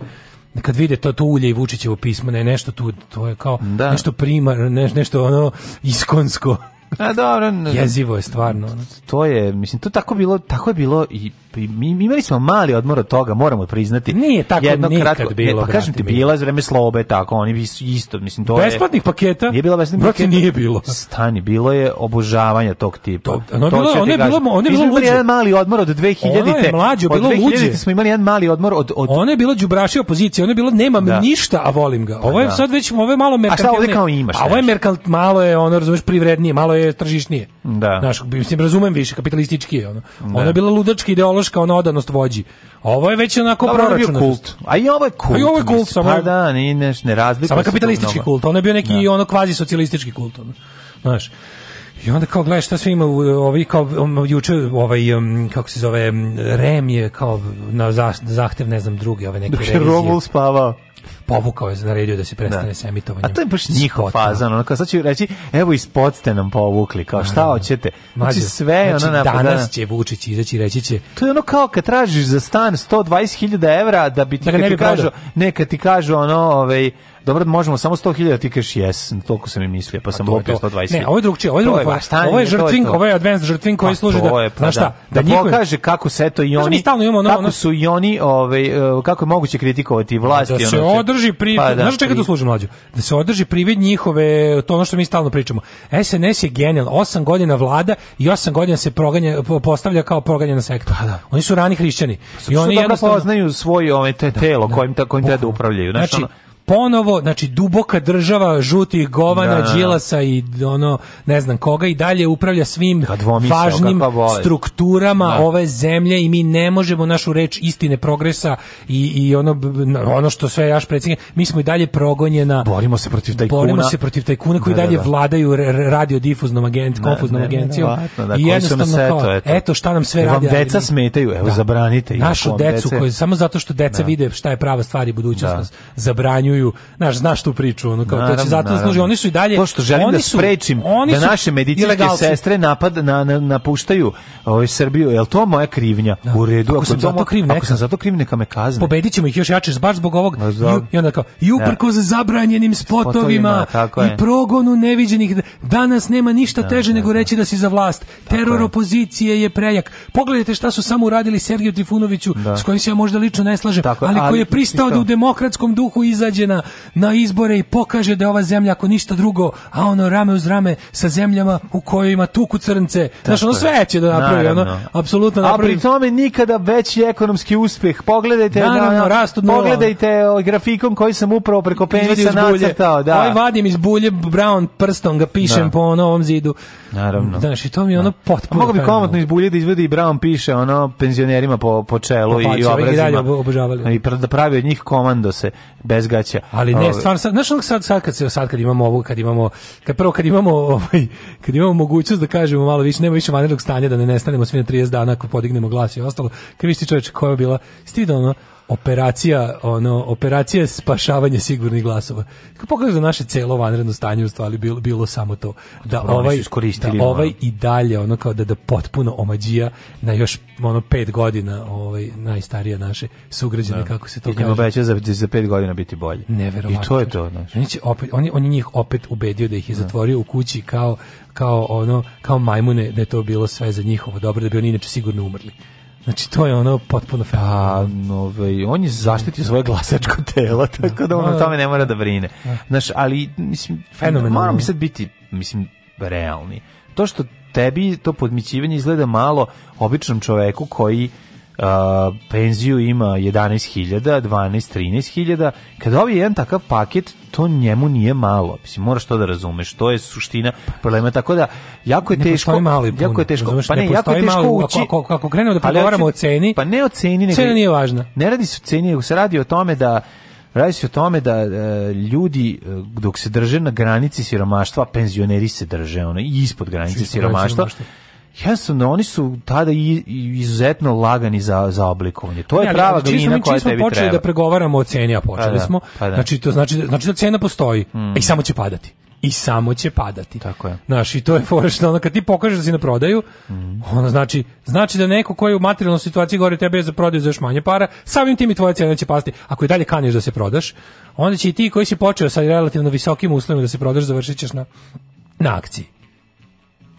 kad vide to to ulje i Vučićevo pismo, ne nešto tu, to je kao da. nešto primar, ne, nešto ono iskonsko. A dobro, jezivo je stvarno. To je, mislim, to tako bilo, tako je bilo i mi, imali smo mali odmor od toga, moramo priznati. Nije tako Jedno nikad kratko, e, pa bilo. Ne, pa kažem ti, bila je vreme slobe, tako, oni isto, mislim, to Besplatnih je... paketa? Nije bilo besplatnih paketa. nije bilo. Stani, bilo je obožavanja tog tipa. To, ono to bilo, ono je bilo, ono je bilo luđe. jedan mali odmor od 2000-te. Ono je mlađo, bilo luđe. Od 2000 smo imali jedan mali odmor od... od... Ono je bilo džubraši opozicije, ono je bilo nemam da. ništa, a volim ga. Pa ovo je da. sad već, ovo je malo merkantilnije. A šta ovdje kao imaš? A ovo je merkant, malo je, ono, razumeš, privrednije, malo je tržišnije. Da. Znaš, mislim, razumem više, kapitalistički je ono. Da. Ono je bilo ludački ideološki ideološka ona odanost vođi. Ovo je već onako Dobro, proračun. Kult. A i ovo je kult. A i ovo je kult. Samo, pa da, ni ne, ne razlikuje. Samo kapitalistički kult. On je bio neki da. ono kvazi socijalistički kult. Ono. Znaš. I onda kao gledaš šta sve ima u e, ovi kao um, juče ovaj um, kako se zove um, rem je kao na zahtev ne znam druge ove neke Dok je revizije. Dok je Romul spavao povukao je naredio da se prestane da. s emitovanjem. A to je baš njihov fazan, ono kao sad ću reći, evo ispod ste nam povukli, kao šta hoćete. Znači sve znači, ono napadana. Danas će Vučić izaći reći će. To je ono kao kad tražiš za stan 120.000 evra da bi ti da ne bi kažu, ne, kad ti kažu ono, ovaj, dobro, možemo samo 100.000, ti kažeš jes, toliko sam im mislio, pa, pa sam lopio 120.000. Ne, ovo je drugčije, ovo je drugo, ovo je žrtvin, ovo je advanced žrtvin koji pa služi da, pa znaš da. šta, da, da pokaže kako se to i oni, kako su i oni, ovaj, eh, kako je moguće kritikovati vlasti. da se održi pri pa, da, znaš čega to služi mlađu? Da se održi privid njihove to ono što mi stalno pričamo. SNS je genijal, 8 godina vlada i 8 godina se proganja postavlja kao proganjena sekta. Da, da. Oni su rani hrišćani. Pa I oni jednostavno poznaju svoje ove ovaj, te da, telo da, da, kojim tako kojim te upravljaju, znači, znači ono, ponovo, znači duboka država žutih govana, da, da, da, Đilasa i ono, ne znam koga, i dalje upravlja svim da, važnim strukturama da. ove zemlje i mi ne možemo našu reč istine progresa i, i ono, ono što sve jaš predsjednik, mi smo i dalje progonjena. Borimo se protiv tajkuna. Borimo se protiv tajkuna koji da, dalje vladaju radio difuznom agent, konfuznom agencijom. I jednostavno na seto, kao, eto. eto šta nam sve radi. Vam deca smetaju, evo zabranite. Našu decu, decu koji, samo zato što deca vide šta je prava stvar i budućnost, zabranjuju kupuju, znaš, znaš tu priču, ono kao naravno, to će zato da naravno. služi, oni su i dalje To što želim oni da sprečim da oni da naše medicinske sestre napad na, na napuštaju ovaj Srbiju, jel to moja krivnja? Da. U redu, ako, ako sam to zato kriv, neka, ako sam zato kriv, neka me kazne. Pobedićemo ih još jače baš zbog ovog. Zbog. I, onda kao i uprkos ja. zabranjenim spotovima, spotovima i progonu neviđenih danas nema ništa da, teže da, nego da. reći da si za vlast. Teror opozicije je prejak. Pogledajte šta su samo uradili Sergiju Trifunoviću s kojim se ja možda lično ne slažem, ali koji je pristao da u demokratskom duhu izađe izađena na izbore i pokaže da je ova zemlja ako ništa drugo, a ono rame uz rame sa zemljama u kojima tuku crnce. Znaš, ono sve će da napravi, naravno. ono, apsolutno napravi. A pri tome nikada veći ekonomski uspeh. Pogledajte, da- naravno, na, na, pogledajte ovaj grafikom koji sam upravo preko penisa nacrtao. Da. Ovaj vadim iz bulje brown prstom, ga pišem da. po novom zidu. Naravno. Znaš, i to mi je da. ono potpuno... Mogu bi komotno iz bulje da izvedi i brown piše ono penzionerima po, po čelu pa, pa, i obrazima. I, dalje obožavali. I da pravi od njih komandose bez gaće Vučića. Ali ne, ovaj. stvarno sad, znaš sad, sad kad se sad kad imamo ovo, kad imamo kad prvo kad imamo ovaj kad imamo mogućnost da kažemo malo više, nema više vanrednog stanja da ne nestanemo svi na 30 dana ako podignemo glas i ostalo. Kad vi ste čovjek koja je bila stidano operacija ono operacija spašavanje sigurnih glasova. Kako pokaže da naše celo vanredno stanje u stvari bilo, bilo samo to da Dobro, ovaj iskoristili da ovaj i dalje ono kao da da potpuno omađija na još ono 5 godina ovaj najstarije naše sugrađane da. kako se to I kaže. obeća za za 5 godina biti bolje. Neverovatno. I to je to, znači. opet oni oni njih opet ubedio da ih je da. zatvorio u kući kao kao ono kao majmune da je to bilo sve za njihovo dobro da bi oni inače sigurno umrli. Znači, to je ono potpuno fenomenalno. A, nove, ovaj, on je zaštitio svoje glasačko telo, da. tako da on o tome ne mora da brine. Da. Znaš, ali, mislim, fenomenalno. Moramo sad biti, mislim, realni. To što tebi to podmićivanje izgleda malo običnom čoveku koji Uh, penziju ima 11.000, 12, 13.000, kada ovi jedan takav paket, to njemu nije malo. Mislim, moraš to da razumeš, to je suština problema. Tako da, jako je ne teško... Mali puno, jako je teško, razumeš, pa ne, ne jako je teško ući... Ako, ako, ako krenemo da pregovaramo o ceni, pa ne o ceni, nego, cena nije važna. Ne radi se o ceni, nego se radi o tome da Radi se o tome da e, ljudi e, dok se drže na granici siromaštva, penzioneri se drže ono, ispod granice siromaštva. siromaštva Jasno, oni su tada izuzetno lagani za, za oblikovanje. To je ne, prava glavina koja tebi treba. Mi smo počeli da pregovaramo o ceni, a počeli pa da, smo. Pa da. Znači, to znači, znači da cena postoji mm. i samo će padati i samo će padati. Tako je. Znaš, to je fora što ono kad ti pokažeš da si na prodaju, mm. ono znači, znači da neko ko je u materijalnoj situaciji gore tebe je za prodaju za još manje para, samim tim i tvoja cena će pasti. Ako i dalje kaniš da se prodaš, onda će i ti koji si počeo sa relativno visokim uslovima da se prodaš, završit ćeš na, na akciji.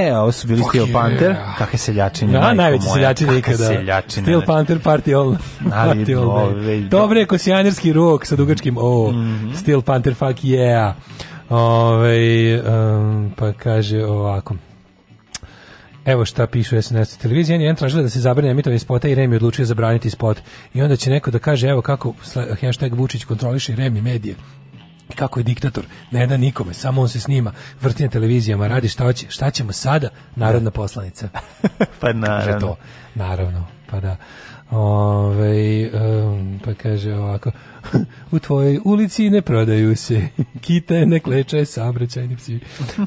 E, ovo su bili okay, Steel Panther, yeah. kakve seljačine. Da, najveće seljačine ikada. Seljačine, Steel znači. Panther Party All. party all ovaj, day. Dobre, kosijanerski rok sa dugačkim O. Mm -hmm. Steel Panther, fuck yeah. Ove, ovaj, um, pa kaže ovako. Evo šta pišu SNS televizija, N1 tražila da se zabrane emitovanje spota i Remi odlučio zabraniti spot. I onda će neko da kaže, evo kako hashtag Vučić kontroliše Remi medije kako je diktator, ne da nikome, samo on se snima, vrti na televizijama, radi šta hoće, šta ćemo sada, narodna poslanica. pa naravno. to, naravno, pa da. Ove, um, pa kaže ovako, u tvojoj ulici ne prodaju se kite, ne kleče, saobraćajni psi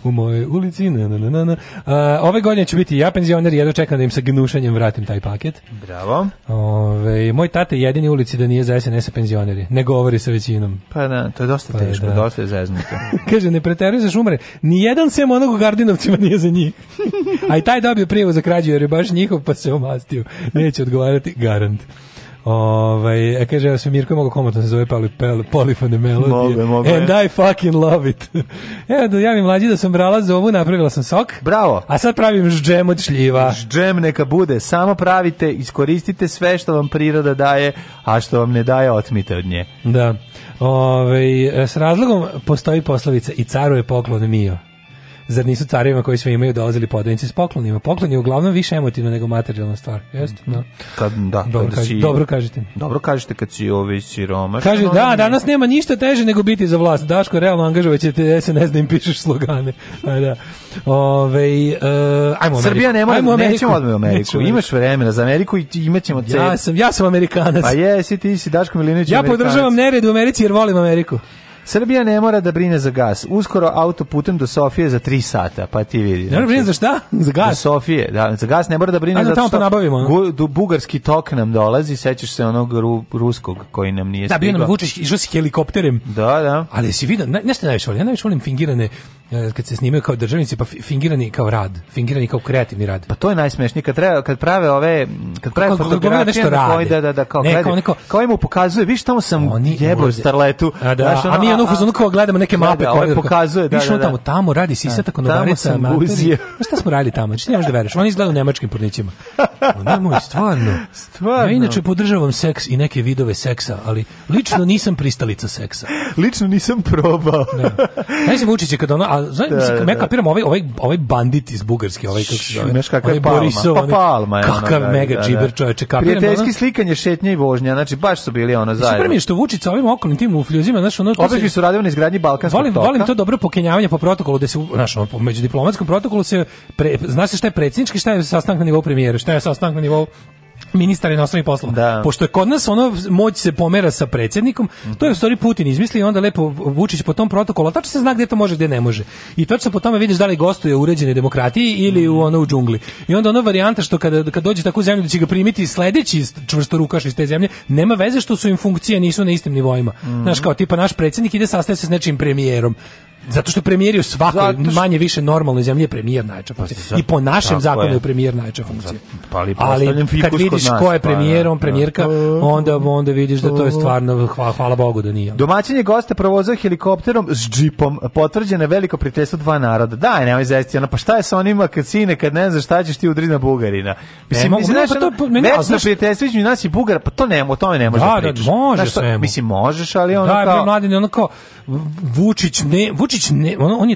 u mojoj ulici. Na, na, na, na. A, ove godine ću biti ja penzioner, jedno čekam da im sa gnušanjem vratim taj paket. Bravo. Ove, moj tate je jedini ulici da nije za SNS-a penzioneri. Ne govori sa većinom. Pa da, to je dosta pa teško, da. dosta je zeznuto. Kaže, ne preteruj za šumare. Nijedan sem onog u Gardinovcima nije za njih. A i taj dobio prijevo za krađu jer je baš njihov pa se omastio. Neće odgovarati, garant. Ovaj, a e, kaže, ja sam Mirko mogu komotno se zove pali, pali, polifone melodije. Mogu, mogu. And I fucking love it. Evo, da javim mlađi da sam brala za ovu, napravila sam sok. Bravo. A sad pravim džem od šljiva. Ždžem neka bude. Samo pravite, iskoristite sve što vam priroda daje, a što vam ne daje, otmite od nje. Da. Ove, ovaj, s razlogom postoji poslovica i caru je poklon mio zar nisu carima koji sve imaju dolazili podanici s poklonima? Poklon je uglavnom više emotivno nego materijalna stvar. Jeste? No. Kad, da, dobro, kad kaži, si, dobro kažete. Dobro kažete kad si ovi siromaš. Kaže, da, danas nema ništa teže nego biti za vlast. Daško, realno angažovaće te SNS da im pišeš slogane. A, da. Ove, uh, ajmo Srbija ne mora, ajmo nećemo odme u Ameriku. Imaš vremena za Ameriku i imaćemo cel. Ja sam, ja sam Amerikanac. Pa jesi, ti si Daško Milinović. Ja podržavam nered u Americi jer volim Ameriku. Srbija ne mora da brine za gas. Uskoro autoputem do Sofije za 3 sata, pa ti vidi. Ne mora da znači. brine za šta? Za gas? Do Sofije, da. Za gas ne mora da brine Ajde, zato što... nabavimo. Bu, do bugarski tok nam dolazi, sećaš se onog ru, ruskog koji nam nije stigao. Da, bio nam Vučić, išao si helikopterem. Da, da. Ali si vidio, ne, nešto najviše volim, ja najviše volim fingirane E, kad se snimaju kao državnici pa fingirani kao rad, fingirani kao kreativni rad. Pa to je najsmešnije kad treba kad prave ove kad prave fotografije nešto rade. Da, da, da, kao, ne, kao, neko, kao im pokazuje, viš tamo sam oni jebo starletu. A, da, znaš, ono, a mi ono fuzonu kao gledamo neke mape ovaj koje pokazuje, da, viš on da, da. tamo tamo radi da, sisa tako novarica, materi. Pa šta smo radili tamo? Znači, ne možeš da veruješ. Oni izgledaju nemačkim pornićima. Ono moj stvarno. Stvarno. Ja inače podržavam seks i neke vidove seksa, ali lično nisam pristalica seksa. Lično nisam probao. Ne. Najsem Vučić kad ono a znaš, da, mislim, da, da, kapiram, ovaj, ovaj, ovaj bandit iz Bugarske, ovaj, kako se zove, ovaj palma, Borisov, pa palma, je kakav ono, da, mega da, da, džiber čoveče, kapiram. Prijateljski ono, slikanje, šetnje i vožnja, znači baš su bili ono zajedno. Super mi je što Vučica ovim okolnim tim ufljuzima, znaš, ono... Opet su radili na izgradnji Balkanskog volim, toka. Volim to dobro pokenjavanje po protokolu, da se, znaš, ono, među diplomatskom protokolu se, pre, zna se šta je predsjednički, šta je sastanak na nivou premijera, šta je sastanak na nivou ministar inostranih poslova. Da. Pošto je kod nas ono moć se pomera sa predsjednikom, to je u stvari Putin izmislio i onda lepo Vučić po tom protokolu, tačno se zna gde to može, gde ne može. I tačno po tome vidiš da li gostuje u uređenoj demokratiji ili u ono u džungli. I onda ono varijanta što kada kada dođe tako zemlju da će ga primiti sledeći čvrsto rukaš iz te zemlje, nema veze što su im funkcije nisu na istim nivoima. Mm -hmm. Znaš kao tipa naš predsjednik ide sastaje se s nečim premijerom. Zato što premijer je u svakoj što... manje više normalnoj zemlji je premijer najjača Pa, I po našem zakonu je. je premijer najjača funkcija. Pa, ali, ali kad vidiš nas, ko je pa premijer, on da. premijerka, onda onda vidiš da to je stvarno hvala, hvala Bogu da nije. Domaćin je goste provozao helikopterom s džipom. potvrđene veliko prijateljstvo dva naroda. Da, nemoj zesti, ona pa šta je sa onima kad sine kad ne znaš šta ćeš ti udri Bugarina. Mislim, ne, mislim, ne, pa to, pa, meni, ne, znaš, prijateljstvo između nas i Bugara, pa to ne, to ne može da, da, da možeš. Mislim, možeš, ali ono da, kao... Da, mladine, ono kao, Vučić, ne, Vučić Vučić ne, on, on je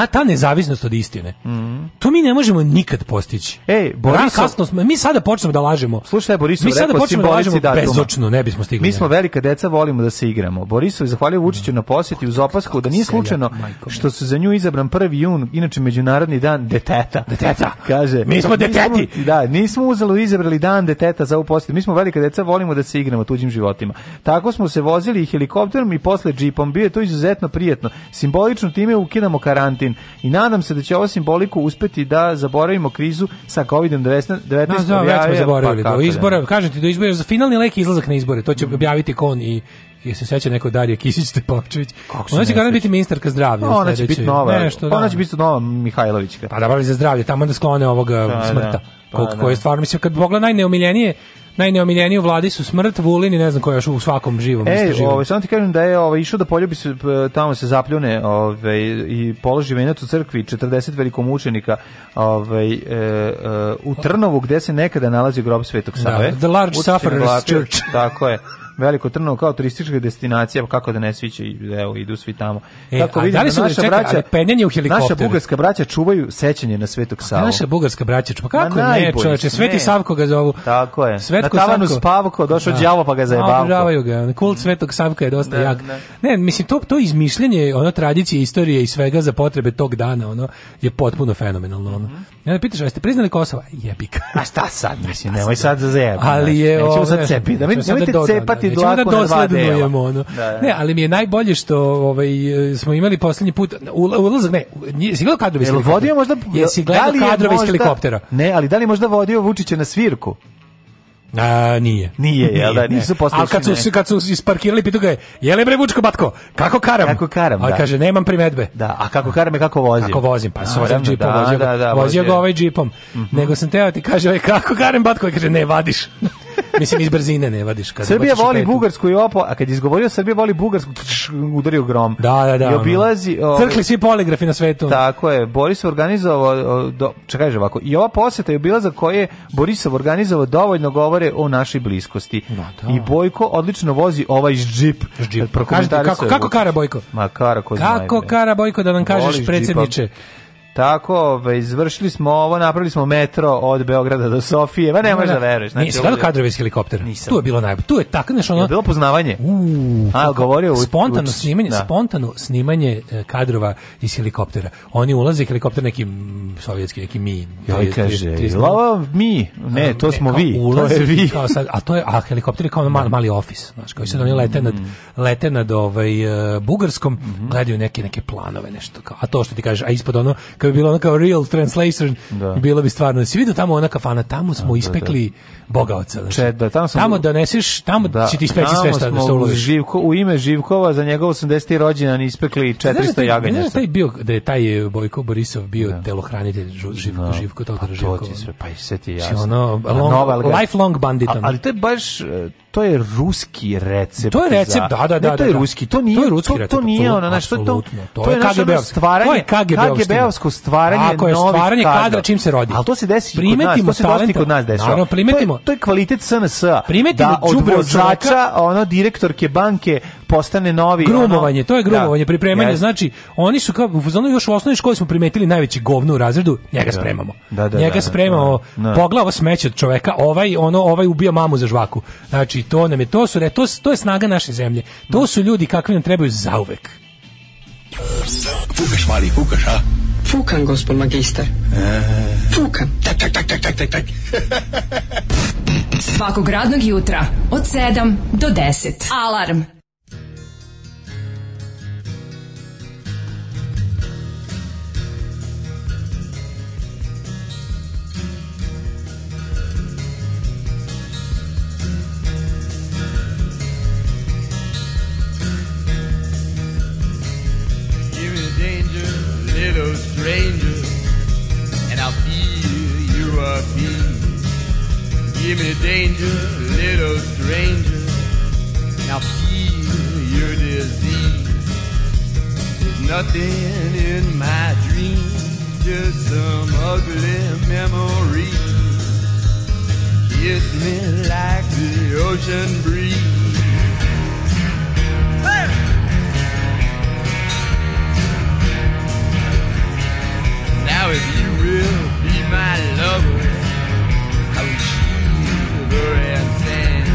ta, ta nezavisnost od istine, mm. to mi ne možemo nikad postići. Ej, Borisov... Smo, mi sada počnemo da lažemo. Slušaj, Borisov, mi sada rekao, počnemo da lažemo datuma. bezočno, ne bismo stigli. Mi smo velika deca, volimo da se igramo. Borisov zahvalio Vučiću na poseti uz opasku da nije slučajno što su za nju izabran 1. jun, inače Međunarodni dan deteta. Deteta. Kaže, mi smo deteti. Nismo, da, nismo uzelo izabrali dan deteta za ovu posetu. Mi smo velika deca, volimo da se igramo tuđim životima. Tako smo se vozili i helikopterom i posle džipom. Bio je to izuzetno prijatno. Simbolično time ukidamo karantin Putin i nadam se da će ovo simboliku uspeti da zaboravimo krizu sa COVID-19. Da, znam, već smo pa zaboravili. Pa, do izbora, kažem ti, do izbora, za finalni lek izlazak na izbore, to će objaviti kon i je se seća neko Darija Kisić Tepavčević. Ona će garant biti ministarka zdravlja. No, ona će biti nova. Nešto, pa ona će biti nova Mihajlovićka. Pa da, pa za zdravlje, tamo da sklone ovoga da, smrta. Da, pa, koje da. stvarno, mislim, kad pogledam najneomiljenije najneomiljeniji u vladi su smrt, Vulin i ne znam ko još u svakom živom. E, ovaj, samo ti kažem da je ovaj, išao da poljubi se, tamo se zapljune ovaj, i položi venac u crkvi 40 velikomučenika ovaj, e, e, u Trnovu gde se nekada nalazi grob Svetog Save. Da, the large sufferer's church. Tako je. Veliko Trno kao turistička destinacija, pa kako da ne sviće, evo, idu svi tamo. E, Tako vidimo, da, da li su naša čekali, braća, penjanje u helikopteru. Naša bugarska braća čuvaju sećanje na Svetog Savu. A da naša bugarska braća, pa kako ne, čoveče, Sveti Savko ga zovu. Tako je. Svetko na tavanu Savko. Spavko, došao da. đavo pa ga zajebavko. ga. Kult Svetog Savka je dosta ne, da, jak. Ne. ne, mislim, to, to izmišljenje, ono, tradicije, istorije i svega za potrebe tog dana, ono, je potpuno fenomenalno, ono. Mm -hmm. I onda pitaš, jeste priznali Kosova? Jebika. A šta sad, mislim, nemoj sad za da zajeba. Ali znači, je nećemo ovo, sad cepi, da mi, nemojte da cepati da, dlaku da na dva da, da, da. Ne, ali mi je najbolje što ovaj, smo imali poslednji put, ulazak, ne, jesi gledao kadrove iz helikoptera? Vodio možda, jesi gledao da kadrove iz helikoptera? Ne, ali da li možda vodio Vučića na svirku? A, nije. Nije, jel da, nisu postali. Ali kad su, ne. kad su isparkirali, pitu ga je, je bre Vučko Batko, kako karam? Kako karam, da. Ali kaže, nemam primedbe. Da, a kako karam je kako vozim? Kako vozim, pa se vozim džipom, da, vozio, da, da, vozio, vozio ga ovaj džipom. Mm -hmm. Nego sam teo ti kaže, kako karam Batko, kaže, ne, vadiš. Mislim, iz brzine ne vadiš. Kad Srbija voli petu. Bugarsku i opo, a kad je izgovorio Srbija voli Bugarsku, udario grom. Da, da, da. I obilazi... Ono. Crkli svi poligrafi na svetu. Tako je. Boris organizovao... Do, čekaj, ovako. I ova poseta i obilaza koje Borisov organizovao dovoljno govore o našoj bliskosti. Da, da. I Bojko odlično vozi ovaj džip. džip. Kažete, kako, kako kara Bojko? Ma, kara ko Kako kara Bojko da nam kažeš, predsedniče? Džipa. Tako, ove, ovaj, izvršili smo ovo, napravili smo metro od Beograda do Sofije. Ma ne možeš da. da veruješ. Znači, Nisi gledao kadrove iz helikoptera? Nisam. Tu je bilo najbolje. Tu je tako nešto ono... Je bilo poznavanje? Uuu. A, govorio... U, spontano, snimanje, da. spontano snimanje e, kadrova iz helikoptera. Oni ulaze helikopter neki sovjetski, neki mi. Joj kaže, lava mi. Ne, to smo vi. to je vi. a to je, a helikopter kao mali, da. mali ofis. znači koji se oni lete nad, mhm. lete nad ovaj, e, Bugarskom, mhm. gledaju neke, neke planove, nešto. Kao, a to što ti kažeš, a ispod ono, Kad bi bilo ono kao real translation, da. bila bi stvarno. Si vidio tamo ona kafana, tamo smo da, da, ispekli da, bogaoca. Znači. da, tamo, sam, tamo doneseš, tamo da, će ti ispekli sve što da se uloviš. Živko, u ime Živkova za njegov 80. rođendan ispekli 400 znaš, da taj, da jaganjaca. Znaš taj bio, da je taj e, Bojko Borisov bio da. telohranitelj Živko, Živko, Živko, pa, Živko. Pa to će sve, pa i sve ti znači, jasno. Ono, long, lifelong banditom. ali to je baš e, to je ruski recept. To je recept, za, da, da, da. Ne, to je da, da. ruski, to nije, to, je ruski to, to nije ono, znaš, to, to, to je KGB-ovsko stvaranje, KGB-ovsko stvaranje Ako je stvaranje kadra čim se rodi. Ali to se desi primetimo kod nas, to se dosti kod nas dešava. Naravno, primetimo. To je, to je kvalitet SNS-a. Da primetimo da od vozača, ono, direktorke banke postane novi grumovanje, ono, to je grumovanje, da, pripremanje, yes. znači oni su kao u još u osnovnoj školi smo primetili najveći govno u razredu, njega spremamo. Da, da, njega spremamo. Poglavo smeće od čoveka, ovaj ono, ovaj ubija mamu za žvaku. Znači to nam je, to su, to, to je snaga naše zemlje. To su ljudi kakvi nam trebaju za uvek. Fukaš, mali, fukaš, a? Fukan, gospod magister. E. Fukan. Tak, tak, tak, tak, tak, tak, tak. Svakog radnog jutra od 7 do 10. Alarm. hello stranger, and I'll feel you are being. Give me danger, little stranger, and i feel your disease. There's nothing in my dream, just some ugly memory. Kiss me like the ocean breeze. Now if you will be my lover, I will choose the red sand.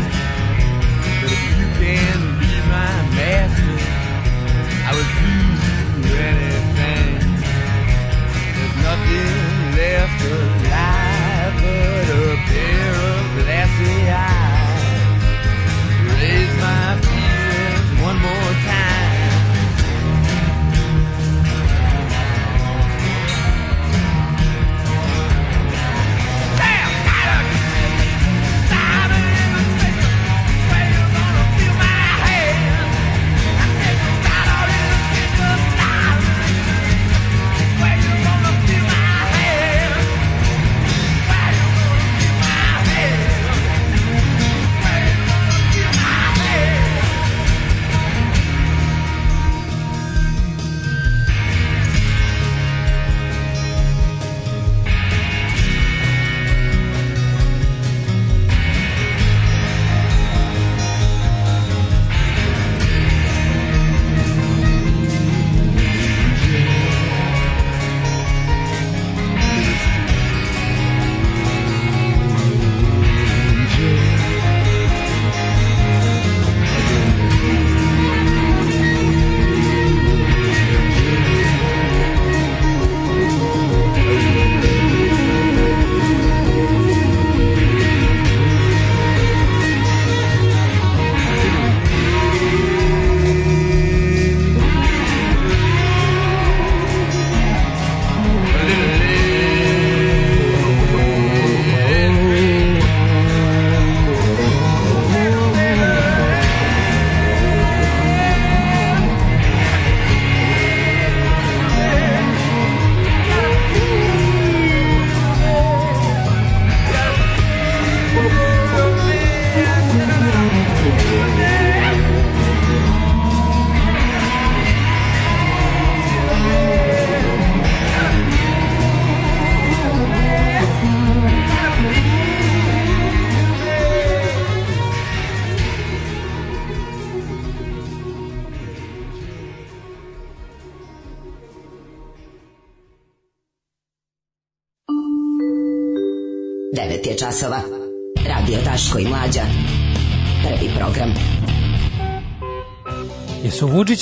But if you can be my master, I will do anything. There's nothing left alive but a pair of glassy eyes.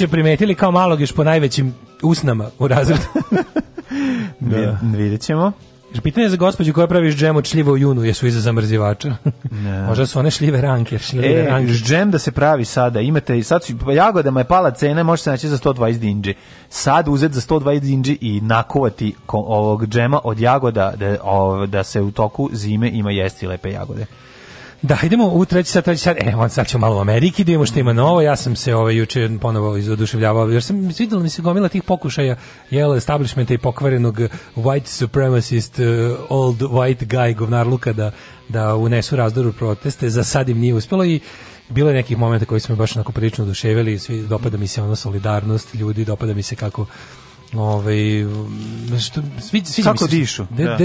Vučića primetili kao malog još po najvećim usnama u razredu. Da. da. Vidjet ćemo. Pitanje za gospođu koja praviš džem od šljiva u junu, jesu iza zamrzivača. Ne. Možda su one šljive ranke. Šljive e, ranke. džem da se pravi sada, imate, sad su, pa jagodama je pala cena, može se naći za 120 dinđi. Sad uzeti za 120 dinđi i nakovati ovog džema od jagoda da, da se u toku zime ima jesti lepe jagode. Da, idemo u treći sat, treći sat. E, on sad ćemo malo u Ameriki, da imamo što ima novo. Ja sam se ovaj, juče ponovo izoduševljavao, jer sam vidjela mi se gomila tih pokušaja jel, establishmenta i pokvarenog white supremacist, uh, old white guy Luka, da, da unesu razdor razdoru proteste. Za sad im nije uspjelo i bilo je nekih momenta koji smo baš onako prilično oduševili, svi dopada mi se ono solidarnost ljudi, dopada mi se kako ovaj što svi svi kako dišu. Da.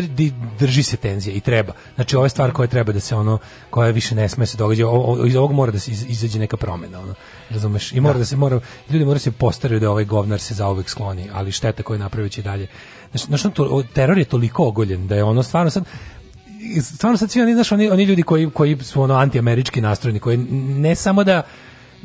drži se tenzija i treba. Znači ova stvar koja treba da se ono koja više ne sme se događa, o, iz ovog mora da se iz, izađe neka promena, ono. Razumeš? I mora da, da se mora ljudi mora da se postaraju da ovaj govnar se zauvek skloni, ali šteta koju napravi će dalje. Znači, znači to, teror je toliko ogoljen da je ono stvarno sad stvarno sad svi oni, znaš, oni, oni ljudi koji, koji su ono antiamerički nastrojeni, koji ne samo da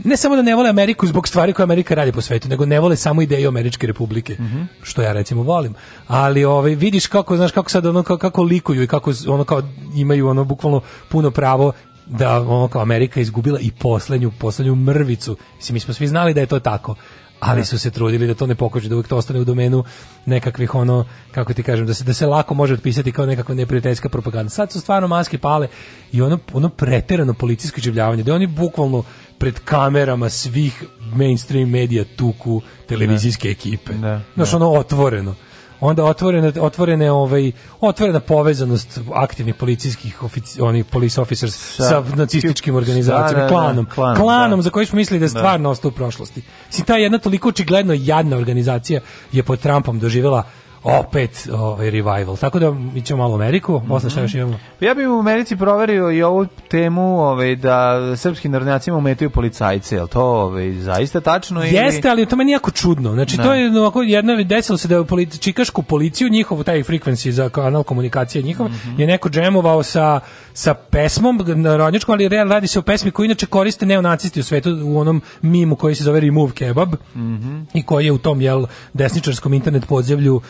ne samo da ne vole Ameriku zbog stvari koje Amerika radi po svetu, nego ne vole samo ideju Američke republike, mm -hmm. što ja recimo volim. Ali ovaj vidiš kako znaš kako sad ono kako likuju i kako ono kao imaju ono bukvalno puno pravo da ono kao Amerika izgubila i poslednju poslednju mrvicu. Mislim mi smo svi znali da je to tako ali da. su se trudili da to ne pokaže da uvek to ostane u domenu nekakvih ono kako ti kažem da se da se lako može otpisati kao nekakva neprijateljska propaganda. Sad su stvarno maske pale i ono ono preterano policijsko življavanje da oni bukvalno pred kamerama svih mainstream medija tuku televizijske ne. Da. ekipe. Da, Znaš, da. ono otvoreno onda otvorene otvorene ovaj otvorena povezanost aktivnih policijskih ofici, onih police officers sa, sa nacističkim organizacijama, da, klanom, da, klanom, klanom da. za koji smo mislili da je da. stvarno ostao u prošlosti. Si ta jedna toliko očigledno jadna organizacija je pod Trumpom doživela opet ovaj revival. Tako da mi ćemo malo u Ameriku, posle šta mhm. još imamo. Ja bih u Americi proverio i ovu temu, ovaj da srpski narodnjacima umetuju policajce, jel to ovaj zaista tačno ili Jeste, ali to meni jako čudno. Znači ne. to da. je ovako jedna desilo se da je u polici, čikašku policiju njihovu taj frekvenciji za kanal komunikacije njihov mm -hmm. je neko džemovao sa sa pesmom narodničkom, ali radi se o pesmi koju inače koriste neonacisti u svetu u onom mimu koji se zove Remove Kebab mm -hmm. i koji je u tom jel desničarskom internet podzemlju uh,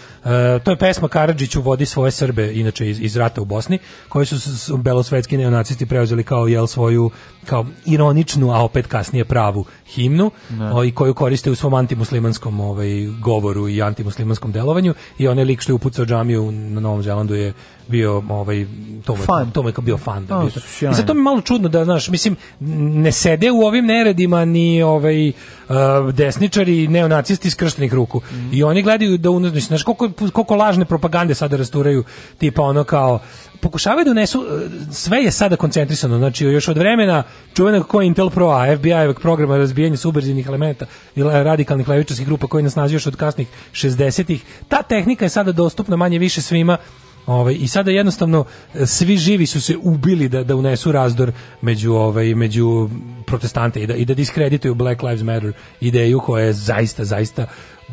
to je pesma Karadžiću vodi svoje Srbe inače iz, iz rata u Bosni koji su belosvetski neonacisti preuzeli kao jel svoju kao ironičnu a opet kasnije pravu himnu da. o, i koju koriste u svom antimuslimanskom ovaj, govoru i antimuslimanskom delovanju i onaj lik što je upucao džamiju na Novom Zelandu je bio ovaj to mu fan. to bio fan da. Oh, bio. I zato mi malo čudno da znaš, mislim ne sede u ovim neredima ni ovaj uh, desničari neonacisti skrštenih ruku. Mm. I oni gledaju da unutra, znaš koliko, koliko lažne propagande sada rasturaju, tipa ono kao pokušavaju da unesu, e, sve je sada koncentrisano, znači još od vremena čuvenog koja Intel Pro, a FBI programa razbijanja subverzivnih elementa i radikalnih levičarskih grupa koji nas nazi od kasnih 60-ih, ta tehnika je sada dostupna manje više svima Ovaj i sada jednostavno e, svi živi su se ubili da da unesu razdor među ovaj među protestante i da i da diskredituju Black Lives Matter ideju koja je zaista zaista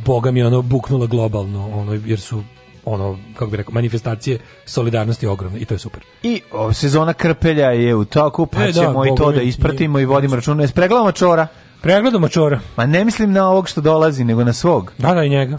boga mi ono buknula globalno ono jer su ono kako bih rekao manifestacije solidarnosti ogromne i to je super. I o, sezona krpelja je u toku, e, pa e, ćemo da, i to mi, da ispratimo je, i vodimo računa. Jesi pregledamo čora? Pregledamo čora. Ma ne mislim na ovog što dolazi, nego na svog. Da, da i njega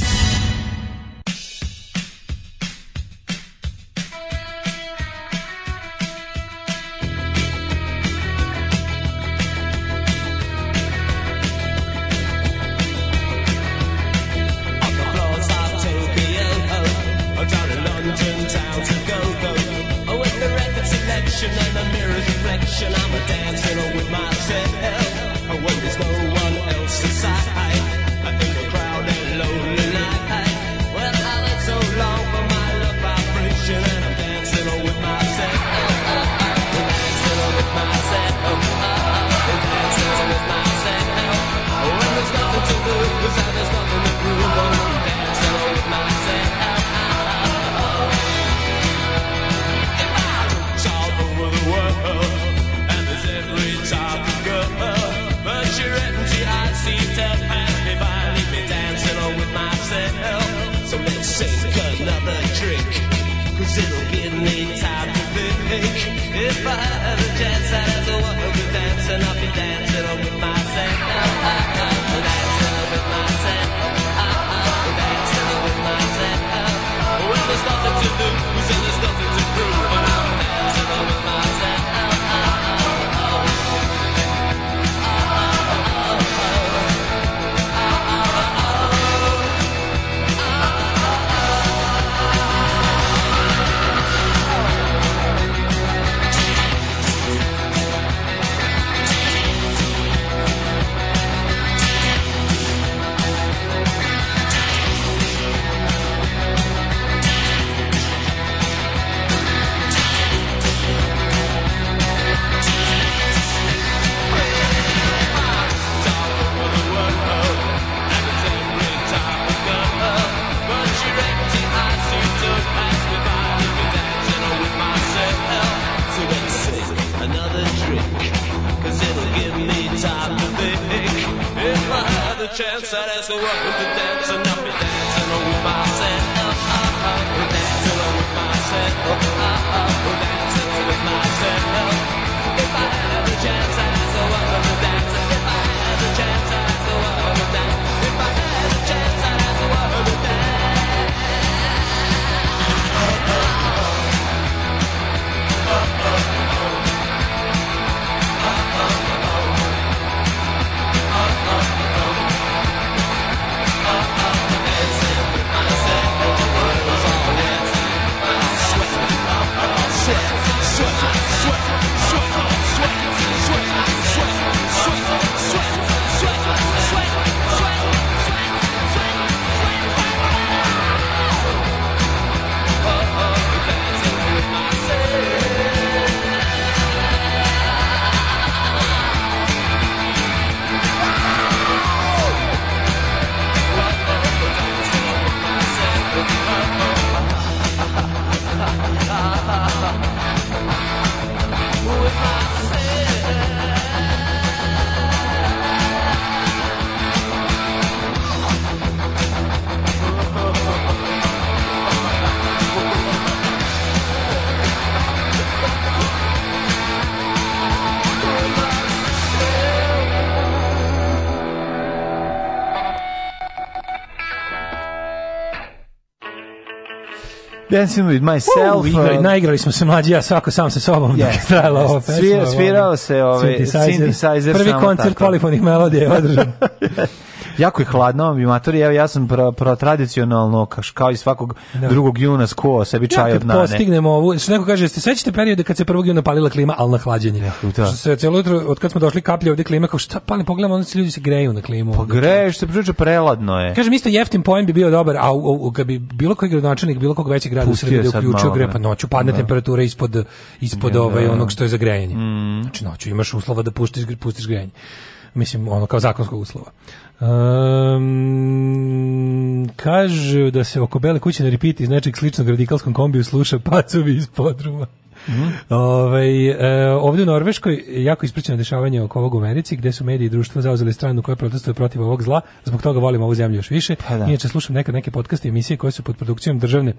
Dancing with myself. Uh, igra, um, naigrali smo se mlađi, ja svako sam sa sobom. Yes, dok trajala yes. pesma, svirao, svirao se ovaj synthesizer. synthesizer Prvi koncert polifonih melodija je održan. yes. jako je hladno, mi matori, evo ja sam pro, pro tradicionalno kao i svakog da. drugog juna skuo sebi čaj ja, od nane. Postignemo ovu, što neko kaže, ste sećate periode kad se prvog juna palila klima, al na hlađenje. Ja, da. Što se celo jutro od kad smo došli kaplje ovde klima, kao šta palim, pogledamo, onda se ljudi se greju na klimu. Pa greješ se, priča preladno je. Kažem isto jeftin pojem bi bio dobar, a u, u, kad bi bilo koji gradonačelnik bilo kog većeg grada u Srbiji da uključio gre da. pa noću padne da. temperatura ispod ispod ja, ovaj da. onog što je za grejanje. Mm. Znači noću imaš uslova da pustiš pustiš grejanje mislim ono kao zakonskog uslova. Um, ehm, kaže da se oko bele kuće ne ripiti iz nečeg sličnog radikalskom kombiju sluša pacovi iz podruma. Mm Ove, ovaj, e, ovde u Norveškoj jako ispričano dešavanje oko ovog u Americi, gde su mediji i društvo zauzeli stranu koja protestuje protiv ovog zla, zbog toga volim ovu zemlju još više. Pa, da. Inače, slušam nekad neke podcaste emisije koje su pod produkcijom državne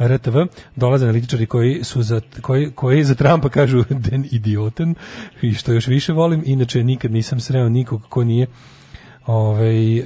RTV, dolaze analitičari koji su za, koji, koji za Trumpa kažu den idioten i što još više volim, inače nikad nisam sreo nikog ko nije ovaj, e,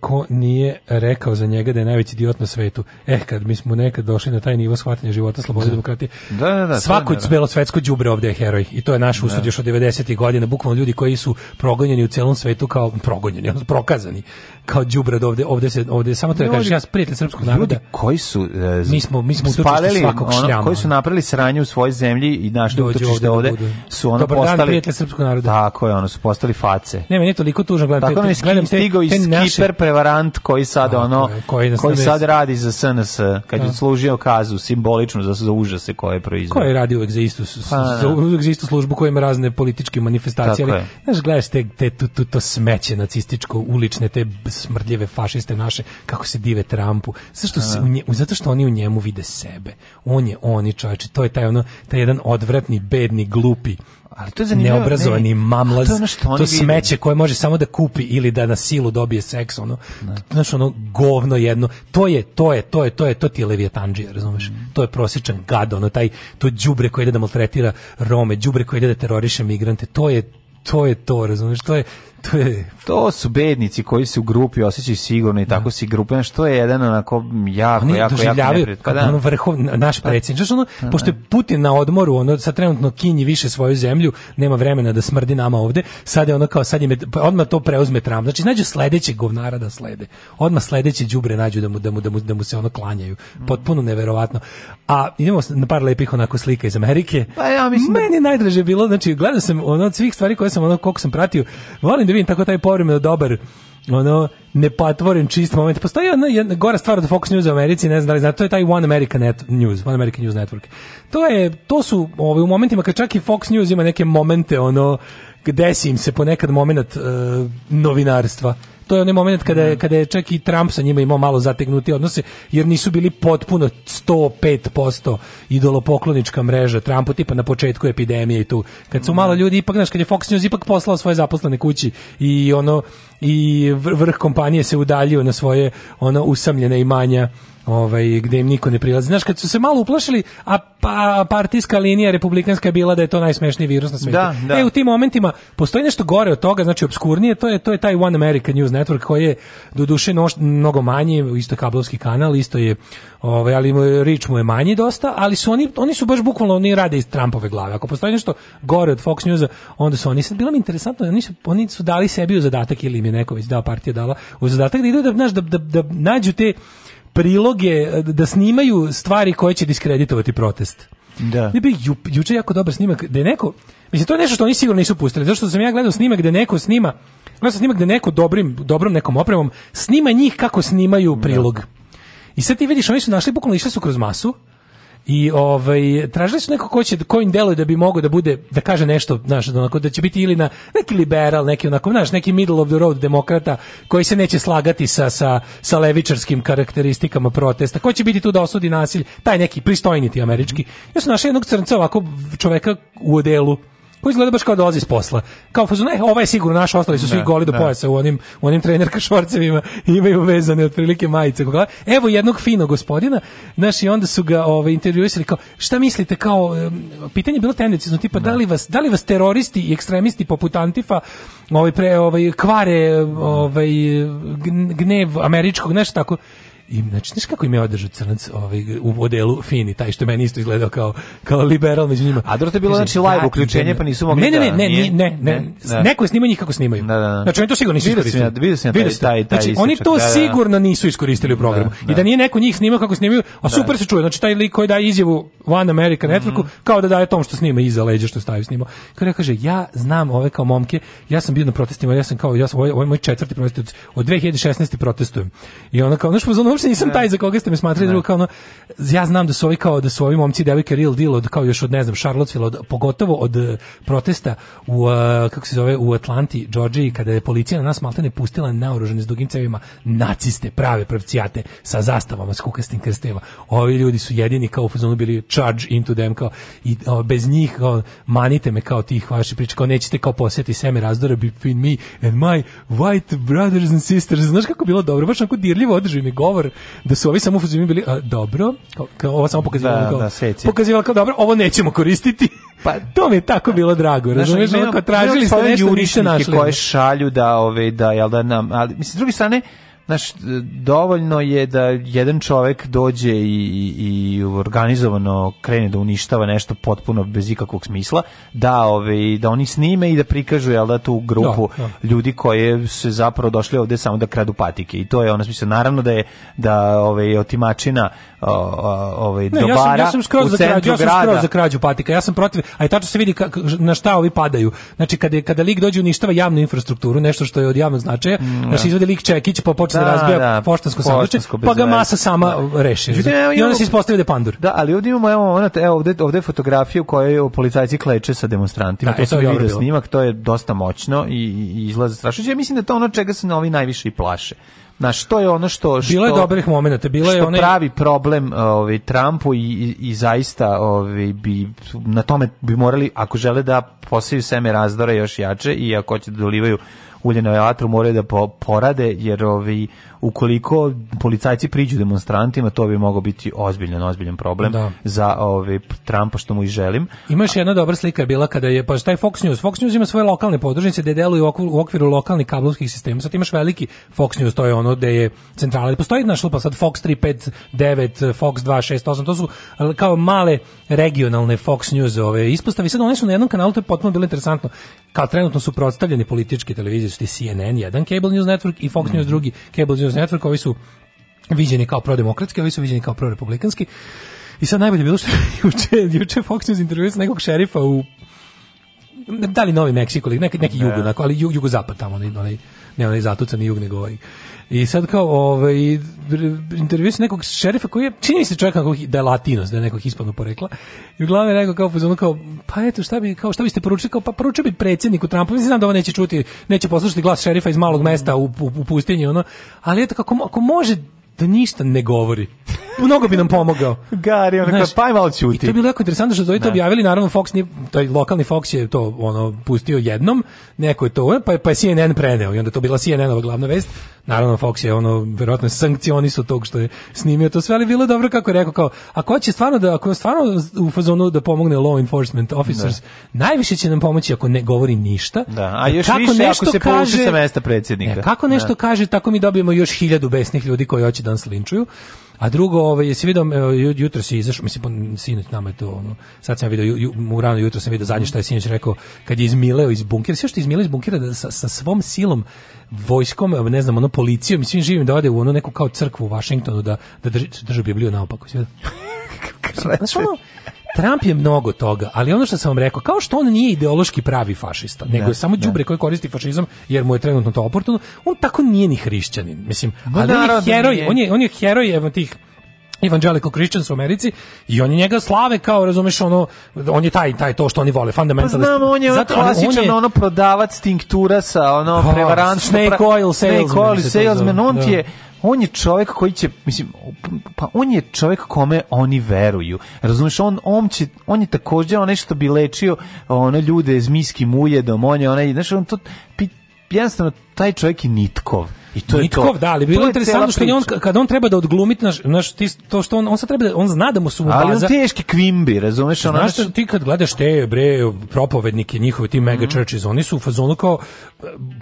ko nije rekao za njega da je najveći idiot na svetu. Eh, kad mi smo nekad došli na taj nivo shvatanja života, slobode da. demokratije, da, da, da, svako da, da. belosvetsko đubre ovde je heroj. I to je naš da. usud još od 90. godina, bukvalno ljudi koji su progonjeni u celom svetu kao progonjeni, prokazani kao đubrad ovde, ovde se ovde samo treba da kažeš ja prijatelj srpskog naroda. Ljudi koji su uh, mi smo mi smo spalili svakog ono, šljama. Koji su napravili sranje u svojoj zemlji i našli utočište ovde, da ovde su ono Dobar postali dan, prijatelj srpskog naroda. Tako je, ono su postali face. Ne, meni je toliko tužno gledam. Tako te, gledam te, stigao i skiper prevarant koji sad ono koji, koji sad radi za SNS kad je da. služio kazu simbolično za za užase koje je proizveo. Koji radi uvek za istu pa, za istu službu kojim razne političke manifestacije. Znaš, gledaš te, te, tu to smeće nacističko, ulične, te smrdljive fašiste naše kako se dive Trumpu zašto se, nje, zato što oni u njemu vide sebe on je oni čovječe to je taj ono taj jedan odvratni bedni glupi ali to je zanimljivo, neobrazovani ne, mamlaz, to, što to smeće koje može samo da kupi ili da na silu dobije seks, ono, ne. Da. znaš, ono, govno jedno, to je, to je, to je, to je, to ti je levijatanđija, razumeš, mm. to je prosječan gad, ono, taj, to đubre koje ide da maltretira Rome, đubre koje ide da teroriše migrante, to je, to je to, razumeš, to je To, to su bednici koji se u grupi osjećaju sigurno i tako da. si grupe, što je jedan onako jako, Oni jako, jako neprijed. Kada... Pa ono vrhov, naš pa. predsjednik, što ono, da, pošto je da. Putin na odmoru, ono sad trenutno kinji više svoju zemlju, nema vremena da smrdi nama ovde, sad je ono kao, sad je, pa odmah to preuzme Trump, znači nađu sledećeg govnara da slede, odmah sledeće đubre nađu da mu, da mu, da mu, da mu se ono klanjaju, mm. potpuno neverovatno. A idemo na par lepih onako slika iz Amerike. Pa ja mislim... Da- Meni najdraže bilo, znači gledao sam ono od svih stvari koje sam ono koliko sam pratio, volim da da vidim tako taj povremeno dobar ono nepatvoren čist moment. Postoji jedna, jedna gora stvar od Fox News u Americi, ne znam da li znate, to je taj One American Net News, One American News Network. To je to su ovaj u momentima kad čak i Fox News ima neke momente ono gde im se ponekad moment uh, novinarstva to je onaj moment kada je, da. kada je čak i Trump sa njima imao malo zategnuti odnose, jer nisu bili potpuno 105% idolopoklonička mreža Trumpu, tipa na početku epidemije i tu. Kad su da. malo ljudi, ipak, znaš, kad je Fox News ipak poslao svoje zaposlene kući i ono, i vrh kompanije se udaljio na svoje ono usamljene imanja ovaj gde im niko ne prilazi. Znaš, kad su se malo uplašili, a pa partijska linija republikanska je bila da je to najsmešniji virus na svijetu. Da, da. E, u tim momentima postoji nešto gore od toga, znači obskurnije, to je to je taj One America News Network koji je doduše noš, mnogo manji, isto je kablovski kanal, isto je ovaj ali mu rič mu je manji dosta, ali su oni oni su baš bukvalno oni rade iz Trumpove glave. Ako postoji nešto gore od Fox Newsa, onda su oni sad bilo mi interesantno, oni su oni su dali sebi u zadatak ili im je neko već dao partija dala u zadatak da idu da, da, da, da nađu te priloge, e, da snimaju stvari koje će diskreditovati protest. Da. Ne bi ju, juče jako dobar snimak, da je neko, mislim to je nešto što oni sigurno nisu pustili, zato što sam ja gledao snimak gde da neko snima, gledao sam snimak gde da neko dobrim, dobrom nekom opremom snima njih kako snimaju prilog. Da. I sad ti vidiš, oni su našli, bukvalno išli su kroz masu, I ovaj tražili su neko ko će ko im deluje da bi mogao da bude da kaže nešto, znaš, da onako da će biti ili na neki liberal, neki onako, znaš, neki middle of the road demokrata koji se neće slagati sa sa sa levičarskim karakteristikama protesta. Ko će biti tu da osudi nasilje? Taj neki pristojniti američki. Ja sam našao jednog crnca ovako čoveka u odelu Pa izgleda baš kao dolazi iz posla. Kao fazon, e, ovaj sigurno naš, ostali su svi da, goli do da. pojasa u onim, u onim trenerka šorcevima, imaju vezane otprilike majice. Evo jednog finog gospodina, znaš, i onda su ga ovaj, intervjuisali kao, šta mislite, kao, pitanje je bilo tendencijno, tipa, da li, da. vas, da li vas teroristi i ekstremisti poput Antifa ovaj, pre, ovaj, kvare ovaj, gnev američkog, nešto tako, I znači, znaš kako im je održao crnac ovaj, u modelu fini, taj što meni isto izgledao kao, kao liberal među njima. A dobro bilo znači live da, uključenje, pa nisu mogli ne, ne, da ne, ne, ne, ne, ne, da. neko je snimao njih kako snimaju. Da, da, da. Znači, oni to sigurno nisu iskoristili. Vidio sam, vidio sam taj, taj, znači, oni to sigurno nisu iskoristili u programu. I da nije neko njih snimao kako snimaju, a super se čuje. Znači, taj lik koji daje izjavu One America mhm. Networku, kao da daje tom što snima iza leđa što stavi snima. Kada kaže, ja znam ove kao momke, ja sam bio na protestima, ja sam kao, ja sam, ovo moj četvrti protest, od 2016. protestujem. I ona kao, znaš, uopšte nisam ne. Da. taj za koga ste me smatrali, drugo da. kao ono, ja znam da su ovi kao da su ovi momci devojke real deal od kao još od ne znam Charlottesville, od, pogotovo od e, protesta u uh, kako se zove u Atlanti, Georgiji kada je policija na nas maltene pustila naoružane s dugim cevima naciste, prave pravcijate sa zastavama, s kukastim krstima. Ovi ljudi su jedini kao u fazonu bili charge into them kao i uh, bez njih kao, manite me kao tih vaših priča, kao nećete kao posjeti seme razdora between me and my white brothers and sisters. Znaš kako bilo dobro, baš onako dirljivo održi mi govor da su ovi samo u bili a, dobro, kao, ovo samo pokazivalo da, kao, da, pokazivalo kao dobro, ovo nećemo koristiti. Pa to mi je tako bilo drago, razumiješ, znači, tražili ste pa nešto, niste našli. Koje šalju da ove ovaj, da jel da nam, ali mislim s druge strane znaš, dovoljno je da jedan čovek dođe i, i, i organizovano krene da uništava nešto potpuno bez ikakvog smisla, da, ove, da oni snime i da prikažu jel, da, tu grupu no, da, no. Da. ljudi koje se zapravo došli ovde samo da kradu patike. I to je ono smisla. Naravno da je da ove, otimačina ove, ne, dobara ja sam, ja sam skroz u za krađu, Ja sam skroz za krađu patika. Ja sam protiv, a i tačno se vidi ka, na šta ovi padaju. Znači, kada, kada lik dođe uništava javnu infrastrukturu, nešto što je od javnog značaja, mm, znači, da. izvede lik Čekić, pa počne se da, razbija da, poštansko sanduče, pa ga masa sama da. reši. I onda se ispostavio da pandur. Da, ali ovdje imamo, evo, ona, evo ovdje, ovdje je fotografija u kojoj policajci kleče sa demonstrantima. Da, to e, sam vidio snimak, to je dosta moćno i, i izlaze strašno. Ja mislim da to ono čega se novi najviše i plaše. Na što je ono što što Bilo je dobrih momenata, bilo je onaj pravi problem ovaj Trumpu i, i, i zaista ovaj bi na tome bi morali ako žele da poseju seme razdora još jače i ako će da dolivaju uljenoj vatru moraju da porade jer ovi ukoliko policajci priđu demonstrantima, to bi mogao biti ozbiljan, ozbiljan problem da. za ovaj Trumpa što mu i želim. Imaš jedna dobra slika je bila kada je pa taj Fox News, Fox News ima svoje lokalne podružnice gde deluju u okviru lokalnih kablovskih sistema. Sad imaš veliki Fox News, to je ono gde je centrala. Postoji naš lupa sad Fox 359, Fox 268, to su kao male regionalne Fox News ove ispostave. Sad one su na jednom kanalu, to je potpuno bilo interesantno. Kao trenutno su protstavljeni politički televizije, su ti CNN, jedan Cable News Network i Fox mm -hmm. News mhm. drugi, Cable News News Network, ovi su viđeni kao prodemokratski, ovi su viđeni kao prorepublikanski. I sad najbolje bilo što juče, juče Fox News intervjuo sa nekog šerifa u da li Novi Meksiko neki, neki ne. ali jug, jugozapad tamo, onaj, onaj, ne onaj zatucani jug, nego ovaj I sad kao, ovaj, intervju sa nekog šerifa koji je, čini se čovjek kako, da je latinos, da je nekog hispanog porekla. I uglavnom je rekao kao, pozvano, kao, pa eto, šta, bi, kao, šta biste poručili? Kao, pa poručio bi predsjedniku Trumpu, mislim znam da ovo neće čuti, neće poslušati glas šerifa iz malog mesta u, u, u pustinji, ono, ali eto, kako, ako može da ništa ne govori. Mnogo bi nam pomogao. Gari, on pa je malo čuti. I to je bilo jako interesantno što su to da. objavili, naravno Fox nije, taj lokalni Fox je to ono pustio jednom, neko je to, pa, pa je CNN preneo i onda to bila CNN-ova glavna vest. Naravno Fox je ono, verovatno sankcioni su tog što je snimio to sve, ali bilo dobro kako je rekao, kao, ako hoće stvarno da, ako je stvarno u fazonu da pomogne law enforcement officers, da. najviše će nam pomoći ako ne govori ništa. Da, a još kako više nešto ako se kaže, sa mesta predsjednika. Ne, kako da. nešto da. kaže, tako mi dobijemo još hiljadu besnih ljudi koji hoće da danas linčuju. A drugo, ovaj jesi video jutros si izašao, mislim sinoć nama je to ono. Sad sam video ju, u rano jutro sam video zadnje šta je sinoć rekao kad je izmileo iz bunkera, sve što je izmileo iz bunkera da sa, sa svom silom vojskom, ne znam, ono policijom i svim živim da ode u ono neku kao crkvu u Vašingtonu da da drži, drži Bibliju naopako, sve. Znaš ono, Trump je mnogo toga, ali ono što sam vam rekao, kao što on nije ideološki pravi fašista, nego je samo đubre koji koristi fašizam jer mu je trenutno to oportuno, on tako nije ni hrišćanin. Mislim, ali on je da heroj, on je on je heroj evo tih evangelical Christians u Americi i oni njega slave kao razumeš ono on je taj taj to što oni vole fundamentalist. Pa znam on je Zato, klasičan on je, ono prodavac tinktura sa ono oh, prevarantno snake pra, oil salesman. Snake oil salesman on ti da. je on je čovjek koji će mislim pa on je čovek kome oni veruju Razumeš, on on će on je takođe on nešto bi lečio ono ljude s miskim ujedom on je onaj znaš on to jednostavno taj čovek je nitkov I to Nitkov, je to. da, ali bilo je interesantno što je on kada on treba da odglumi naš, naš ti, to što on on sad treba da, on zna da mu su mu baza. Ali on teški kvimbi, razumeš, ona. Znaš ti kad gledaš te bre propovednike njihove ti mega mm. churches, oni su u fazonu kao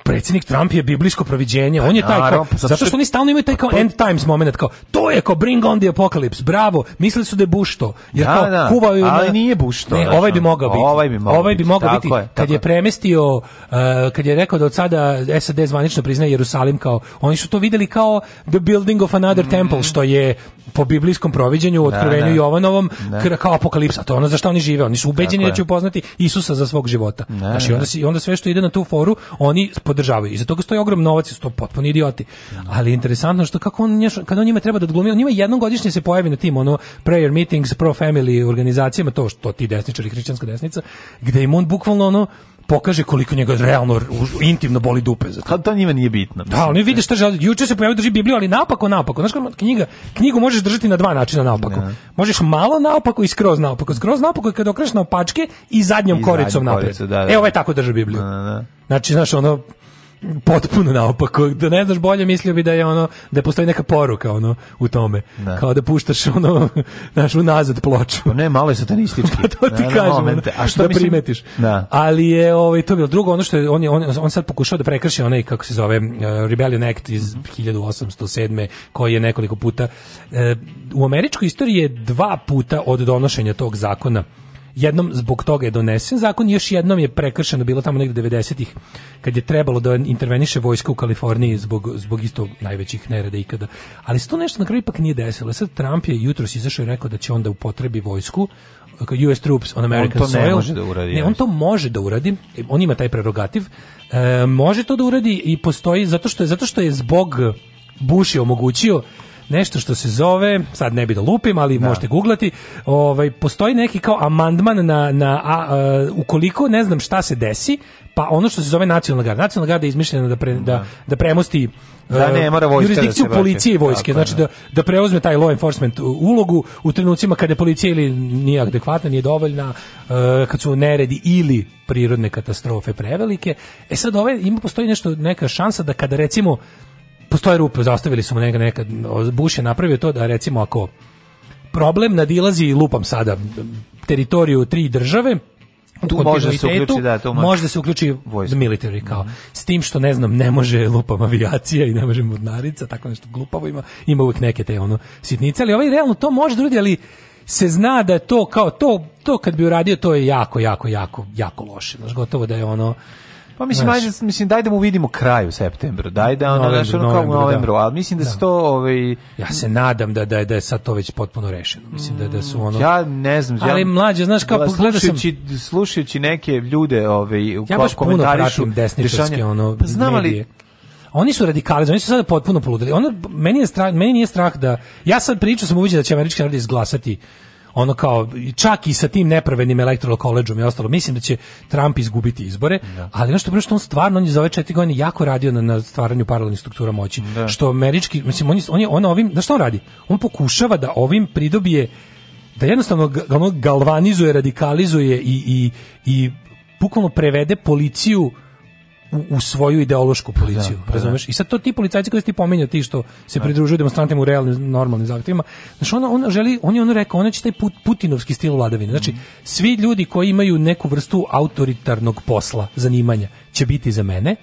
predsjednik Trump je biblijsko proviđenje. Pa, on je taj naravno, kao, pa zato što, što oni stalno imaju taj pa kao pa- end times moment kao to je kao bring on the apocalypse. Bravo, mislili su da je bušto. Jer da, kao da, kuvaju ali na, nije bušto. Ne, ovaj bi mogao biti. Ovaj bi mogao ovaj biti. Bi mogao biti. kad je premestio uh, kad je rekao da od sada SAD zvanično priznaje Jerusalim kao oni su to videli kao the building of another mm temple što je po biblijskom proviđenju, da, otkrivenju da, da. Jovanovom, da. kao apokalipsa, to je ono za što oni žive, oni su ubeđeni da će upoznati Isusa za svog života. Da, znači, onda, se onda sve što ide na tu foru, oni podržavaju. zato što je ogrom novac, su to potpuni idioti. Ali je interesantno što kako on, kada on njima treba da odglumi, on njima jednom godišnje se pojavi na tim, ono, prayer meetings, pro-family organizacijama, to što ti desničari, hrišćanska desnica, gde im on bukvalno ono, pokaže koliko njega realno intimno boli dupe za to. A to njima nije bitno. Da, oni vide šta želi. Juče se pojavio drži Bibliju, ali naopako, naopako. Znaš kako knjiga, knjigu možeš držati na dva načina naopako. Ne. Možeš malo naopako i skroz naopako. Skroz naopako je kad okreneš naopačke i zadnjom I koricom zadnjom napred. Koricu, da, da. E, ovaj tako drži Bibliju. Da, da. da. Znači, znaš, ono, potpuno naopako. Da ne znaš bolje, mislio bi da je ono da postoji neka poruka ono u tome. Ne. Da. Kao da puštaš ono našu nazad ploču. Pa ne, malo je satanistički. pa to ti ne, kažem. A što da primetiš. Da. Ali je ovaj to bilo drugo ono što je on je, on, on sad pokušao da prekrši onaj kako se zove uh, Rebellion Act iz 1807 mhm. koji je nekoliko puta uh, u američkoj istoriji je dva puta od donošenja tog zakona jednom zbog toga je donesen zakon, još jednom je prekršeno bilo tamo negde 90-ih kad je trebalo da interveniše vojska u Kaliforniji zbog zbog isto najvećih nereda ikada. Ali što nešto na kraju ipak nije desilo. Sad Trump je jutros izašao i rekao da će onda upotrebi vojsku US troops on American on to soil. Ne, može da uradi, ne, on to može da uradi. On ima taj prerogativ. E, može to da uradi i postoji zato što je zato što je zbog Bush je omogućio nešto što se zove, sad ne bi da lupim, ali da. možete googlati, ovaj, postoji neki kao amandman na, na a, a, ukoliko ne znam šta se desi, pa ono što se zove nacionalna garda. Nacionalna garda je izmišljena da, pre, da, da, da premosti da ne mora vojska da jurisdikciju da policije i vojske znači da, da da preuzme taj law enforcement ulogu u trenucima kada policija ili nije adekvatna nije dovoljna e, kad su neredi ili prirodne katastrofe prevelike e sad ove ovaj, ima postoji nešto neka šansa da kada recimo postoje rupe, zastavili smo neka, neka Bush napravio to da recimo ako problem nadilazi, lupam sada, teritoriju tri države, tu može se uključiti da to može. da se uključi vojska military kao mm -hmm. s tim što ne znam ne može lupam avijacija i ne može mornarica tako nešto glupavo ima ima uvek neke te ono sitnice ali ovaj realno to može ljudi da ali se zna da je to kao to to kad bi uradio to je jako jako jako jako loše znači gotovo da je ono Pa mislim, ajde, mislim, daj da mu vidimo kraj u septembru, daj da ono, novembru, ono kao u novembru, da. ali mislim da, da. to... Ovaj... Ja se nadam da, da, da je sad to već potpuno rešeno. Mislim da, da su ono... Ja ne znam. Ali mlađe, znaš, kao pogledao sam... Slušajući neke ljude ovaj, u ja baš puno pratim desničarske ono, pa znam, Ali, oni su radikalizovani, oni su sada potpuno poludeli. Ono, meni, je strah, meni nije strah da... Ja sad pričao sam uviđen da će američki narod izglasati ono kao čak i sa tim nepravednim electoral koleđom i ostalo mislim da će Trump izgubiti izbore da. ali nešto bre što on stvarno on je za ove 4 godine jako radio na, na stvaranju paralelnih struktura moći da. što američki mislim on je, on je on ovim da što on radi on pokušava da ovim pridobije da jednostavno ono galvanizuje radikalizuje i i i bukvalno prevede policiju u, u svoju ideološku pa da, policiju, pa da, razumeš? Da. I sad to ti policajci koji ste ti ti što se da. pridružuju demonstrantima u realnim, normalnim zahtjevima, znači ona, ona želi, on je ono rekao, ona će taj put, putinovski stil vladavine, znači mm. svi ljudi koji imaju neku vrstu autoritarnog posla, zanimanja, će biti za mene,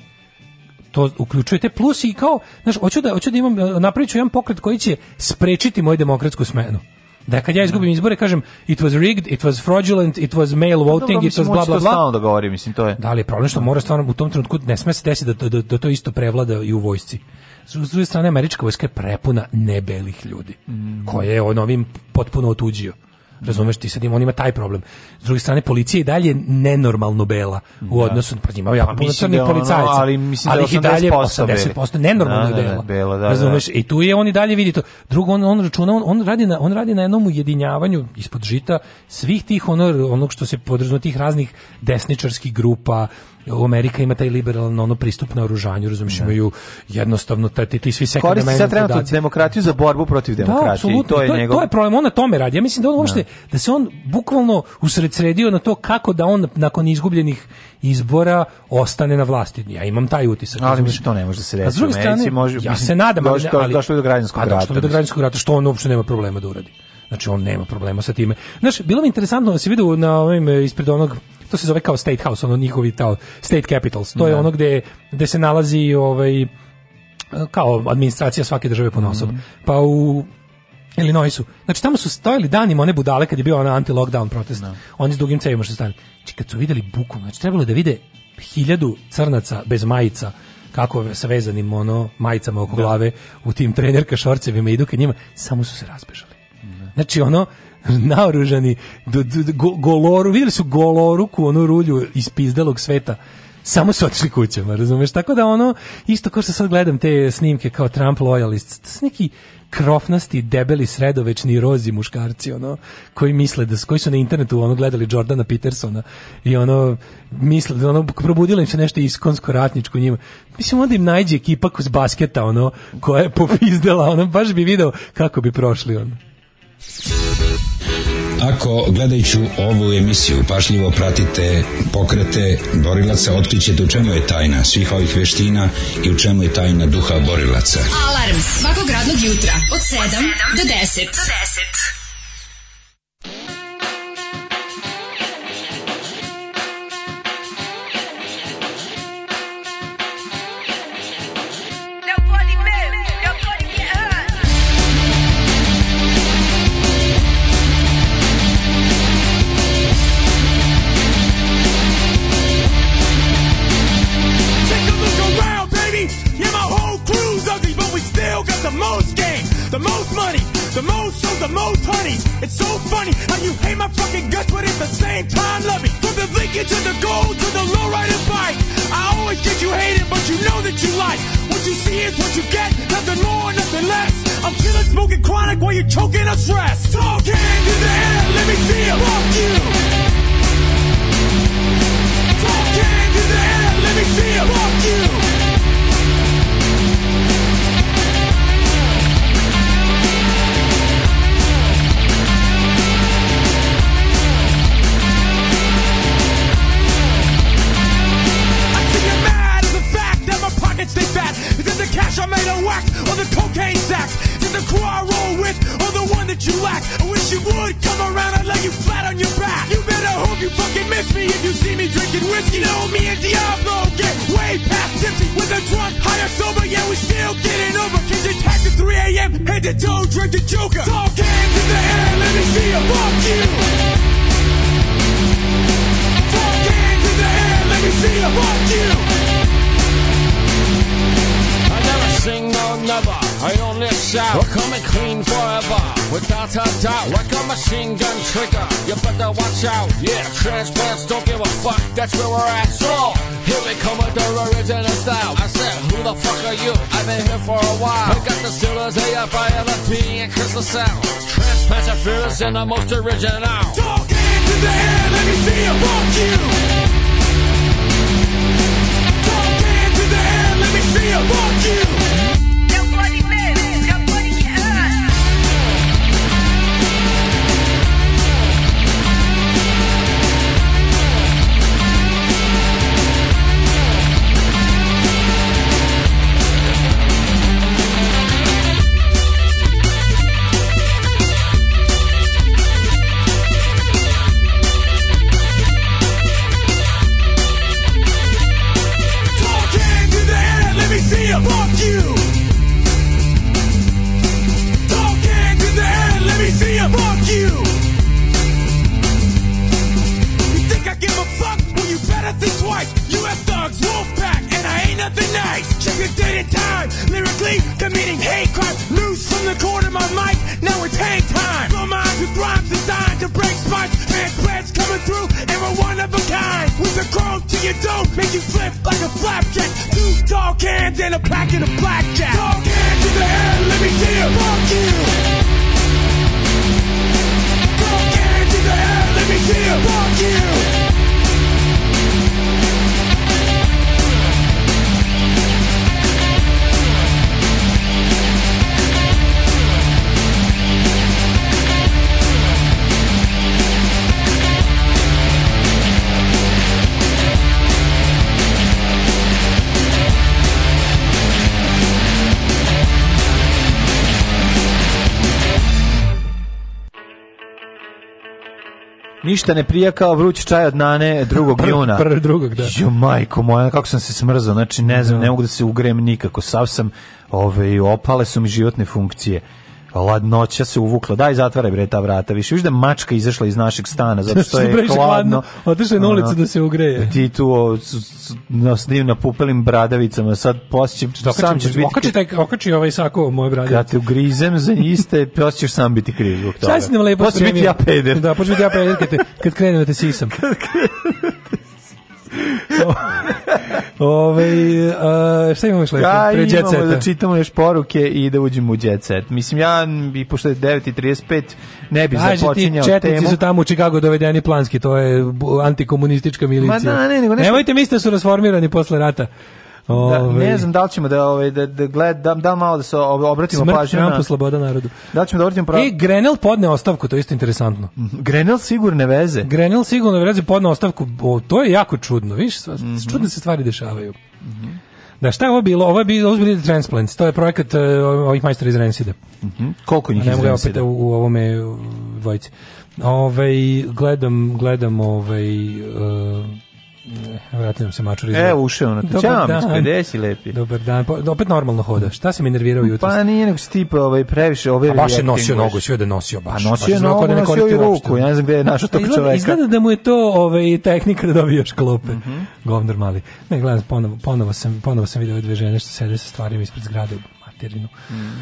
to uključujete plus i kao, znači hoću da hoću da imam napraviću jedan pokret koji će sprečiti moju demokratsku smenu da kad ja izgubim da. izbore kažem it was rigged, it was fraudulent, it was mail voting, it was bla bla bla. da govori, mislim to je. Da li je problem što mora stvarno u tom trenutku ne sme se desiti da, da, da to isto prevlada i u vojsci. S druge strane, američka vojska je prepuna nebelih ljudi, mm. koje je on ovim potpuno otuđio. Razumeš ti sad im on ima taj problem. S druge strane policija i dalje nenormalno bela u da. odnosu pa njima ja pa puno crnih da policajaca. Ali mislim da ali dalje 80% nenormalno da, da, bela. bela da, Razumeš? Da. I tu je oni dalje vidi to. Drugo on on računa on, on radi na on radi na jednom ujedinjavanju ispod žita svih tih ono, onog što se podrazumeva tih raznih desničarskih grupa, Amerika ima taj liberalno ono pristup na oružanju, razumiješ, da. imaju jednostavno taj ti, ti svi sekundarni Koristi sad trenutno demokratiju za borbu protiv da, demokratije. Da, to je, to, njegov... to je problem, on na tome radi. Ja mislim da on uopšte, da. da se on bukvalno usredsredio na to kako da on nakon izgubljenih izbora ostane na vlasti. Ja imam taj utisak. Ali mi to ne može da se reći. A druge strane, može, ja se nadam, došlo, ali... Došlo do građanskog rata. Došlo do građanskog rata, što on uopšte nema problema da uradi. Znači, on nema problema sa time. znači, bilo mi interesantno da se vidio na ovim, eh, ispred onog to se zove kao State House, ono njihovi tao State Capitals. To je da. ono gde, gde se nalazi ovaj kao administracija svake države ponosob. Mm -hmm. Pa u Illinoisu. Znači tamo su stojali danima one budale kad je bio onaj anti-lockdown protest. No. Da. Oni s dugim cevima što stali. Znači kad su videli buku, znači trebalo da vide hiljadu crnaca bez majica kako sa vezanim ono majicama oko da. glave u tim trenerka šorcevima idu ka njima, samo su se razbežali. Da. Znači ono naoružani, do, do, go, goloru, videli su goloruku, onu rulju iz pizdelog sveta, samo su otišli kućama, razumeš? Tako da ono, isto kao što sad gledam te snimke kao Trump loyalist, to su neki krofnasti, debeli, sredovečni rozi muškarci, ono, koji misle da, koji su na internetu, ono, gledali Jordana Petersona i ono, misle, da, ono, probudilo im se nešto iskonsko ratničko njima. Mislim, onda im najđe ekipa kuz basketa, ono, koja je popizdela, ono, baš bi video kako bi prošli, ono. Ako gledajuću ovu emisiju pašljivo pratite pokrete borilaca, otkrićete u čemu je tajna svih ovih veština i u čemu je tajna duha borilaca. Alarm svakog radnog jutra od 7 do 10. Do 10. The most money, the most shows, the most honey. It's so funny how you hate my fucking guts, but at the same time love me. From the leakage to the gold to the low rider bike. I always get you hated, but you know that you like. What you see is what you get, nothing more, nothing less. I'm killing, smoking chronic while you're choking on stress. Talking to the air, let me see it. Fuck you. Talking to the air, let me see it. Fuck you. I made a whack on the cocaine sacks. Did the crew I roll with or the one that you lack? I wish you would come around I'd lay you flat on your back. You better hope you fucking miss me if you see me drinking whiskey. You me and Diablo get way past tipsy. with Whether drunk, high or sober, yeah, we still getting over. Kids attack at 3 a.m., head to toe, drink the joker. Talk hands in the air, let me see you. Fuck you. Fuck hands in the air, let me see you. Fuck you. sing no never. I don't We're coming clean forever. With that top down like a machine gun trigger. You better watch out. Yeah, transplants don't give a fuck. That's where we're at. So here we come with the original style. I said, who the fuck are you? I've been here for a while. I got the steelers, AFI, LFP, and Crystal Sound. Transplants are fearless and the most original. Talk into the air, let me see about Fuck you. Talk into the air, let me see Fuck you. time. Your mind to thrive, designed to break spines. Man spreads coming through, and we're one of a kind. With the chrome to your dome, make you flip like a flapjack. Two tall cans and a pack of blackjack. Tall cans in the air, let me see you. Fuck you. Tall cans in the air, let me see you. Fuck you. Ništa ne prija kao vruć čaj od nane 2. juna. Prvi drugog, da. Jo, majko moja, kako sam se smrzao, znači ne znam, da. ne mogu da se ugrem nikako, sav sam, ove, ovaj, opale su mi životne funkcije. Hladnoća se uvukla. Daj zatvaraj bre ta vrata. Više viš da mačka izašla iz našeg stana zato što je hladno. Otišla je na ulicu da se ugreje. Ti tu na snim na pupelim bradavicama sad posjećem sam ćeš biti. Okači taj okači ovaj sako moje bradavice. Kad te ugrizem za iste posjećeš sam biti kriv zbog toga. Sad si nam lepo Posjeć biti ja peder. Da, početi ja peder kad, te, kad krenem da te sisam. Kad krenem da te sisam. Ove, a, šta imamo još lepo? Ja, Pre jet seta. da čitamo još poruke i da uđemo u jet set. Mislim, ja, bi pošto je 9.35, ne bi Kaži započinjao temu. Četnici su tamo u Čikagu dovedeni planski, to je antikomunistička milicija. Ma da, ne, nego nešto... Nemojte misliti da su rasformirani posle rata. Ove, da, ne ovaj. znam da li ćemo da ovaj da da gled da, da malo da se obratimo pažnju na sloboda narodu. Da ćemo da obratimo pravo? I Grenell podne ostavku, to je isto interesantno. Mm -hmm. Grenell sigurne veze. Grenell sigurne veze podne ostavku, o, to je jako čudno, viš, mm -hmm. čudne se stvari dešavaju. Mm -hmm. Da, šta je ovo bilo? Ovo je bilo uzbili Transplants, to je projekat uh, ovih majstora iz Renside. Mm Koliko njih iz Ne mogu opet u, u ovome u dvojici. Ove, ovaj, gledam, gledam, ovaj uh, E, vratim se mačur iz. E, ušao na to. Ćao, mi lepi. Dobar dan. Pa, opet normalno hoda. Šta se mi nervirao jutros? Pa nije nego tipa ovaj previše ovaj. A baš je nosio nogu, sve da nosio baš. A nosio je nogu, da ne ruku. Ja ne znam gde je našo tog čoveka. Izgleda da mu je to ovaj tehnika da dobije još klope. Mm -hmm. Govnar mali. Ne, gledam ponovo, ponovo sam, ponovo sam video dve žene što sede sa stvarima ispred zgrade materinu. Mm.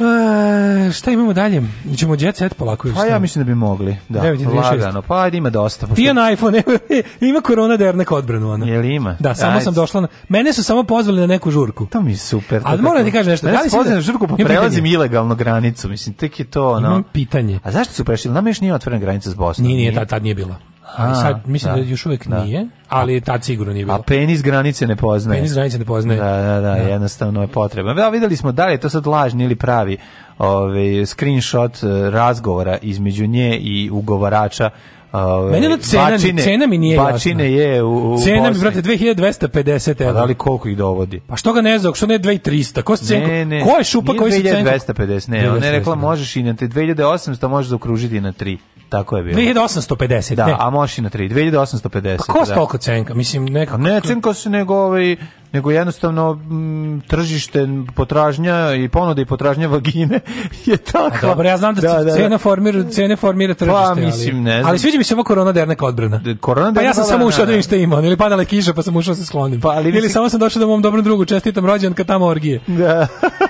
E, šta imamo dalje? Ćemo jet set polako Pa ja mislim da bi mogli, da. 9, Lagano, pa ajde ima dosta. Pošto... na iPhone, ima korona da je neko odbranu. Ona. Jel ima? Da, samo ajde. sam došla na... Mene su samo pozvali na neku žurku. To mi je super. Ali moram da ti kažem nešto. Mene da li si pozvali na žurku, pa prelazim ilegalno granicu. Mislim, tek je to ono... Imam pitanje. A zašto su prešli? Nam još nije otvorena granica s Bosnom. Nije, nije, tad, tad nije bila ali sad mislim da, da još uvek da. nije, ali tad sigurno nije bilo. A penis granice ne poznaje. Penis granice ne poznaje. Da, da, da, da. jednostavno je potrebno. Da, videli smo da li je to sad lažni ili pravi ovaj, screenshot eh, razgovora između nje i ugovarača Ove, ovaj, Meni cena, bačine, cena mi nije bačine jasna. je u, u Cena mi, brate, 2250 evra. Pa da li koliko ih dovodi? Pa što ga ne znam, što ne 2300? Ko, cenko, ne, ne, ko je šupa koji se cenko? 2250, ne, ona je rekla da. možeš i na te 2800 možeš zaokružiti na 3 tako je bilo. 2850. Da, ne. a mašina 3, 2850. Pa ko da. cenka? Mislim, nekako... Ne cenka se nego ovaj, nego jednostavno m, mm, tržište potražnja i ponuda i potražnja vagine je tako. Dobro, ja znam da, da, da, da. cena formira, cene formira pa, tržište. Pa, mislim, ne znam. Ali sviđa mi se ova korona da neka odbrana. Korona pa ja sam pa samo da, ušao da, da, da vidim šta ima, ili padala kiša pa sam ušao se sklonim. Pa, ali ili samo sam došao da mom dobrom drugu čestitam rođendan kad tamo orgije. Da.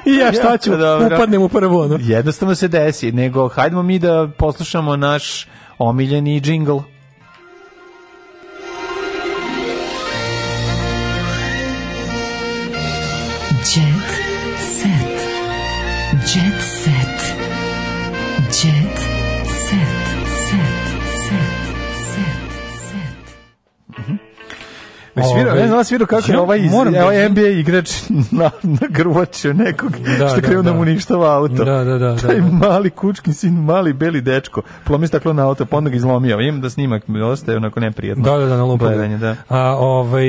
I ja šta ću, pa dobro. upadnem u prvo ono. Jednostavno se desi, nego hajdemo mi da poslušamo naš omiljeni džingl. Svirao, ne znam, svirao kako je ovaj, iz, ovaj da NBA igrač na, nagrvačio nekog da, što da, krenu da, da mu uništava auto. Da, da, da. Taj da, da. mali kučki sin, mali beli dečko, plomi staklo na auto, pa onda ga izlomio. Imam da snimak ostaje onako neprijetno. Da, da, da, na lupu. Da. A, ovaj,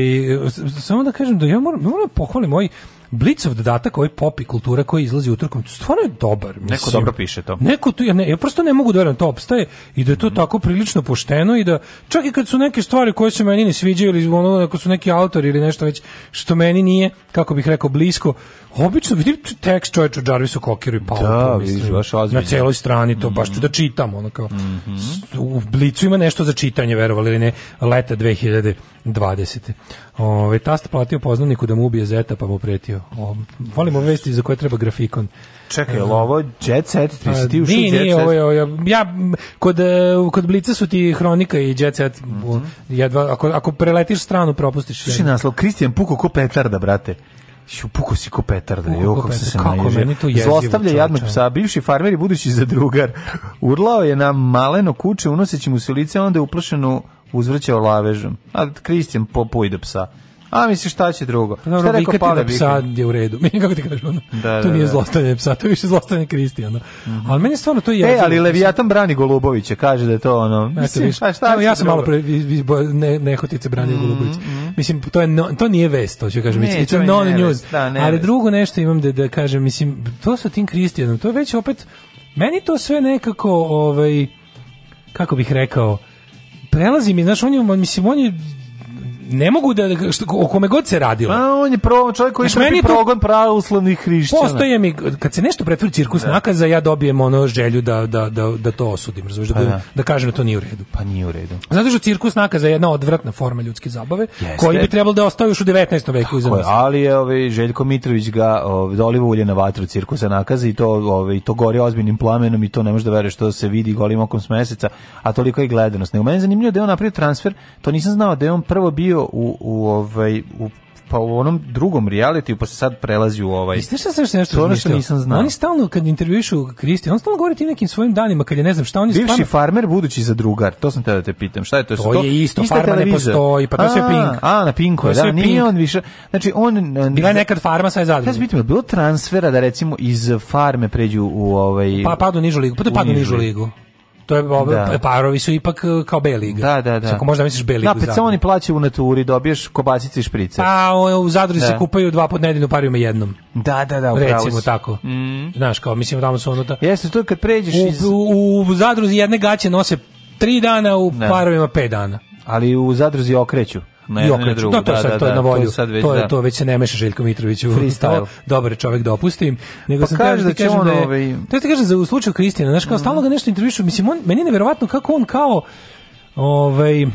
samo da kažem da ja moram, moram pohvalim ovaj, Blicov dodatak ovaj pop i kultura koji izlazi utorkom, stvarno je dobar. Mislim. Neko dobro piše to. Neko tu, ja, ne, ja prosto ne mogu da verujem, to opstaje i da je to mm -hmm. tako prilično pošteno i da čak i kad su neke stvari koje se meni ne sviđaju ili ono, ako su neki autori ili nešto već što meni nije, kako bih rekao, blisko, Obično vidim tekst čovječa Jarvisu Kokiru i Paupu, da, pa mislim, vidiš, baš na celoj strani to, mm baš ću mhm. da čitam, ono kao, mm -hmm. u blicu ima nešto za čitanje, verovali ili ne, leta 2020. Ove, tast platio poznaniku da mu ubije zeta, pa mu pretio. O, volimo vesti za koje treba grafikon. Čekaj, jel e, ovo Jet Set? Ti si pa, ti ušao Jet Nije, ovo ovo ja, kod, e, kod Blica su ti Hronika i Jet Set. Mm -hmm. jedva, ako, ako preletiš stranu, propustiš. Sluši naslov, Kristijan Puko ko petarda, brate. Ju puko si ko petarda, jo, kako se se naježe. Zlostavlja jadnog psa, bivši farmer i budući zadrugar. Urlao je na maleno kuče, unoseći mu se lice, onda je uplašeno uzvrćao lavežom. A Kristijan popojde psa. A misliš šta će drugo? Pa, šta je rekao Pale Bikati? Da psa je u redu. Mi kako ti kažu, ono, da, to da, nije da. zlostavljanje psa, to je više zlostavljanje Kristijana. Mm -hmm. Ali meni stvarno to je... E, ali Leviatan brani Golubovića, kaže da je to ono... Eto, mislim, viš, a pa šta evo, ja sam malo pre, ne, nehotice branio mm -hmm. Golubovića. Mhm. Mislim, to, je no, to nije vest, to ću da kažem. Ne, it's, it's non news. Vest, da, ne ali drugo nešto imam da, da kažem, mislim, to sa tim Kristijanom, to je već opet... Meni to sve nekako, ovaj, kako bih rekao, prelazi mi, znaš, on je, mislim, on je ne mogu da što, o kome god se radilo. A on je pro, čovjek koji je progon pravoslavnih hrišćana. Postoje mi kad se nešto pretvori cirkus da. nakaza ja dobijem ono želju da, da, da, da to osudim, razumiješ, da, pa da, da, da kažem da to nije u redu. Pa nije u redu. Zato što cirkus nakaza je jedna odvratna forma ljudske zabave Jeste. koji bi trebalo da ostaje još u 19. veku iza nas. Ali je ovaj Željko Mitrović ga ovaj dolivo da ulje na vatru cirkusa nakaza i to ovaj to gori ozbiljnim plamenom i to ne može da veruješ što se vidi golim okom s meseca, a toliko je gledanost. Nego meni zanimljivo da je on napravio transfer, to nisam znao da je on prvo bio bio u, u, ovaj, u pa u onom drugom realitiju pa se sad prelazi u ovaj. Jeste šta sam nešto to ono nisam znao. Oni stalno kad intervjušu Kristi, on stalno govori tim nekim svojim danima kad je ne znam šta oni Bivši stvarno... farmer budući za drugar, to sam te da te pitam. Šta je to? To, to je isto, farma ne postoji, pa to se Pink. A, na Pinku, da, nije pink. on više. Znači on bila je nekad farma sa zadrugom. Ja sam bilo transfera da recimo iz farme pređu u ovaj Pa padu nižu ligu, pa padu nižu ligu to je da. E, parovi su ipak e, kao B liga. Da, da, da. Sako možda misliš B ligu. Da, pa oni plaćaju u naturi, dobiješ kobasice i šprice. Pa u Zadru da. se kupaju dva pod nedeljnu pariju ima jednom. Da, da, da, upravo. Recimo si. tako. Mm. Znaš, kao mislim tamo su ono da. Jeste, to je kad pređeš u, iz u, u Zadruzi jedne gaće nose tri dana, u ne. Da. parovima pet dana. Ali u Zadruzi okreću ne, Jokić. Ne, drugu, da, to je sad, da, to je da, na volju. To, već, to je da. to, već se ne meša Željko Mitroviću. Freestyle. Dobar je čovek da opustim. Nego pa sam da kaže da će on... Da je, ovaj... To ti kažem za, u slučaju Kristijana, znaš, kao mm. stalno ga nešto intervjušu, mislim, on, meni je neverovatno kako on kao... Ovaj,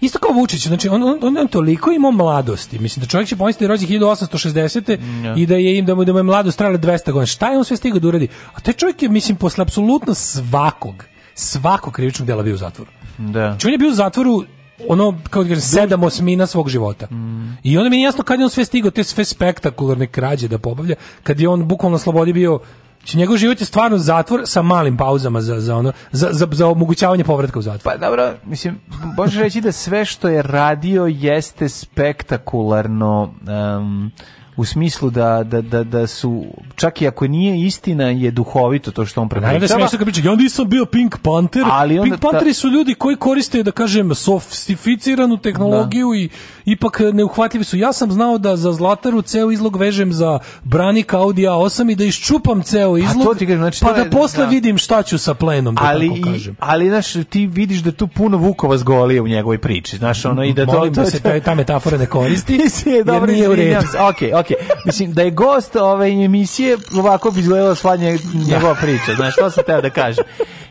Isto kao Vučić, znači on, on, on, on toliko imao mladosti. Mislim da čovjek će pomisliti da je rođen 1860. Yeah. i da je im da mu, da mu je mladost trajala 200 godina. Šta je on sve stigao da uradi? A taj čovjek je, mislim, posle apsolutno svakog, svakog krivičnog dela bio u zatvoru. Da. Znači on je bio u zatvoru ono kao da sedam osmina svog života. Mm. I onda mi je jasno kad je on sve stigao te sve spektakularne krađe da pobavlja, kad je on bukvalno slobodi bio Znači, njegov život je stvarno zatvor sa malim pauzama za, za, ono, za, za, za omogućavanje povratka u zatvor. Pa dobro, mislim, možeš reći da sve što je radio jeste spektakularno um, u smislu da, da, da, da su čak i ako nije istina je duhovito to što on prepričava. Najde smiješno kad priča, ja onda nisam bio Pink Panther. Ali Pink Pantheri su ljudi koji koriste, da kažem, sofisticiranu tehnologiju da. i ipak neuhvatljivi su. Ja sam znao da za Zlataru ceo izlog vežem za branik Audi A8 i da iščupam ceo pa izlog, pa, ti kažem, znači, pa da posle da. vidim šta ću sa plenom, da ali, tako kažem. Ali, znaš, ti vidiš da tu puno Vukova zgolije u njegovoj priči, znaš, ono, i da to... Molim da se ta, ta metafora ne koristi, jer nije u redu. ok, ok, okej. Mislim, da je gost ove emisije, ovako bi izgledala sva njegova da. priča. Znaš, što sam teo da kažem.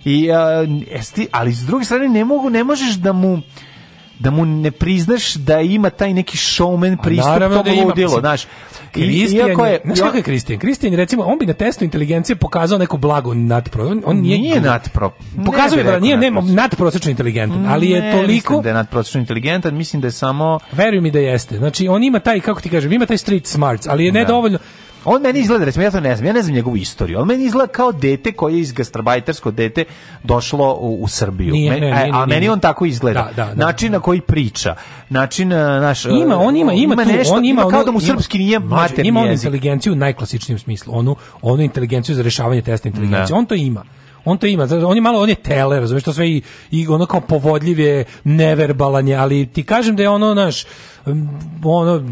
I, uh, ali s druge strane, ne, mogu, ne možeš da mu da mu ne priznaš da ima taj neki showman pristup tog da ludilo, znaš. Kristijan, iako je, znaš kako je Kristijan? Kristijan recimo, on bi na testu inteligencije pokazao neku blagu nadpro, On, on nije, nije natpro. Pokazao da nije ne, natprosečno inteligentan, ali je toliko mislim da je natprosečno inteligentan, mislim da je samo Veruj mi da jeste. Znači on ima taj kako ti kažem, ima taj street smarts, ali je da. nedovoljno On meni izgleda, recimo, ja to ne znam, ja ne znam njegovu istoriju, on meni izgleda kao dete koje je iz gastarbajtersko dete došlo u, u Srbiju. Nije, Men, ne, e, nije, a meni nije. on tako izgleda. Da, da, da. Način na koji priča, način e, naš e, Ima, on ima, ima, tu, nešto, on ima, kao ono, da mu srpski nije materni Ima on inteligenciju u najklasičnijem smislu, onu onu inteligenciju za rešavanje testa inteligencije. Da. On to ima on to ima, on je malo, on je tele, razumiješ, što sve i, i ono kao povodljiv je, neverbalan ali ti kažem da je ono, naš, ono,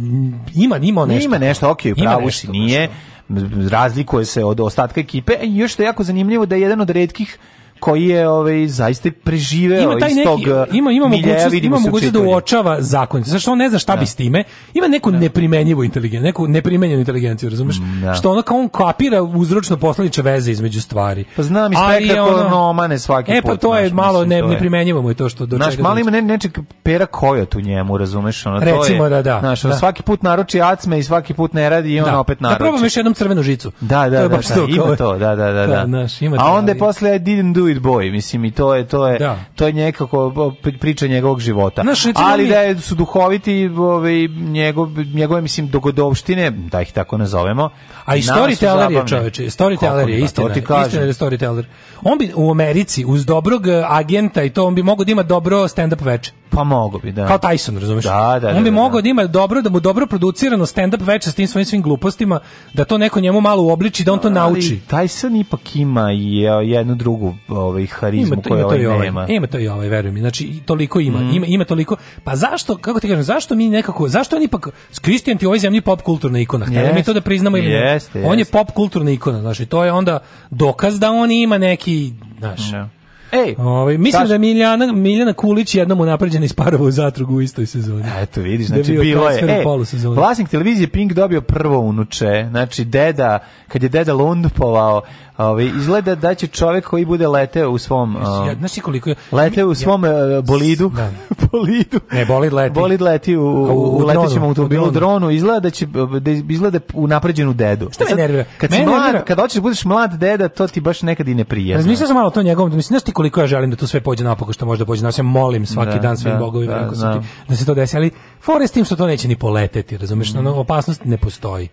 ima, ima nešto. Ima nešto, ok, pravo si, nije, nešto. razlikuje se od ostatka ekipe, e, i još što je jako zanimljivo da je jedan od retkih koji je ovaj zaista preživeo ima taj iz tog neki, ima ima mogućnost, ima mogućnost da uočava zakon. Zašto on ne zna šta bi da. s time? Ima neku da. neprimenjivu inteligenciju, neku neprimenjenu inteligenciju, razumeš? Da. Što ona kao on kapira uzročno posledične veze između stvari. Pa znam iz peka ono, svaki put. E pa to je naš, malo ne, neprimenjivo mu je to što do naš, čega. Naš mali ima ne, nečeg pera kojot u njemu, razumeš? Ono, Recimo to je, da, da. Naš, da. svaki put naruči acme i svaki put ne radi i ona da. opet naruči. Da probam još jednom crvenu žicu. Da, da, da, da ima to, da, da, da. da, da. A onda posle I didn't David Bowie, mislim i to je to je da. to je nekako priča njegovog života. Znaš, Ali da je, su duhoviti ovaj njegov njegove mislim dogodovštine, da ih tako nazovemo. A i storyteller je čoveče, storyteller je istina, da, ti istina da storyteller. On bi u Americi uz dobrog eh, agenta i to on bi mogao da ima dobro stand up veče. Pa mogo bi, da. Kao Tyson, razumeš? Da, da, On bi da, da mogao da. da ima dobro, da mu dobro producirano stand-up veče s tim svojim svim glupostima, da to neko njemu malo uobliči, da on to Ali, nauči. Tyson ipak ima je jednu drugu ovaj, harizmu koju ima ovaj, ovaj nema. Ima to i ovaj, verujem. Znači, toliko ima. Mm. Ima, ima toliko. Pa zašto, kako ti kažem, zašto mi nekako, zašto on ipak, s Kristijan ti ovoj zemlji pop kulturna ikona, htjeli yes. mi to da priznamo ili yes, ne. On yes. je pop kulturna ikona, znači, to je onda dokaz da on ima neki, znaš, mm. Ej, ovaj, mislim kaži... da Miljana, Miljana Kulić jednom unapređena iz Parova u zatrugu u istoj sezoni. Eto, vidiš, znači da je znači, bilo je. E, vlasnik televizije Pink dobio prvo unuče, znači deda, kad je deda lundupovao, Ovaj izgleda da će čovjek koji bude leteo u svom ja, znači koliko je, leteo u svom ja, uh, bolidu, da. bolidu. Ne, bolid leti. Bolid leti u, u, u, letećem automobilu, dronu, izgleda da će da izgleda u napređenu dedu. Šta me nervira? Kad si mlad, kad hoćeš da budeš mlad deda, to ti baš nekad i ne prija. Razmišljao sam malo o to njegovom, da mislim znaš ti koliko ja želim da tu sve pođe napokon što može da pođe. Ja molim svaki da, dan svim da, bogovima da, da, da, se to desi, ali fore s tim što to neće ni poleteti, razumeš, mm. opasnost ne postoji.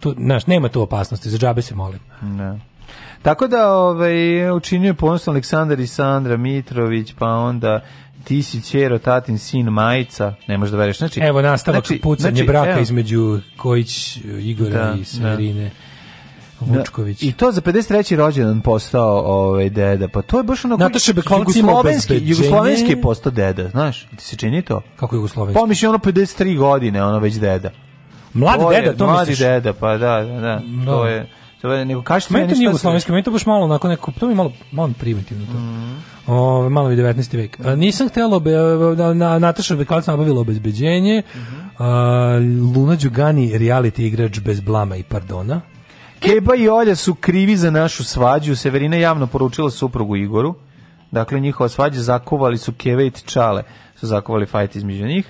Tu, znaš, nema tu opasnosti, za džabe se molim. Ne. Da. Tako da ovaj, učinjuje je ponosno Aleksandar i Sandra Mitrović, pa onda ti si ćero, tatin, sin, majica, ne možeš da veriš. Znači, evo nastavak znači, pucanje znači, braka evo. između Kojić, Igora da, i da. Smerine. Da. Vučković. Da, I to za 53. rođendan postao ovaj deda. Pa to je baš onako Nataša Bekvalci jugoslovenski, jugoslovenski je postao deda, znaš? Ti se čini to? Kako jugoslovenski? Pomisli pa ono 53 godine, ono već deda. Mladi to deda, je, to mladi misliš? deda, pa da, da, da. No. To je nego kažeš meni to nije jugoslovenski, meni to baš malo onako neko, to mi malo, malo primitivno to. Mm. Ove, malo mi 19. vek. A, nisam htela obe, na, na, Nataša Bekalac nabavila obezbeđenje, mm -hmm. a, Luna Đugani reality igrač bez blama i pardona. Keba i Olja su krivi za našu svađu, Severina javno poručila suprugu Igoru, dakle njihova svađa zakovali su Keve i Čale, su zakovali fajt između njih.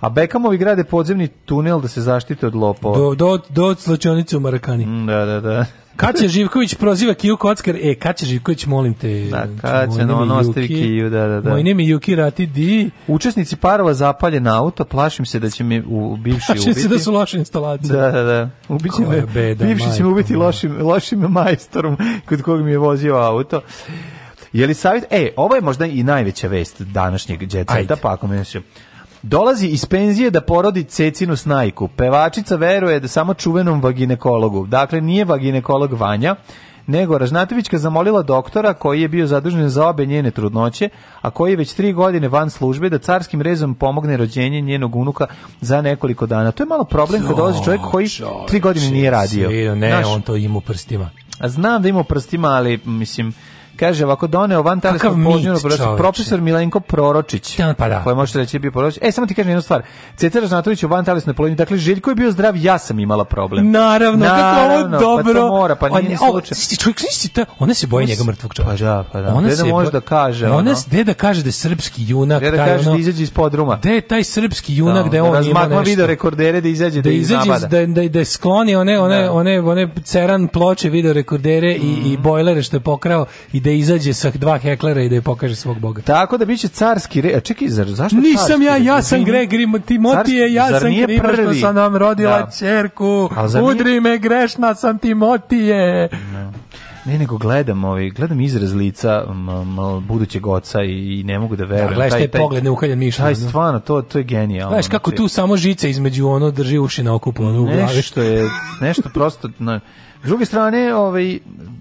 A Beckhamovi grade podzemni tunel da se zaštite od lopova. Do, do, do slučajnice u Marakani. Mm, da, da, da. Kaća Živković proziva Kiju Kockar. E, Kaća Živković, molim te. Da, znači, Kaća, no, on ostavi Kiju, da, da, da. Moj ime Juki Rati Di. Učesnici parova zapalje na auto, plašim se da će mi u bivši plašim ubiti. Plašim se da su loše instalacije. Da, da, da. Ubiće me, beda, bivši majko, će me ubiti lošim, lošim majstorom kod kog mi je vozio auto. Je li savjet? E, ovo je možda i najveća vest današnjeg djeceta, pa ako me Dolazi iz penzije da porodi cecinu snajku. Pevačica veruje da samo čuvenom vaginekologu. Dakle, nije vaginekolog Vanja, nego Ražnatovićka zamolila doktora koji je bio zadužen za obe njene trudnoće, a koji je već tri godine van službe da carskim rezom pomogne rođenje njenog unuka za nekoliko dana. To je malo problem kad dolazi čovjek koji tri godine nije radio. Ne, on to ima u prstima. Znam da ima u prstima, ali mislim Kaže ovako doneo van talijanskog požnjeno profesor Milenko Proročić. pa da. Koji možete reći da je bio Proročić. E samo ti kažem jednu stvar. Cetar Žnatović u van talijanskoj polovini. Dakle Željko je bio zdrav, ja sam imala problem. Naravno, Naravno kako ovo dobro. Pa to mora, pa nije on, slučaj. Čovjek nisi ta, ona se boji njega mrtvog čovjeka. Pa da, pa da. Ona da se može da kaže. Ona se deda kaže da je srpski junak, da kaže da izađe iz podruma. gde je taj srpski junak da je da on razmakma video rekordere da izađe da izađe da da da skloni one one one one ceran ploče video rekordere i mhm. i bojlere što je pokrao i da izađe sa dva heklera i da je pokaže svog boga. Tako da biće carski red. Čekaj, zar, zašto Nisam carski ja, ja sam Gregri Timotije, ja sam kriva što sam vam rodila da. čerku. Udri nije... me grešna sam Timotije. No. Ne, nego gledam, ovaj, gledam izraz lica m, m, budućeg oca i, i ne mogu da verujem. Da, gledaš taj, taj pogled neuhaljen mišljen. Taj, da. stvarno, to, to je genijalno. Znaš kako znači, tu samo žice između ono drži uši na okupu, ono u glavi. Nešto je, nešto prosto... Na, S druge strane, ovaj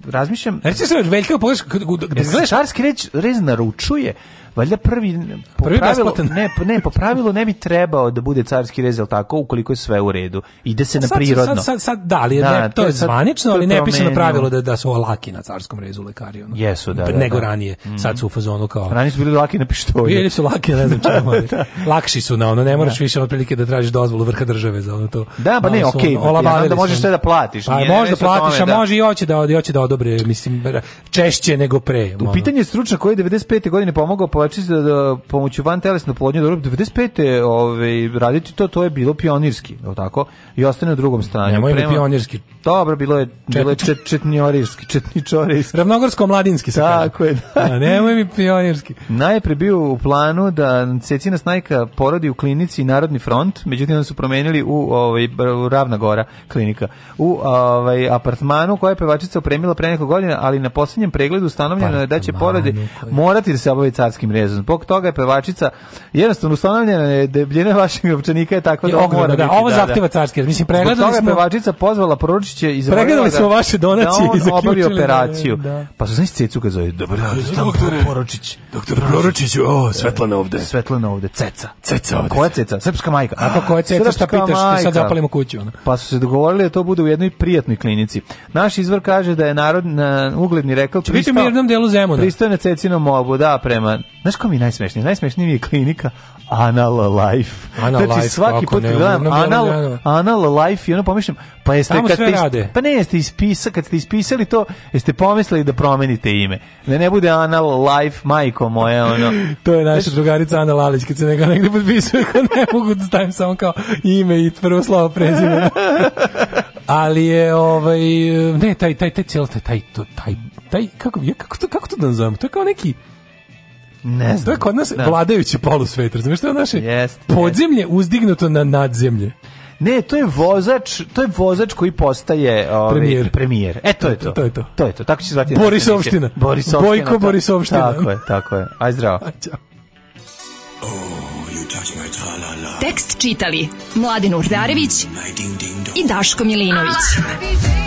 razmišljam, reci se Veljka Poljska, gde gledaš, carski reč rez naručuje valjda prvi po prvi pravilu, ne, ne, po pravilu ne bi trebao da bude carski rez, jel tako, ukoliko je sve u redu. Ide se na prirodno. Sad, sad, sad, da, ali da, to je zvanično, ali ne piše na pravilo da, da su laki na carskom rezu lekari. Ono. Jesu, da, da, da. Nego da. ranije, mhm. sad su u fazonu kao... Pa ranije su bili laki na pištolju. Bili su laki, ne znam čemu, ali da. lakši su na ono, ne moraš da. više otprilike da tražiš dozvolu vrha države za ono to. Da, pa ne, okej, okay, pa onda možeš sve da platiš. Pa, da platiš, a može i hoće da, hoće da odobre, mislim, češće nego pre. U pitanje stručna koji je 95. godine pomogao očiste da pomoću van telesne plodnje do 95. ovaj raditi to to je bilo pionirski, je tako? I ostane u drugom stanju. Nemoj Prema... pionirski. Dobro, bilo je bilo je čet, četniorijski, četničorijski. Ravnogorsko mladinski se Tako je. Da. A da, nemoj mi pionirski. Najpre bio u planu da Cecina Snajka porodi u klinici Narodni front, međutim onda su promenili u ovaj Ravna Gora klinika. U ovaj apartmanu koja je pevačica opremila pre nekoliko godina, ali na poslednjem pregledu ustanovljeno je da će porodi morati da se obavi carski općeničkim rezom. Zbog toga je pevačica jednostavno ustanovljena je debljina vašeg općenika je takva je da ogromna, mora da, biti, ovo da, da. zahteva carski. Mislim pregledali smo pevačica pozvala Poručića iz Pregledali smo vaše donacije da on obavi da, operaciju. Da, Pa su znači cecu kad zove dobro doktore Poručić. Doktor Poručić, o Svetlana ovde. Svetlana ovde, ceca. Ceca ovde. Koja ceca? Srpska majka. A pa koja ceca šta pitaš, sad zapalimo kuću. Pa su se dogovorili da to bude u jednoj prijatnoj klinici. Naš izvor kaže da je narod na ugledni rekao pristao. Vidite mi jednom delu Zemuna. Pristao na Cecinu molbu, da, prema Znaš ko mi je najsmešniji? Najsmešniji mi je klinika Anal Life. Anal znači, Life, svaki put ne, gledam anal, anal Life i ono pomišljam, pa jeste kad ste rade. pa ne jeste ispisa, kad ste ispisali to, jeste pomislili da promenite ime. Da ne bude Anal Life, majko moje, ono. to je naša drugarica Ana Lalić, kad se neka negde potpisuje, kad ne mogu da stavim samo kao ime i prvo slovo prezime. ali je ovaj ne taj taj taj cel taj taj taj, taj kako je kako to kako to da nazovem to je kao neki Ne znam. To je kod nas da. vladajući polusvet, razumiješ? što je naše jest, podzemlje jest. uzdignuto na nadzemlje. Ne, to je vozač, to je vozač koji postaje ovaj premijer. premijer. E to je to. To je to. To je to. Tako će zvati. Boris Opština. Bojko to. Opština. Tako je, tako je. Aj zdravo. Aj, ćao. Oh, you my Tekst čitali Mladin Urdarević i Daško Milinović. Ah,